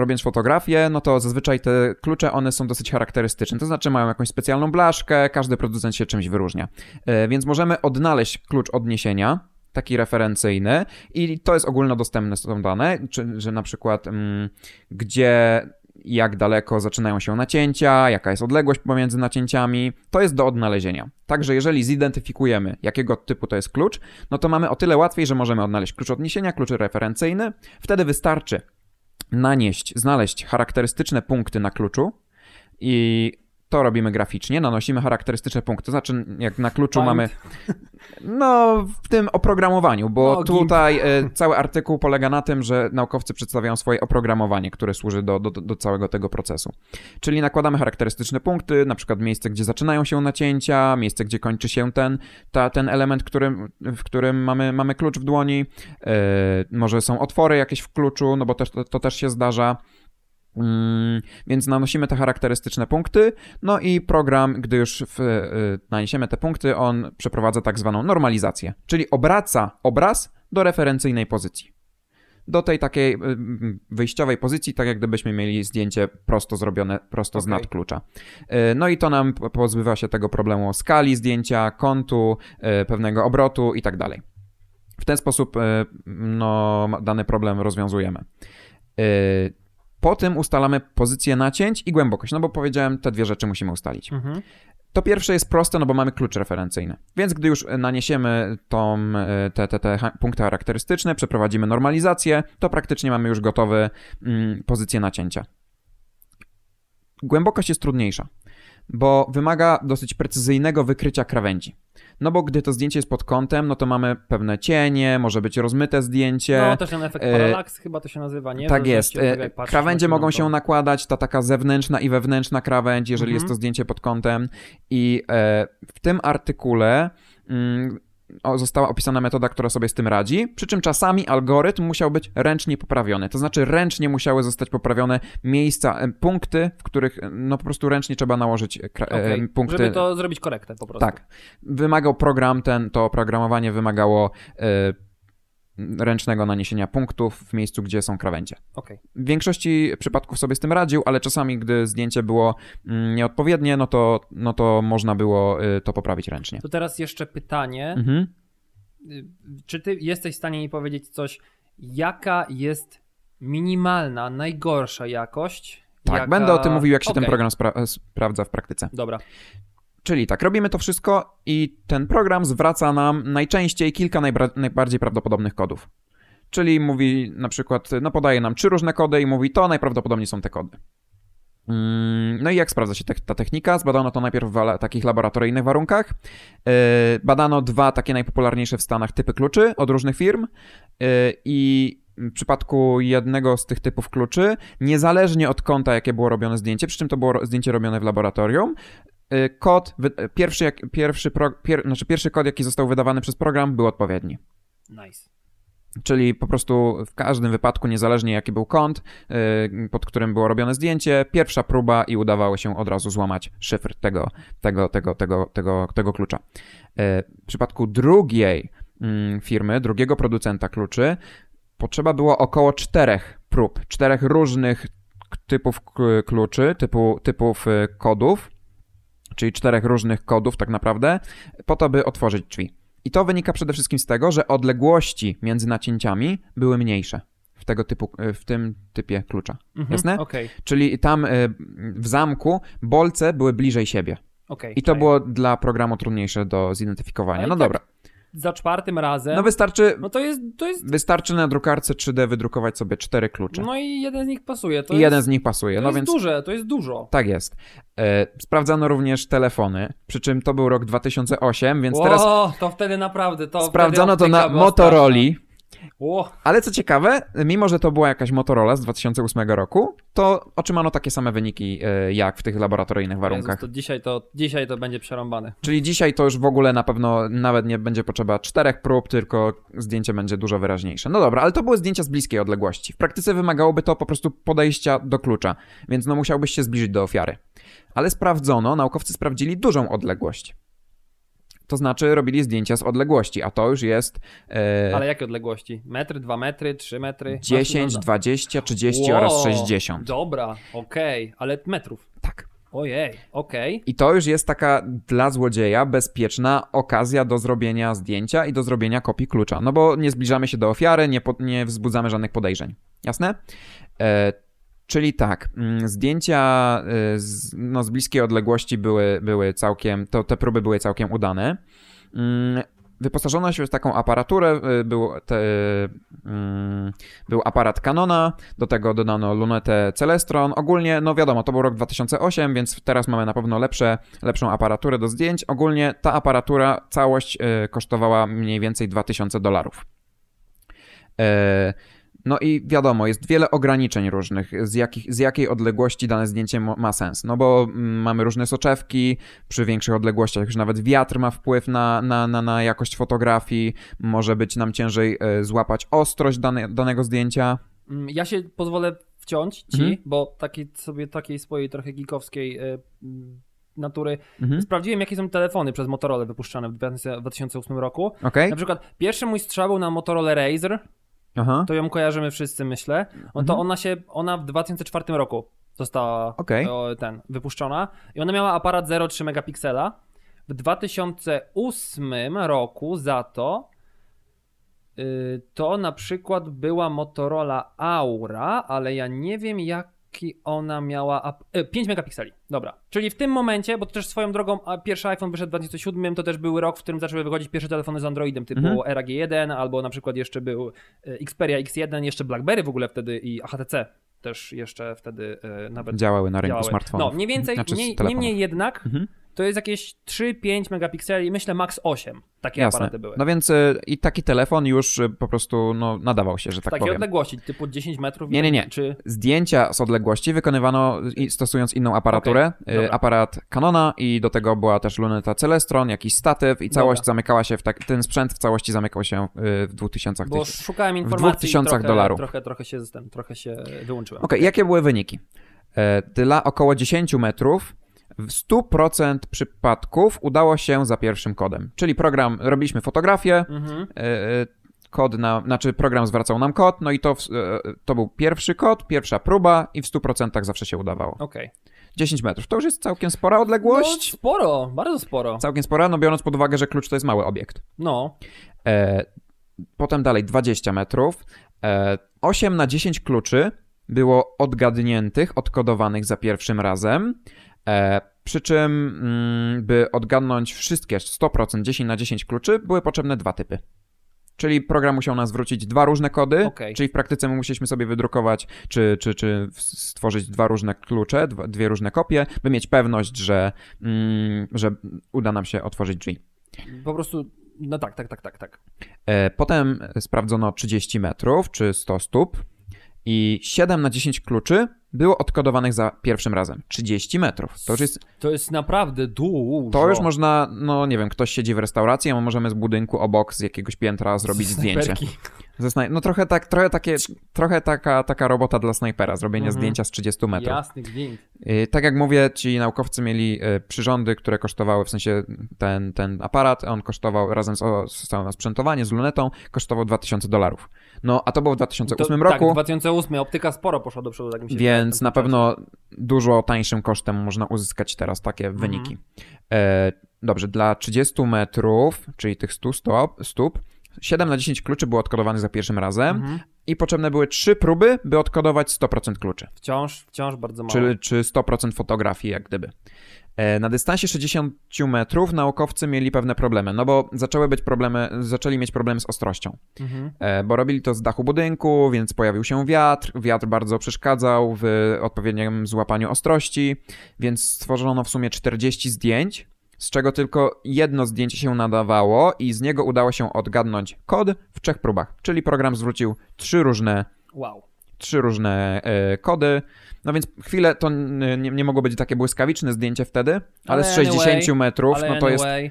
Robiąc fotografię, no to zazwyczaj te klucze, one są dosyć charakterystyczne, to znaczy mają jakąś specjalną blaszkę, każdy producent się czymś wyróżnia. E, więc możemy odnaleźć klucz odniesienia, taki referencyjny i to jest ogólnodostępne są dane, czy, że na przykład mm, gdzie jak daleko zaczynają się nacięcia, jaka jest odległość pomiędzy nacięciami, to jest do odnalezienia. Także jeżeli zidentyfikujemy, jakiego typu to jest klucz, no to mamy o tyle łatwiej, że możemy odnaleźć klucz odniesienia, klucz referencyjny. Wtedy wystarczy nanieść, znaleźć charakterystyczne punkty na kluczu i to robimy graficznie, nanosimy charakterystyczne punkty. To znaczy, jak na kluczu Paint. mamy. No, w tym oprogramowaniu, bo No, tutaj e, cały artykuł polega na tym, że naukowcy przedstawiają swoje oprogramowanie, które służy do, do, do całego tego procesu. Czyli nakładamy charakterystyczne punkty, na przykład miejsce, gdzie zaczynają się nacięcia, miejsce, gdzie kończy się ten, ta, ten element, którym, w którym mamy, mamy klucz w dłoni. E, może są otwory jakieś w kluczu, no bo też, to, to też się zdarza. Mm, Więc nanosimy te charakterystyczne punkty, no i program, gdy już w, y, naniesiemy te punkty, on przeprowadza tak zwaną normalizację, czyli obraca obraz do referencyjnej pozycji. Do tej takiej y, y, wyjściowej pozycji, tak jak gdybyśmy mieli zdjęcie prosto zrobione, prosto z Okej. nadklucza. No i to nam po- pozbywa się tego problemu skali zdjęcia, kątu, pewnego obrotu i tak dalej. W ten sposób no, dany problem rozwiązujemy. Po tym ustalamy pozycję nacięć i głębokość, no bo powiedziałem, te dwie rzeczy musimy ustalić. Mhm. To pierwsze jest proste, no bo mamy klucz referencyjny. Więc gdy już naniesiemy tą, y, te, te, te punkty charakterystyczne, przeprowadzimy normalizację, to praktycznie mamy już gotowe mm, pozycję nacięcia. Głębokość jest trudniejsza, bo wymaga dosyć precyzyjnego wykrycia krawędzi. No bo gdy to zdjęcie jest pod kątem, no to mamy pewne cienie, może być rozmyte zdjęcie. No, też ten efekt e, parallax chyba to się nazywa, nie? Tak jest. E, Krawędzie mogą się nakładać, ta taka zewnętrzna i wewnętrzna krawędź, jeżeli Mhm. jest to zdjęcie pod kątem. I e, w tym artykule mm, została opisana metoda, która sobie z tym radzi, przy czym czasami algorytm musiał być ręcznie poprawiony. To znaczy ręcznie musiały zostać poprawione miejsca, e, punkty, w których e, no po prostu ręcznie trzeba nałożyć e, Okej, punkty. Żeby to zrobić korektę po prostu. Tak. Wymagał program ten, to oprogramowanie wymagało ręcznego naniesienia punktów w miejscu, gdzie są krawędzie. Okej. W większości przypadków sobie z tym radził, ale czasami, gdy zdjęcie było mm, nieodpowiednie, no to, no to można było y, to poprawić ręcznie. To teraz jeszcze pytanie. Mhm. Y, Czy ty jesteś w stanie mi powiedzieć coś, jaka jest minimalna, najgorsza jakość? Tak, jaka... będę o tym mówił, jak się ten Okej, program spra- sprawdza w praktyce. Dobra. Czyli tak, robimy to wszystko i ten program zwraca nam najczęściej kilka najbardziej prawdopodobnych kodów. Czyli mówi na przykład, no podaje nam trzy różne kody i mówi, to najprawdopodobniej są te kody. Mm, No i jak sprawdza się te- ta technika? Zbadano to najpierw w ala- takich laboratoryjnych warunkach. Yy, Badano dwa takie najpopularniejsze w Stanach typy kluczy od różnych firm yy, i w przypadku jednego z tych typów kluczy, niezależnie od kąta, jakie było robione zdjęcie, przy czym to było zdjęcie robione w laboratorium, kod, wy- pierwszy, jak, pierwszy, pro, pier, znaczy pierwszy kod, jaki został wydawany przez program, był odpowiedni. Nice. Czyli po prostu w każdym wypadku, niezależnie jaki był kąt, yy, pod którym było robione zdjęcie, pierwsza próba i udawało się od razu złamać szyfr tego, tego, tego, tego, tego, tego klucza. W przypadku drugiej mm, firmy, drugiego producenta kluczy, potrzeba było około czterech prób, czterech różnych typów kluczy, typu, typów y, kodów, czyli czterech różnych kodów tak naprawdę, po to, by otworzyć drzwi. I to wynika przede wszystkim z tego, że odległości między nacięciami były mniejsze w, tego typu, w tym typie klucza. Mhm. Jasne? Okej, Czyli tam y, w zamku bolce były bliżej siebie. okej. I to było dla programu trudniejsze do zidentyfikowania. Ale No tak dobra. Za czwartym razem. No wystarczy, No to jest, to jest. wystarczy na drukarce 3D wydrukować sobie cztery klucze. No i jeden z nich pasuje. To I jest, jeden z nich pasuje. To No jest więc duże, to jest dużo. tak jest. E, sprawdzano również telefony, przy czym to był rok 2008, więc teraz o, to wtedy naprawdę to. sprawdzono to na straszna. O, Ale co ciekawe, mimo że to była jakaś Motorola z 2008 roku, to otrzymano takie same wyniki e, jak w tych laboratoryjnych warunkach. Jezus, to dzisiaj to dzisiaj to będzie przerąbane. Czyli dzisiaj to już w ogóle na pewno nawet nie będzie potrzeba czterech prób, tylko zdjęcie będzie dużo wyraźniejsze. No dobra, ale to były zdjęcia z bliskiej odległości. W praktyce wymagałoby to po prostu podejścia do klucza, więc no musiałbyś się zbliżyć do ofiary. Ale sprawdzono, naukowcy sprawdzili dużą odległość. To znaczy robili zdjęcia z odległości, a to już jest e, Ale jakie odległości? Metry, dwa metry, trzy metry? 10, No, 20, 30 wow, oraz 60. Dobra, okej, ale metrów. Tak. Ojej, okej. I to już jest taka dla złodzieja bezpieczna okazja do zrobienia zdjęcia i do zrobienia kopii klucza. No bo nie zbliżamy się do ofiary, nie, po, nie wzbudzamy żadnych podejrzeń. Jasne? E, czyli tak, mm, zdjęcia e, z, no, z bliskiej odległości były, były całkiem, to te próby były całkiem udane. Mm, Wyposażono się w taką aparaturę, y, był, te, mm, był aparat Canona, do tego dodano lunetę Celestron. Ogólnie, no wiadomo, to był rok 2008, więc teraz mamy na pewno lepsze, lepszą aparaturę do zdjęć. Ogólnie ta aparatura, całość y, kosztowała mniej więcej 2000 dolarów. No i wiadomo, jest wiele ograniczeń różnych, z, jakich, z jakiej odległości dane zdjęcie ma sens. No bo mm, mamy różne soczewki, przy większych odległościach już nawet wiatr ma wpływ na, na, na, na jakość fotografii, może być nam ciężej e, złapać ostrość dane, danego zdjęcia. Mm, Ja się pozwolę wciąć ci, Mhm. bo takiej sobie takiej swojej trochę geekowskiej y, mm, natury. Mhm. Sprawdziłem, jakie są telefony przez Motorola wypuszczane w 2000 2008 roku. Okej? Na przykład pierwszy mój strzał był na Motorola Razer, Aha. to ją kojarzymy wszyscy, myślę. No to Mhm. ona się, ona w 2004 roku została Okej. o, ten, wypuszczona i ona miała aparat 0,3 megapiksela. W 2008 roku za to y, to na przykład była Motorola Aura, ale ja nie wiem jaki ona miała ap- y, 5 megapikseli. Dobra. Czyli w tym momencie, bo to też swoją drogą a pierwszy iPhone wyszedł w 2007, to też był rok, w którym zaczęły wychodzić pierwsze telefony z Androidem typu Mhm. Era G1 albo na przykład jeszcze był y, Xperia X1, jeszcze BlackBerry w ogóle wtedy i HTC też jeszcze wtedy y, nawet Działały na rynku działały. smartfonów. No, mniej więcej, Znaczy telefonów. niemniej jednak Mhm. To jest jakieś 3-5 megapikseli, myślę max 8 takie Jasne. aparaty były. No więc e, i taki telefon już e, po prostu no, nadawał się, że w tak takiej powiem. odległości, typu 10 metrów. Nie, nie, nie. Czy... Zdjęcia z odległości wykonywano i- stosując inną aparaturę, e, dobra. aparat Canona i do tego była też luneta Celestron, jakiś statyw i całość Dobra. zamykała się w tak, ten sprzęt w całości zamykał się e, w 2000 Bo tych. szukałem informacji tysiącach i trochę, dolarów. Trochę, trochę, się, ten, trochę się wyłączyłem. Okej, jakie były wyniki? E, Dla około 10 metrów w 100% przypadków udało się za pierwszym kodem. Czyli program, robiliśmy fotografię, Mhm. e, e, kod na, znaczy program zwracał nam kod, no i to, e, to był pierwszy kod, pierwsza próba i w 100% zawsze się udawało. Okej. 10 metrów, to już jest całkiem spora No, odległość. sporo, bardzo sporo. Całkiem spora, no biorąc pod uwagę, że klucz to jest mały obiekt. No, E, potem dalej 20 metrów. E, 8 na 10 kluczy było odgadniętych, odkodowanych za pierwszym razem. E, przy czym, mm, by odgadnąć wszystkie 100%, 10 na 10 kluczy, były potrzebne dwa typy. Czyli program musiał nam zwrócić dwa różne kody, Okej. czyli w praktyce my musieliśmy sobie wydrukować, czy, czy, czy stworzyć dwa różne klucze, dwie różne kopie, by mieć pewność, że, mm, że uda nam się otworzyć drzwi. po prostu, no tak, tak, tak, tak, tak. E, Potem sprawdzono 30 metrów czy 100 stóp i 7 na 10 kluczy było odkodowanych za pierwszym razem. 30 metrów. To już jest, To jest naprawdę dużo. to już można, no nie wiem, ktoś siedzi w restauracji, a my możemy z budynku obok, z jakiegoś piętra zrobić zdjęcie. Ze snaj- no trochę tak, trochę takie, trochę taka, taka robota dla snajpera, zrobienie Mhm. zdjęcia z 30 metrów. Jasny gwint. Tak jak mówię, ci naukowcy mieli y, przyrządy, które kosztowały, w sensie ten, ten aparat, on kosztował razem z, o, z całym sprzętowaniem, z lunetą, kosztował 2000 dolarów. No, a to było w 2008 to, roku, Tak, 2008 optyka sporo poszła do przodu, tak mi się w więc na pewno dużo tańszym kosztem można uzyskać teraz takie Mhm. wyniki. E, dobrze, dla 30 metrów, czyli tych 100 stop, stóp, 7 na 10 kluczy było odkodowanych za pierwszym razem Mhm. i potrzebne były 3 próby, by odkodować 100% kluczy. Wciąż, wciąż bardzo mało. Czy, czy 100% fotografii, jak gdyby. E, Na dystansie 60 metrów naukowcy mieli pewne problemy, no bo zaczęły być problemy, zaczęli mieć problemy z ostrością, Mhm. E, bo robili to z dachu budynku, więc pojawił się wiatr, wiatr bardzo przeszkadzał w odpowiednim złapaniu ostrości, więc stworzono w sumie 40 zdjęć, z czego tylko jedno zdjęcie się nadawało i z niego udało się odgadnąć kod w trzech próbach, czyli program zwrócił trzy różne Wow. Trzy różne e, kody. No więc chwilę to nie, nie mogło być takie błyskawiczne zdjęcie wtedy, ale, Ale z 60 anyway, metrów, no to jest anyway,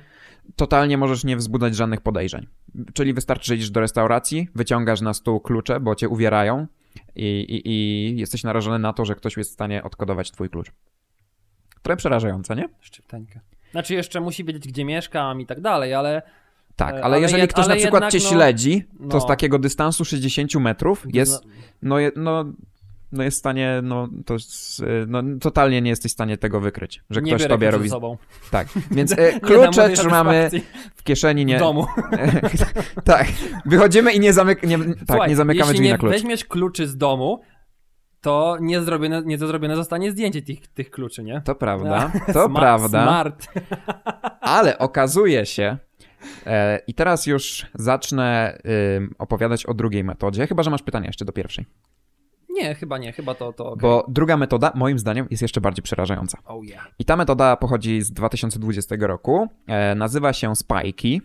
totalnie możesz nie wzbudzać żadnych podejrzeń. Czyli wystarczy, że idziesz do restauracji, wyciągasz na stół klucze, bo cię uwierają i, i, i jesteś narażony na to, że ktoś jest w stanie odkodować twój klucz. Trochę przerażające, nie? Szczyptańka. Znaczy jeszcze musi wiedzieć, gdzie mieszkam i tak dalej, ale Tak, E, ale, ale jeżeli jed- ktoś ale na przykład cię no- śledzi, to no. z takiego dystansu 60 metrów jest, zna- no, no, no jest w stanie, no, to jest, no totalnie nie jesteś w stanie tego wykryć, że nie ktoś tobie robi, ze sobą. tak, więc e, klucze trzymamy w kieszeni, nie, w domu. tak, wychodzimy i nie, zamyk, nie, tak, Słuchaj, nie zamykamy jeśli drzwi nie na klucz. weźmiesz kluczy z domu, to nie zrobione, nie zrobione zostanie zdjęcie tych, tych kluczy, nie? To prawda, to Smart, prawda, Smart. ale okazuje się, i teraz już zacznę opowiadać o drugiej metodzie, chyba, że masz pytanie jeszcze do pierwszej. Nie, chyba nie, chyba to, to okej. Bo druga metoda, moim zdaniem, jest jeszcze bardziej przerażająca. Oh yeah. I ta metoda pochodzi z 2020 roku. E, nazywa się Spikey.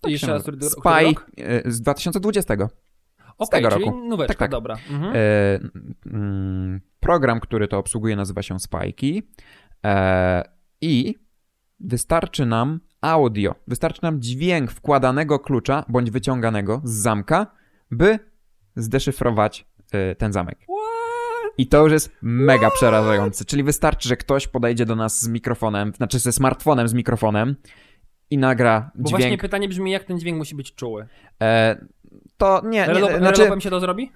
To jeszcze raz, który? Spy e, z 2020. Okej, tego czyli roku. nóweczka, Tak, tak. dobra. Mhm. E, mm, program, który to obsługuje, nazywa się Spikey. E, I wystarczy nam audio, wystarczy nam dźwięk wkładanego klucza bądź wyciąganego z zamka, by zdeszyfrować e, ten zamek. I to już jest mega przerażające. Czyli wystarczy, że ktoś podejdzie do nas z mikrofonem, znaczy ze smartfonem z mikrofonem i nagra Bo właśnie dźwięk. pytanie brzmi, jak ten dźwięk musi być czuły. E, to nie, nie Relop, znaczy, się to zrobi?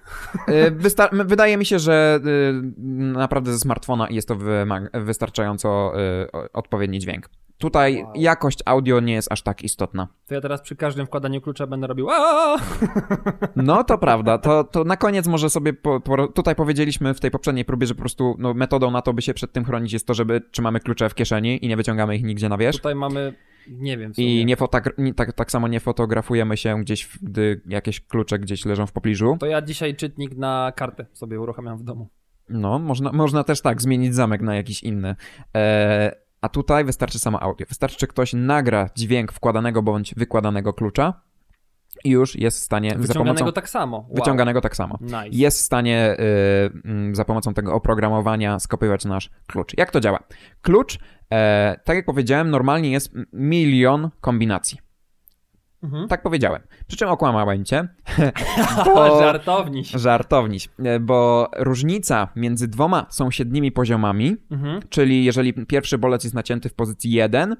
e, wystar- wydaje mi się, że e, naprawdę ze smartfona jest to wyma- wystarczająco o- odpowiedni dźwięk. Tutaj Wow. jakość audio nie jest aż tak istotna. To ja teraz przy każdym wkładaniu klucza będę robił "Aaa!" No to prawda, to, to na koniec może sobie, po, po, tutaj powiedzieliśmy w tej poprzedniej próbie, że po prostu no, metodą na to, by się przed tym chronić jest to, żeby trzymamy klucze w kieszeni i nie wyciągamy ich nigdzie na wierzch. Tutaj mamy, nie wiem. I nie tak, tak samo nie fotografujemy się gdzieś, gdy jakieś klucze gdzieś leżą w pobliżu. To ja dzisiaj czytnik na kartę sobie uruchamiam w domu. No, można, można też tak zmienić zamek na jakiś inny. E, a tutaj wystarczy samo audio. Wystarczy, ktoś nagra dźwięk wkładanego bądź wykładanego klucza i już jest w stanie za Wyciąganego pomocą... tak samo. Wow. Wyciąganego tak samo. Nice. Jest w stanie y, mm, za pomocą tego oprogramowania skopiować nasz klucz. Jak to działa? Klucz, e, tak jak powiedziałem, normalnie jest milion kombinacji. Mhm. Tak powiedziałem. Przy czym okłamałem cię. O, żartowniś. Żartowniś, e, bo różnica między dwoma sąsiednimi poziomami, Mhm. czyli jeżeli pierwszy bolec jest nacięty w pozycji 1,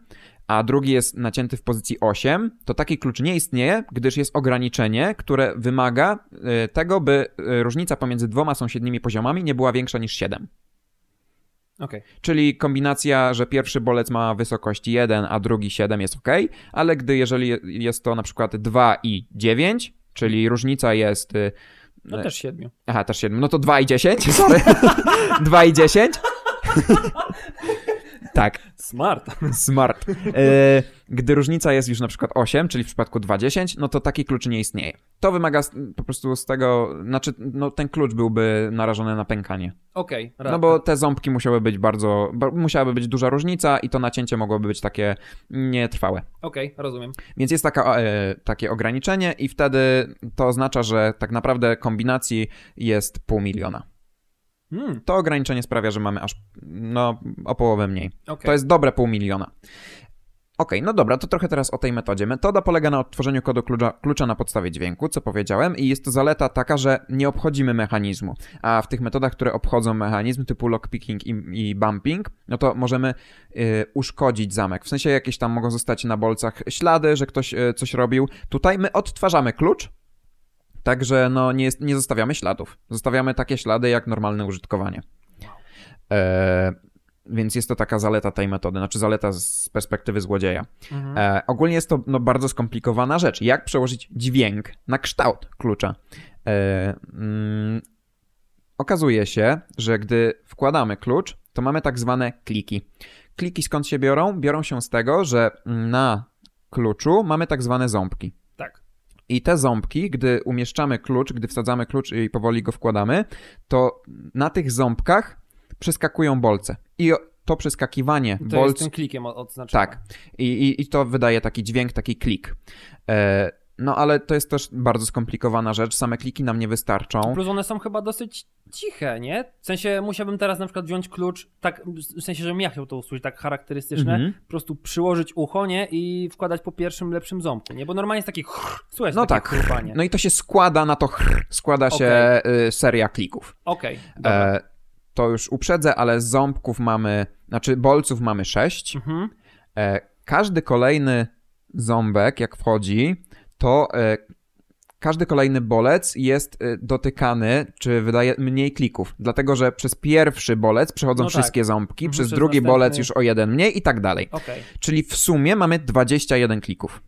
a drugi jest nacięty w pozycji 8, to taki klucz nie istnieje, gdyż jest ograniczenie, które wymaga e, tego, by e, różnica pomiędzy dwoma sąsiednimi poziomami nie była większa niż 7. Okej. Czyli kombinacja, że pierwszy bolec ma wysokość 1, a drugi 7 jest ok, ale gdy jeżeli jest to na przykład 2 i 9, czyli różnica jest y, No też siedmiu. Aha, też 7. No to 2 i 10, sorry. 2 i 10. tak, Smart. smart. E, Gdy różnica jest już na przykład 8, czyli w przypadku 2,10, no to taki klucz nie istnieje. To wymaga po prostu z tego, znaczy no ten klucz byłby narażony na pękanie. Okej. No bo te ząbki musiały być bardzo, ba- musiałaby być duża różnica i to nacięcie mogłoby być takie nietrwałe. Okej, rozumiem. Więc jest taka, e, takie ograniczenie i wtedy to oznacza, że tak naprawdę kombinacji jest pół miliona. Hmm, To ograniczenie sprawia, że mamy aż no, o połowę mniej. okej. To jest dobre pół miliona. Okej, no dobra, to trochę teraz o tej metodzie. Metoda polega na odtworzeniu kodu klucza, klucza na podstawie dźwięku, co powiedziałem, i jest to zaleta taka, że nie obchodzimy mechanizmu. A w tych metodach, które obchodzą mechanizm, typu lockpicking i, i bumping, no to możemy y, uszkodzić zamek. W sensie jakieś tam mogą zostać na bolcach ślady, że ktoś y, coś robił. Tutaj my odtwarzamy klucz, Także no, nie, jest, nie zostawiamy śladów. Zostawiamy takie ślady jak normalne użytkowanie. E, więc jest to taka zaleta tej metody, znaczy zaleta z perspektywy złodzieja. Mhm. E, ogólnie jest to no, bardzo skomplikowana rzecz. Jak przełożyć dźwięk na kształt klucza? E, mm, okazuje się, że gdy wkładamy klucz, to mamy tak zwane kliki. Kliki skąd się biorą? Biorą się z tego, że na kluczu mamy tak zwane ząbki. I te ząbki, gdy umieszczamy klucz, gdy wsadzamy klucz i powoli go wkładamy, to na tych ząbkach przeskakują bolce. I to przeskakiwanie To jest bolc... tym klikiem odznaczone. Tak. I, i, I to wydaje taki dźwięk, taki klik. E, no ale to jest też bardzo skomplikowana rzecz. Same kliki nam nie wystarczą. Plus one są chyba dosyć ciche, nie? W sensie musiałbym teraz na przykład wziąć klucz, tak, w sensie, żebym ja chciał to usłyszeć, tak charakterystyczne, Mhm. po prostu przyłożyć ucho, nie? I wkładać po pierwszym lepszym ząbku, nie? Bo normalnie jest taki chr, słuchaj, No tak. chrupanie. No i to się składa na to chr, składa się y, seria klików. Okej. E, to już uprzedzę, ale ząbków mamy, znaczy bolców mamy sześć. Mhm. E, każdy kolejny ząbek, jak wchodzi, to e, każdy kolejny bolec jest e, dotykany, czy wydaje mniej klików, dlatego że przez pierwszy bolec przechodzą No tak. wszystkie ząbki, Mhm, przez przez drugi następny- bolec już o jeden mniej i tak dalej. Okej. Czyli w sumie mamy 21 klików.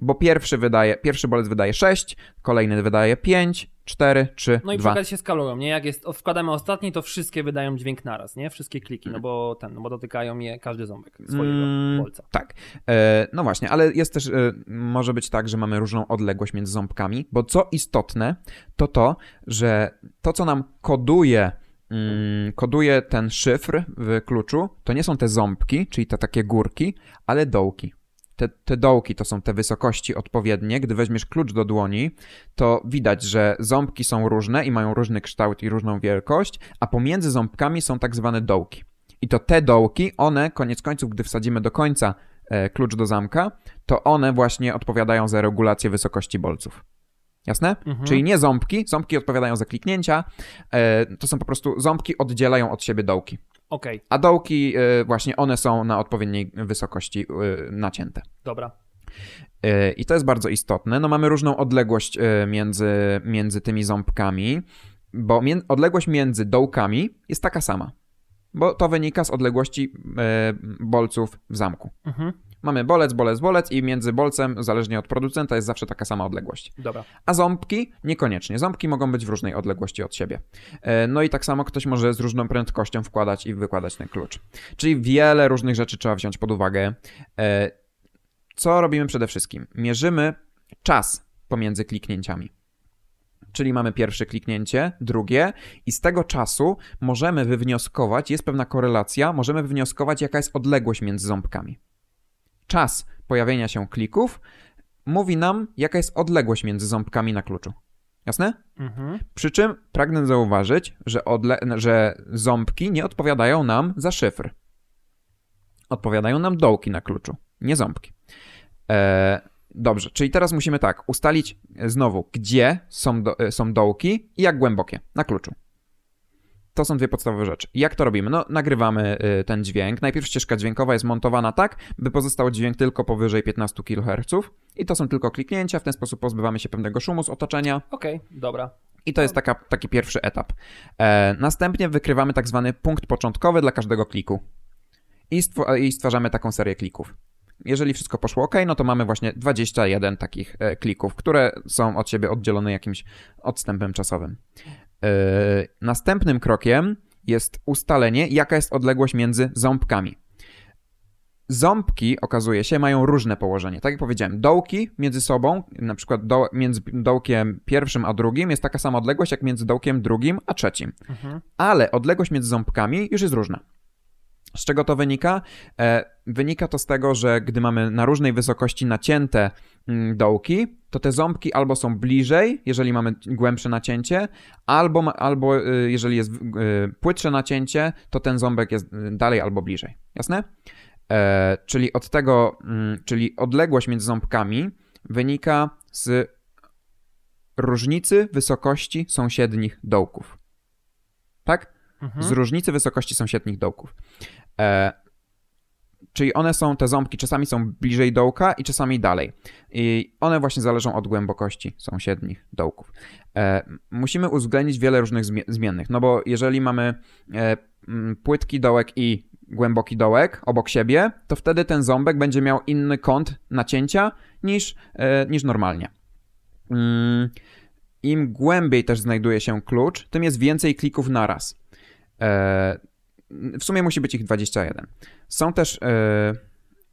Bo pierwszy wydaje, pierwszy bolec wydaje 6, kolejny wydaje 5, 4, 3, No i przy 2. okazji się skalują, nie? Jak jest, wkładamy ostatni, to wszystkie wydają dźwięk naraz, nie? Wszystkie kliki, no bo ten, no bo dotykają je każdy ząbek swojego Mm, bolca. Tak. E, no właśnie, ale jest też, e, może być tak, że mamy różną odległość między ząbkami, bo co istotne, to to, że to, co nam koduje, mm, koduje ten szyfr w kluczu, to nie są te ząbki, czyli te takie górki, ale dołki. Te, te dołki to są te wysokości odpowiednie. Gdy weźmiesz klucz do dłoni, to widać, że ząbki są różne i mają różny kształt i różną wielkość, a pomiędzy ząbkami są tak zwane dołki. I to te dołki, one koniec końców, gdy wsadzimy do końca e, klucz do zamka, to one właśnie odpowiadają za regulację wysokości bolców. Jasne? Mhm. Czyli nie ząbki, ząbki odpowiadają za kliknięcia, e, to są po prostu ząbki oddzielają od siebie dołki. Okej, A dołki e, właśnie one są na odpowiedniej wysokości e, nacięte. dobra. E, I to jest bardzo istotne. No mamy różną odległość między, między tymi ząbkami, bo mię- odległość między dołkami jest taka sama. Bo to wynika z odległości bolców w zamku. Mhm. Mamy bolec, bolec, bolec i między bolcem, zależnie od producenta, jest zawsze taka sama odległość. Dobra. A ząbki niekoniecznie. Ząbki mogą być w różnej odległości od siebie. E, No i tak samo ktoś może z różną prędkością wkładać i wykładać ten klucz. Czyli wiele różnych rzeczy trzeba wziąć pod uwagę. E, Co robimy przede wszystkim? Mierzymy czas pomiędzy kliknięciami. Czyli mamy pierwsze kliknięcie, drugie, i z tego czasu możemy wywnioskować, jest pewna korelacja, możemy wywnioskować, jaka jest odległość między ząbkami. Czas pojawienia się klików mówi nam, jaka jest odległość między ząbkami na kluczu. Jasne? Mhm. Przy czym pragnę zauważyć, że, odle- że ząbki nie odpowiadają nam za szyfr. Odpowiadają nam dołki na kluczu, nie ząbki. E, dobrze, czyli teraz musimy tak ustalić e, znowu, gdzie są, do, e, są dołki i jak głębokie na kluczu. To są dwie podstawowe rzeczy. Jak to robimy? No, nagrywamy y, ten dźwięk. Najpierw ścieżka dźwiękowa jest montowana tak, by pozostał dźwięk tylko powyżej 15 kHz i to są tylko kliknięcia. W ten sposób pozbywamy się pewnego szumu z otoczenia. Okej, dobra. I to jest taka, taki pierwszy etap. E, następnie wykrywamy tak zwany punkt początkowy dla każdego kliku. I, stw- I stwarzamy taką serię klików. Jeżeli wszystko poszło ok, no to mamy właśnie 21 takich e, klików, które są od siebie oddzielone jakimś odstępem czasowym. E, następnym krokiem jest ustalenie, jaka jest odległość między ząbkami. Ząbki, okazuje się, mają różne położenie. Tak jak powiedziałem, dołki między sobą, na przykład do, między dołkiem pierwszym a drugim jest taka sama odległość jak między dołkiem drugim a trzecim. Mhm. Ale odległość między ząbkami już jest różna. Z czego to wynika? E, wynika to z tego, że gdy mamy na różnej wysokości nacięte mm, dołki, to te ząbki albo są bliżej, jeżeli mamy głębsze nacięcie, albo, albo y, jeżeli jest y, płytsze nacięcie, to ten ząbek jest y, dalej albo bliżej. Jasne? E, czyli od tego, mm, czyli odległość między ząbkami wynika z różnicy wysokości sąsiednich dołków. Tak? Mhm. Z różnicy wysokości sąsiednich dołków. E, czyli one są, te ząbki czasami są bliżej dołka i czasami dalej. I one właśnie zależą od głębokości sąsiednich dołków. E, musimy uwzględnić wiele różnych zmie- zmiennych, no bo jeżeli mamy e, płytki dołek i głęboki dołek obok siebie, to wtedy ten ząbek będzie miał inny kąt nacięcia niż, e, niż normalnie. Mm, Im głębiej też znajduje się klucz, tym jest więcej klików naraz. E, w sumie musi być ich 21. Są też, e,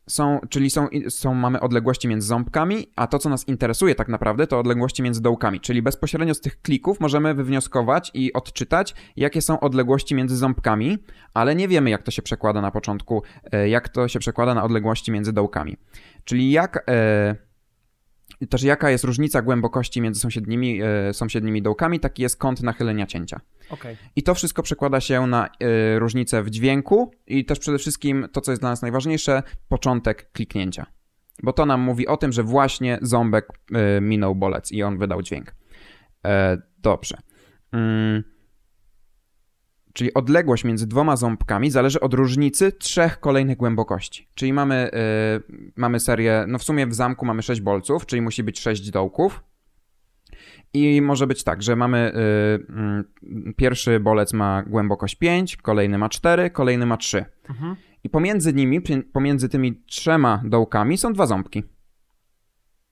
są, czyli są, są, mamy odległości między ząbkami, a to, co nas interesuje tak naprawdę, to odległości między dołkami. Czyli bezpośrednio z tych klików możemy wywnioskować i odczytać, jakie są odległości między ząbkami, ale nie wiemy, jak to się przekłada na początku, e, jak to się przekłada na odległości między dołkami. Czyli jak. E, też jaka jest różnica głębokości między sąsiednimi, e, sąsiednimi dołkami, taki jest kąt nachylenia cięcia. Okej. I to wszystko przekłada się na y, różnicę w dźwięku i też przede wszystkim to, co jest dla nas najważniejsze, początek kliknięcia. Bo to nam mówi o tym, że właśnie ząbek y, minął bolec i on wydał dźwięk. Dobrze. Mm. Czyli odległość między dwoma ząbkami zależy od różnicy trzech kolejnych głębokości. Czyli mamy, yy, mamy serię, no w sumie w zamku mamy 6 bolców, czyli musi być 6 dołków. I może być tak, że mamy yy, yy, pierwszy bolec ma głębokość 5, kolejny ma 4, kolejny ma 3. Mhm. I pomiędzy nimi, pomiędzy tymi trzema dołkami są dwa ząbki.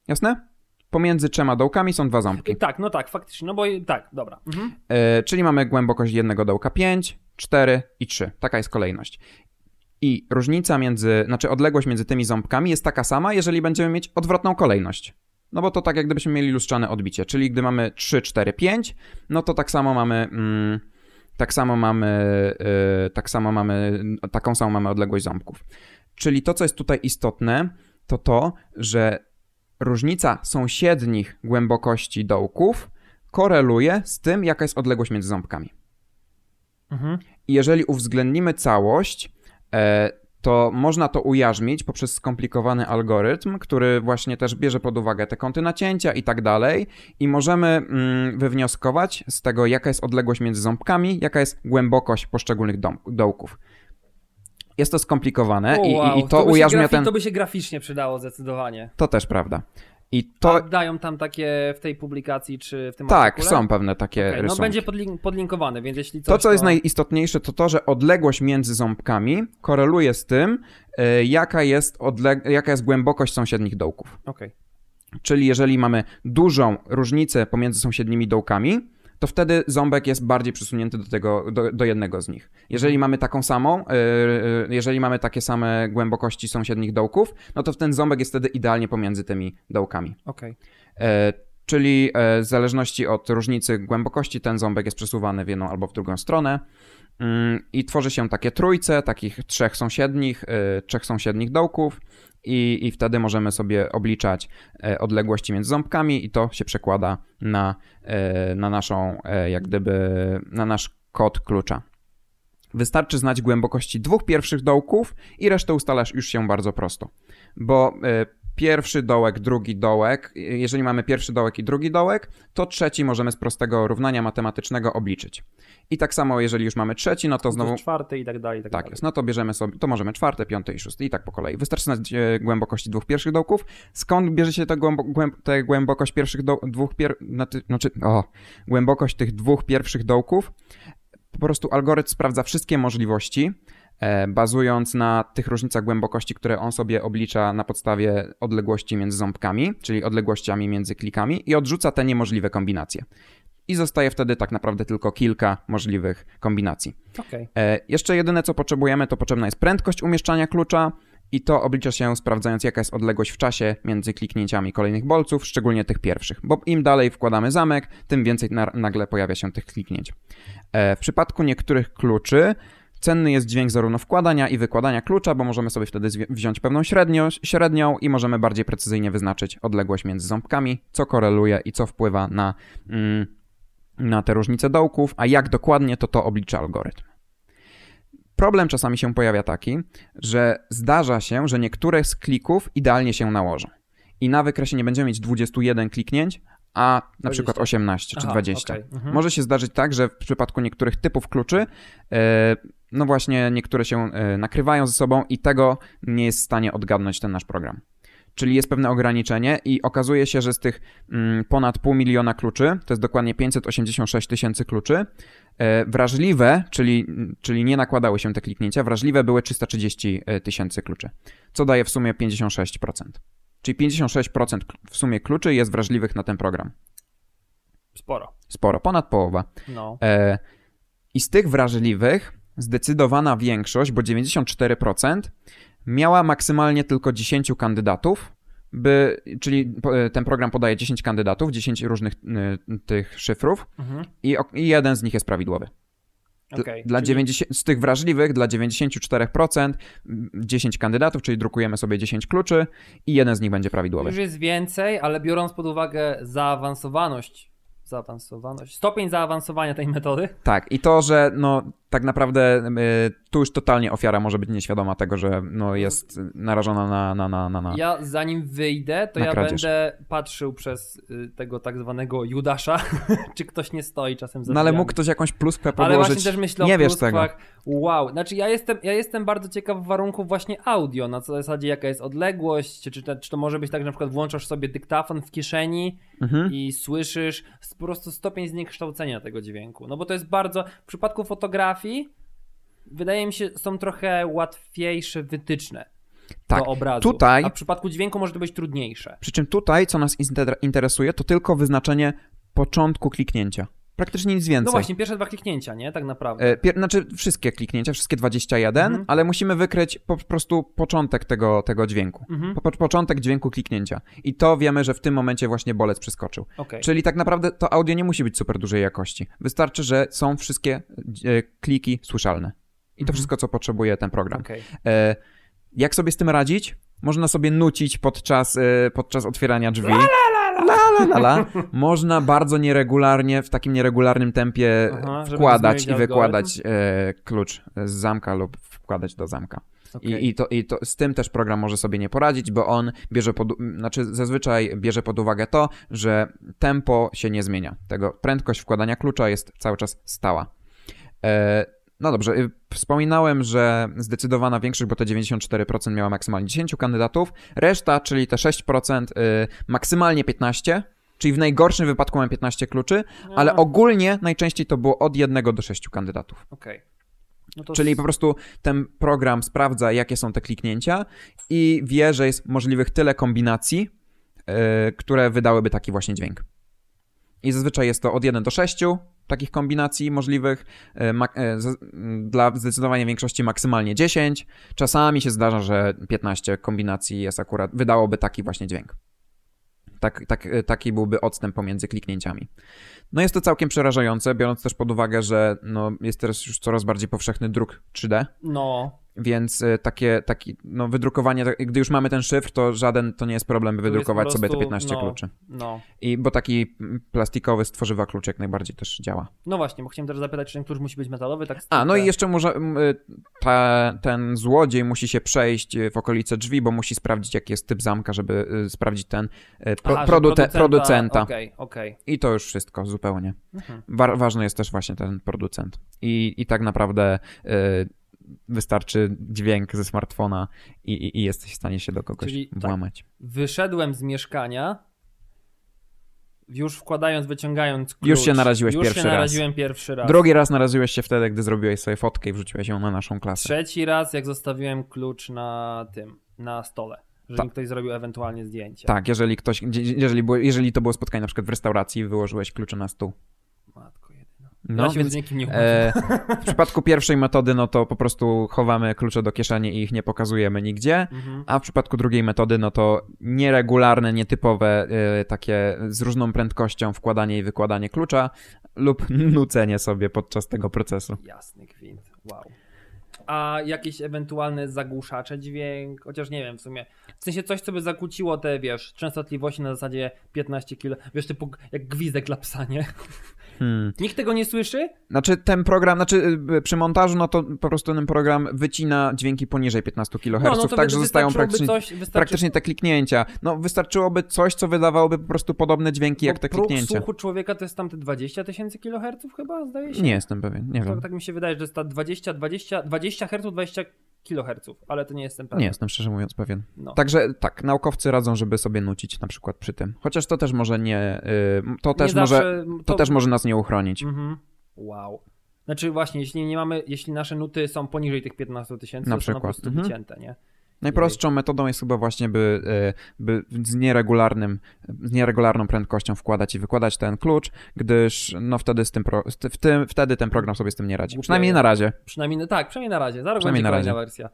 Jasne? Pomiędzy trzema dołkami są dwa ząbki. Tak, no tak, faktycznie, no bo tak, dobra. Mhm. E, czyli mamy głębokość jednego dołka 5, 4 i 3. Taka jest kolejność. I różnica między, znaczy odległość między tymi ząbkami jest taka sama, jeżeli będziemy mieć odwrotną kolejność. No bo to tak jak gdybyśmy mieli lustrzane odbicie, czyli gdy mamy 3, 4, 5, no to tak samo mamy... Mm, tak samo mamy, yy, tak samo mamy, taką samą mamy odległość ząbków. Czyli to, co jest tutaj istotne, to to, że różnica sąsiednich głębokości dołków koreluje z tym, jaka jest odległość między ząbkami. Mhm. I jeżeli uwzględnimy całość, e, to można to ujarzmić poprzez skomplikowany algorytm, który właśnie też bierze pod uwagę te kąty nacięcia i tak dalej i możemy mm, wywnioskować z tego, jaka jest odległość między ząbkami, jaka jest głębokość poszczególnych dołków. Jest to skomplikowane wow. i, i, to, to ujarzmia ten... To by się graficznie przydało zdecydowanie. To też prawda. I to... A dają tam takie w tej publikacji, czy w tym Tak, artykule? są pewne takie okay, no rysunki. No będzie podlink podlinkowane, więc jeśli coś, To, co to... jest najistotniejsze, to to, że odległość między ząbkami koreluje z tym, yy, jaka, jest odleg... jaka jest głębokość sąsiednich dołków. Okay. Czyli jeżeli mamy dużą różnicę pomiędzy sąsiednimi dołkami, to wtedy ząbek jest bardziej przesunięty do, tego, do, do jednego z nich. Jeżeli mamy taką samą, yy, jeżeli mamy takie same głębokości sąsiednich dołków, no to ten ząbek jest wtedy idealnie pomiędzy tymi dołkami. Okej. Okay. Yy, czyli yy, w zależności od różnicy głębokości ten ząbek jest przesuwany w jedną albo w drugą stronę. Mm, I tworzy się takie trójce, takich trzech sąsiednich, trzech sąsiednich dołków i, i wtedy możemy sobie obliczać e, odległości między ząbkami i to się przekłada na, e, na naszą, e, jak gdyby, na nasz kod klucza. Wystarczy znać głębokości dwóch pierwszych dołków i resztę ustalasz już się bardzo prosto, bo pierwszy dołek, drugi dołek. Jeżeli mamy pierwszy dołek i drugi dołek, to trzeci możemy z prostego równania matematycznego obliczyć. I tak samo, jeżeli już mamy trzeci, no to znowu. czwarty i tak dalej. I tak, tak dalej. jest, no to bierzemy sobie, to możemy czwarte, piąte i szósty i tak po kolei. Wystarczy znać e, głębokości dwóch pierwszych dołków. Skąd bierze się ta, głębo, głęb, głębokość pierwszych do, dwóch pier, znaczy, o, głębokość tych dwóch pierwszych dołków? Po prostu algorytm sprawdza wszystkie możliwości bazując na tych różnicach głębokości, które on sobie oblicza na podstawie odległości między ząbkami, czyli odległościami między klikami i odrzuca te niemożliwe kombinacje. I zostaje wtedy tak naprawdę tylko kilka możliwych kombinacji. Okay. E, jeszcze jedyne, co potrzebujemy, to potrzebna jest prędkość umieszczania klucza i to oblicza się sprawdzając, jaka jest odległość w czasie między kliknięciami kolejnych bolców, szczególnie tych pierwszych, bo im dalej wkładamy zamek, tym więcej nagle pojawia się tych kliknięć. E, w przypadku niektórych kluczy Cenny jest dźwięk zarówno wkładania i wykładania klucza, bo możemy sobie wtedy wziąć pewną średnią, średnią i możemy bardziej precyzyjnie wyznaczyć odległość między ząbkami, co koreluje i co wpływa na, mm, na te różnice dołków, a jak dokładnie to to oblicza algorytm. Problem czasami się pojawia taki, że zdarza się, że niektóre z klików idealnie się nałożą. I na wykresie nie będziemy mieć 21 kliknięć, a na 20. przykład 18 czy Aha, 20. Okay. Mhm. Może się zdarzyć tak, że w przypadku niektórych typów kluczy, yy, no właśnie niektóre się yy, nakrywają ze sobą i tego nie jest w stanie odgadnąć ten nasz program. Czyli jest pewne ograniczenie i okazuje się, że z tych mm, ponad pół miliona kluczy, to jest dokładnie 586 tysięcy kluczy, yy, wrażliwe, czyli, czyli nie nakładały się te kliknięcia, wrażliwe były 330 tysięcy kluczy, co daje w sumie 56%. Czyli 56% w sumie kluczy jest wrażliwych na ten program. Sporo. Sporo, ponad połowa. No. E, I z tych wrażliwych zdecydowana większość, bo 94%, miała maksymalnie tylko 10 kandydatów, by, czyli e, ten program podaje 10 kandydatów, 10 różnych y, tych szyfrów mhm. i, i jeden z nich jest prawidłowy. Okay, dla czyli... 90, z tych wrażliwych, dla 94% 10 kandydatów, czyli drukujemy sobie 10 kluczy i jeden z nich będzie prawidłowy. Już jest więcej, ale biorąc pod uwagę zaawansowaność, zaawansowaność, stopień zaawansowania tej metody. Tak, i to, że no tak naprawdę y, tu już totalnie ofiara może być nieświadoma tego, że no, jest narażona na... na, na, na, na. Ja zanim wyjdę, to ja kradzież. będę patrzył przez y, tego tak zwanego Judasza, czy ktoś nie stoi czasem za No ale mógł ktoś jakąś pluskkę Ale podłożyć. właśnie też myślę nie o wiesz tego. Wow, znaczy ja jestem, ja jestem bardzo ciekaw warunków właśnie audio, na co zasadzie jaka jest odległość, czy, czy, to, czy to może być tak, że na przykład włączasz sobie dyktafon w kieszeni Mhm. i słyszysz po prostu stopień zniekształcenia tego dźwięku. No bo to jest bardzo, w przypadku fotografii wydaje mi się są trochę łatwiejsze wytyczne Tak, do obrazu, tutaj- a w przypadku dźwięku może to być trudniejsze. Przy czym tutaj, co nas inter- interesuje, to tylko wyznaczenie początku kliknięcia. Praktycznie nic więcej. No właśnie, pierwsze dwa kliknięcia, nie? Tak naprawdę. E, Pier- znaczy wszystkie kliknięcia, wszystkie 21, Mhm. ale musimy wykryć po prostu początek tego, tego dźwięku. Mhm. Po, początek dźwięku kliknięcia. I to wiemy, że w tym momencie właśnie bolec przeskoczył. Okej. Czyli tak naprawdę to audio nie musi być super dużej jakości. Wystarczy, że są wszystkie e, kliki słyszalne. I to Mhm. wszystko, co potrzebuje ten program. Okej. E, jak sobie z tym radzić? Można sobie nucić podczas, podczas otwierania drzwi. La, la, la, la. Można bardzo nieregularnie, w takim nieregularnym tempie Aha, wkładać i wykładać e, klucz z zamka lub wkładać do zamka. Okej. I, i, to, I to z tym też program może sobie nie poradzić, bo on bierze pod, znaczy zazwyczaj bierze pod uwagę to, że tempo się nie zmienia. Tego prędkość wkładania klucza jest cały czas stała. E, no dobrze, y, wspominałem, że zdecydowana większość, bo te 94% miała maksymalnie 10 kandydatów, reszta, czyli te 6%, y, maksymalnie 15, czyli w najgorszym wypadku mamy 15 kluczy, ale A, ogólnie najczęściej to było od 1 do 6 kandydatów. Okej. No to Czyli s- po prostu ten program sprawdza, jakie są te kliknięcia i wie, że jest możliwych tyle kombinacji, yy, które wydałyby taki właśnie dźwięk. I zazwyczaj jest to od 1 do 6 takich kombinacji możliwych, z- yy, dla zdecydowanie większości maksymalnie 10. Czasami się zdarza, że 15 kombinacji jest akurat, wydałoby taki właśnie dźwięk. Tak, tak, yy, taki byłby odstęp pomiędzy kliknięciami. No jest to całkiem przerażające, biorąc też pod uwagę, że no, jest teraz już coraz bardziej powszechny druk 3D, No, więc e, takie, taki, no, wydrukowanie, tak- gdy już mamy ten szyfr, to żaden to nie jest problem, by wydrukować po sobie te prostu, 15 no. kluczy. no. I bo taki plastikowy stworzywa klucz jak najbardziej też działa. No właśnie, bo chciałem też zapytać, czy ten klucz musi być metalowy, tak A, no i jeszcze może y, ta, ten złodziej musi się przejść y, w okolice drzwi, bo musi sprawdzić, jaki jest typ zamka, żeby y, sprawdzić ten y, pro, Aha, że produte, producenta. Okej, okej. I to już wszystko zupełnie. Mhm. Wa- ważny jest też właśnie ten producent. I, i tak naprawdę y, wystarczy dźwięk ze smartfona i, i, i jesteś w stanie się do kogoś Czyli tak. włamać. Wyszedłem z mieszkania, już wkładając, wyciągając klucz. Już się naraziłeś już pierwszy się raz. naraziłem pierwszy raz. Drugi raz naraziłeś się wtedy, gdy zrobiłeś sobie fotkę i wrzuciłeś ją na naszą klasę. Trzeci raz, jak zostawiłem klucz na tym, na stole. Żeby Tak. ktoś zrobił ewentualnie zdjęcie. Tak, jeżeli ktoś, jeżeli, było, jeżeli to było spotkanie na przykład w restauracji wyłożyłeś klucze na stół. No, ja więc z nikim nie umawiam. e, w przypadku pierwszej metody, no to po prostu chowamy klucze do kieszeni i ich nie pokazujemy nigdzie. Mhm. A w przypadku drugiej metody, no to nieregularne, nietypowe, y, takie z różną prędkością wkładanie i wykładanie klucza lub nucenie sobie podczas tego procesu. Jasny gwint. Wow. A jakieś ewentualne zagłuszacze dźwięk? Chociaż nie wiem w sumie. W sensie coś, co by zakłóciło te, wiesz, częstotliwości na zasadzie 15 kilo. Wiesz, typu jak gwizdek dla psa, nie? Hmm. Nikt tego nie słyszy? Znaczy ten program, znaczy y, przy montażu, no to po prostu ten program wycina dźwięki poniżej 15 kHz, No, no to tak, że wy- zostają praktycznie, coś, wystarczy praktycznie te kliknięcia. No wystarczyłoby coś, co wydawałoby po prostu podobne dźwięki jak bo te próg kliknięcia. słuchu człowieka to jest tam te 20 tysięcy kiloherców chyba, zdaje się? Nie jestem pewien, nie To, wiem. tak mi się wydaje, że jest ta 20, 20, 20 Hz, 20 kHz, ale to nie jestem pewien. Nie jestem szczerze mówiąc pewien. No. Także tak, naukowcy radzą, żeby sobie nucić na przykład przy tym. Chociaż to też może nie, y, to Nie też może, zawsze to też może nas nie uchronić. Mhm. Wow. Znaczy właśnie, jeśli nie mamy, jeśli nasze nuty są poniżej tych 15 tysięcy, to są po prostu Mhm. wycięte, nie? Najprostszą metodą jest chyba właśnie, by, y, by z, nieregularnym, z nieregularną prędkością wkładać i wykładać ten klucz, gdyż no wtedy, z tym pro, w tym, wtedy ten program sobie z tym nie radzi. Głupie. Przynajmniej na razie. Przynajmniej, tak, przynajmniej na razie. Za rok będzie kolejna razie. wersja.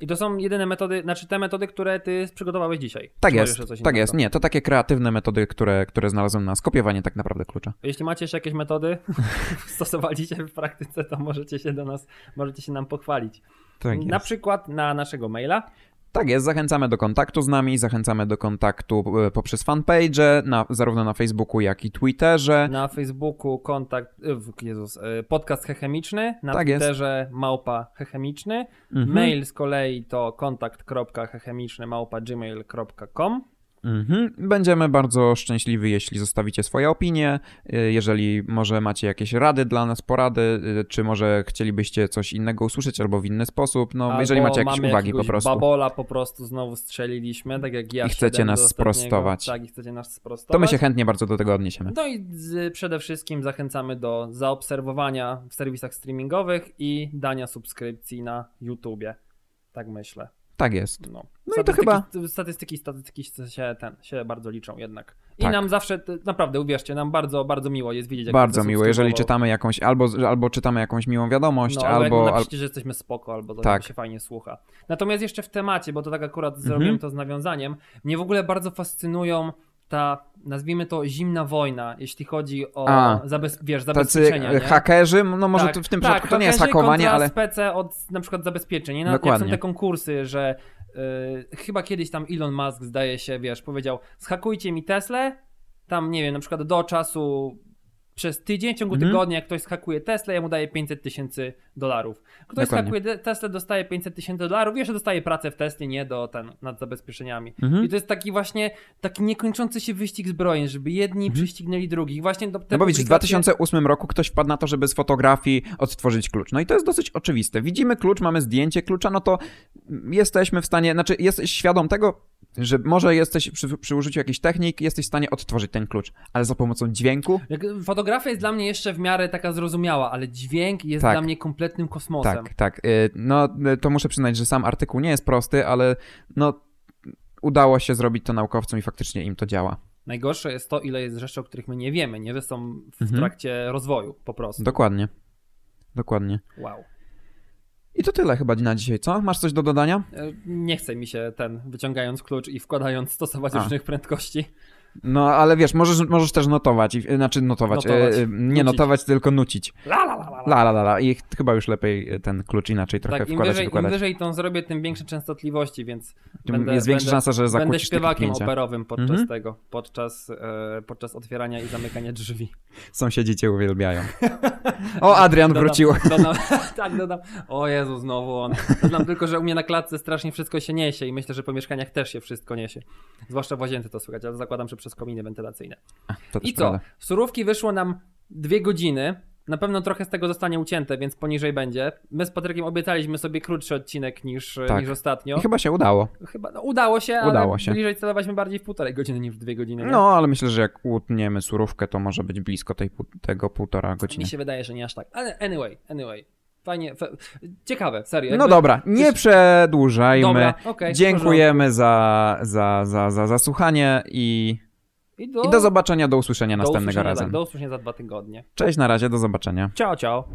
I to są jedyne metody, znaczy te metody, które ty przygotowałeś dzisiaj. Tak Czy jest, tak innego? jest. Nie, to takie kreatywne metody, które, które znalazłem na skopiowanie tak naprawdę klucza. Jeśli macie jeszcze jakieś metody, stosowaliście w praktyce, to możecie się do nas, możecie się nam pochwalić. Tak na przykład na naszego maila Tak jest, zachęcamy do kontaktu z nami, zachęcamy do kontaktu e, poprzez fanpage, na, zarówno na Facebooku, jak i Twitterze. Na Facebooku kontakt, e, Jezus, e, podcast hechemiczny, na Tak jest. Twitterze małpa hechemiczny, Mhm. mail z kolei to kontakt.hechemiczny małpa gmail.com. Mhm. Będziemy bardzo szczęśliwi, jeśli zostawicie swoje opinie, y, jeżeli może macie jakieś rady dla nas, porady, y, czy może chcielibyście coś innego usłyszeć albo w inny sposób, no jeżeli Albo macie jakieś uwagi po prostu. Babola po prostu znowu strzeliliśmy, tak jak ja I chcecie nas sprostować. Tak, i chcecie nas sprostować. To my się chętnie bardzo do tego odniesiemy. No i z, przede wszystkim zachęcamy do zaobserwowania w serwisach streamingowych i dania subskrypcji na YouTubie. Tak myślę. Tak jest. No, No i to chyba- Statystyki, statystyki się, ten, się bardzo liczą jednak. I Tak. nam zawsze, naprawdę uwierzcie, nam bardzo, bardzo miło jest widzieć, jak Bardzo miło, jeżeli czytamy jakąś, albo, albo czytamy jakąś miłą wiadomość, No, albo Al... napiszcie, że jesteśmy spoko, albo to Tak. się fajnie słucha. Natomiast jeszcze w temacie, bo to tak akurat Mhm. zrobiłem to z nawiązaniem, mnie w ogóle bardzo fascynują ta, nazwijmy to zimna wojna, jeśli chodzi o A, zabez, wiesz, Tacy zabezpieczenia. nie? hakerzy, no może Tak, w tym tak, przypadku to nie jest hakowanie, ale... spece od na przykład zabezpieczeń. Nie? No, Jak są Dokładnie. te konkursy, że y, chyba kiedyś tam Elon Musk zdaje się, wiesz, powiedział zhakujcie mi Teslę, tam nie wiem, na przykład do czasu przez tydzień, w ciągu Mhm. tygodnia, jak ktoś zhakuje Teslę, ja mu daję 500 tysięcy dolarów. Ktoś de- Teslę, dostaje 500 tysięcy dolarów, jeszcze dostaje pracę w Tesli, nie do ten, nad zabezpieczeniami. Mhm. I to jest taki właśnie, taki niekończący się wyścig zbrojeń, żeby jedni prześcignęli drugich. Właśnie do, No bo widzisz, w publikacje- 2008 roku ktoś wpadł na to, żeby z fotografii odtworzyć klucz. No i to jest dosyć oczywiste. Widzimy klucz, mamy zdjęcie klucza, no to jesteśmy w stanie, znaczy jesteś świadom tego, że może jesteś przy, przy użyciu jakichś technik, jesteś w stanie odtworzyć ten klucz, ale za pomocą dźwięku? Jak, fotografia jest dla mnie jeszcze w miarę taka zrozumiała, ale dźwięk jest Tak. dla mnie kompletnym kosmosem. Tak, tak. Y, No y, to muszę przyznać, że sam artykuł nie jest prosty, ale no udało się zrobić to naukowcom i faktycznie im to działa. Najgorsze jest to, ile jest rzeczy, o których my nie wiemy, nie? Że są w Mhm. trakcie rozwoju po prostu. Dokładnie. Dokładnie. Wow. I to tyle chyba na dzisiaj, co? Masz coś do dodania? E, Nie chce mi się ten, wyciągając klucz i wkładając, stosować A. różnych prędkości. No, ale wiesz, możesz, możesz też notować, znaczy notować, Notować, e, e, nie nucić. notować, tylko nucić. La, la, la, la, la. La, la, la. I ch- chyba już lepiej e, ten klucz inaczej trochę Tak, im wkładać wyżej, im wykładać. wyżej tą zrobię, tym większe częstotliwości, więc Tym będę, jest większa będę, szansa, że będę zakłócisz te śpiewakiem operowym podczas Mhm. tego, podczas, e, podczas otwierania i zamykania drzwi. Sąsiedzi cię uwielbiają. O, Adrian Dodam- wrócił. Dodam, tak, dodam. O Jezu, znowu on. Dodam tylko, że u mnie na klatce strasznie wszystko się niesie i myślę, że po mieszkaniach też się wszystko niesie. Zwłaszcza w łazience to słychać, ale zakładam, że przez kominy wentylacyjne. I co? prawda. Surówki wyszło nam dwie godziny. Na pewno trochę z tego zostanie ucięte, więc poniżej będzie. My z Patrykiem obiecaliśmy sobie krótszy odcinek niż, Tak. niż ostatnio. I chyba się udało. Chyba no, udało się, ale Udało się. bliżej celowaliśmy bardziej w półtorej godziny niż w dwie godziny. nie? No, ale myślę, że jak utniemy surówkę, to może być blisko tej, tego półtora godziny. Mi się wydaje, że nie aż tak. Ale anyway, anyway. Fajnie, fe... ciekawe, serio. No jakby- dobra, nie przedłużajmy. Dobra, w Dziękujemy za, za, za, za, za słuchanie i, i do, I do zobaczenia, do usłyszenia do następnego usłyszenia, razem. Tak, do usłyszenia za dwa tygodnie. Cześć, na razie, do zobaczenia. Ciao, ciao.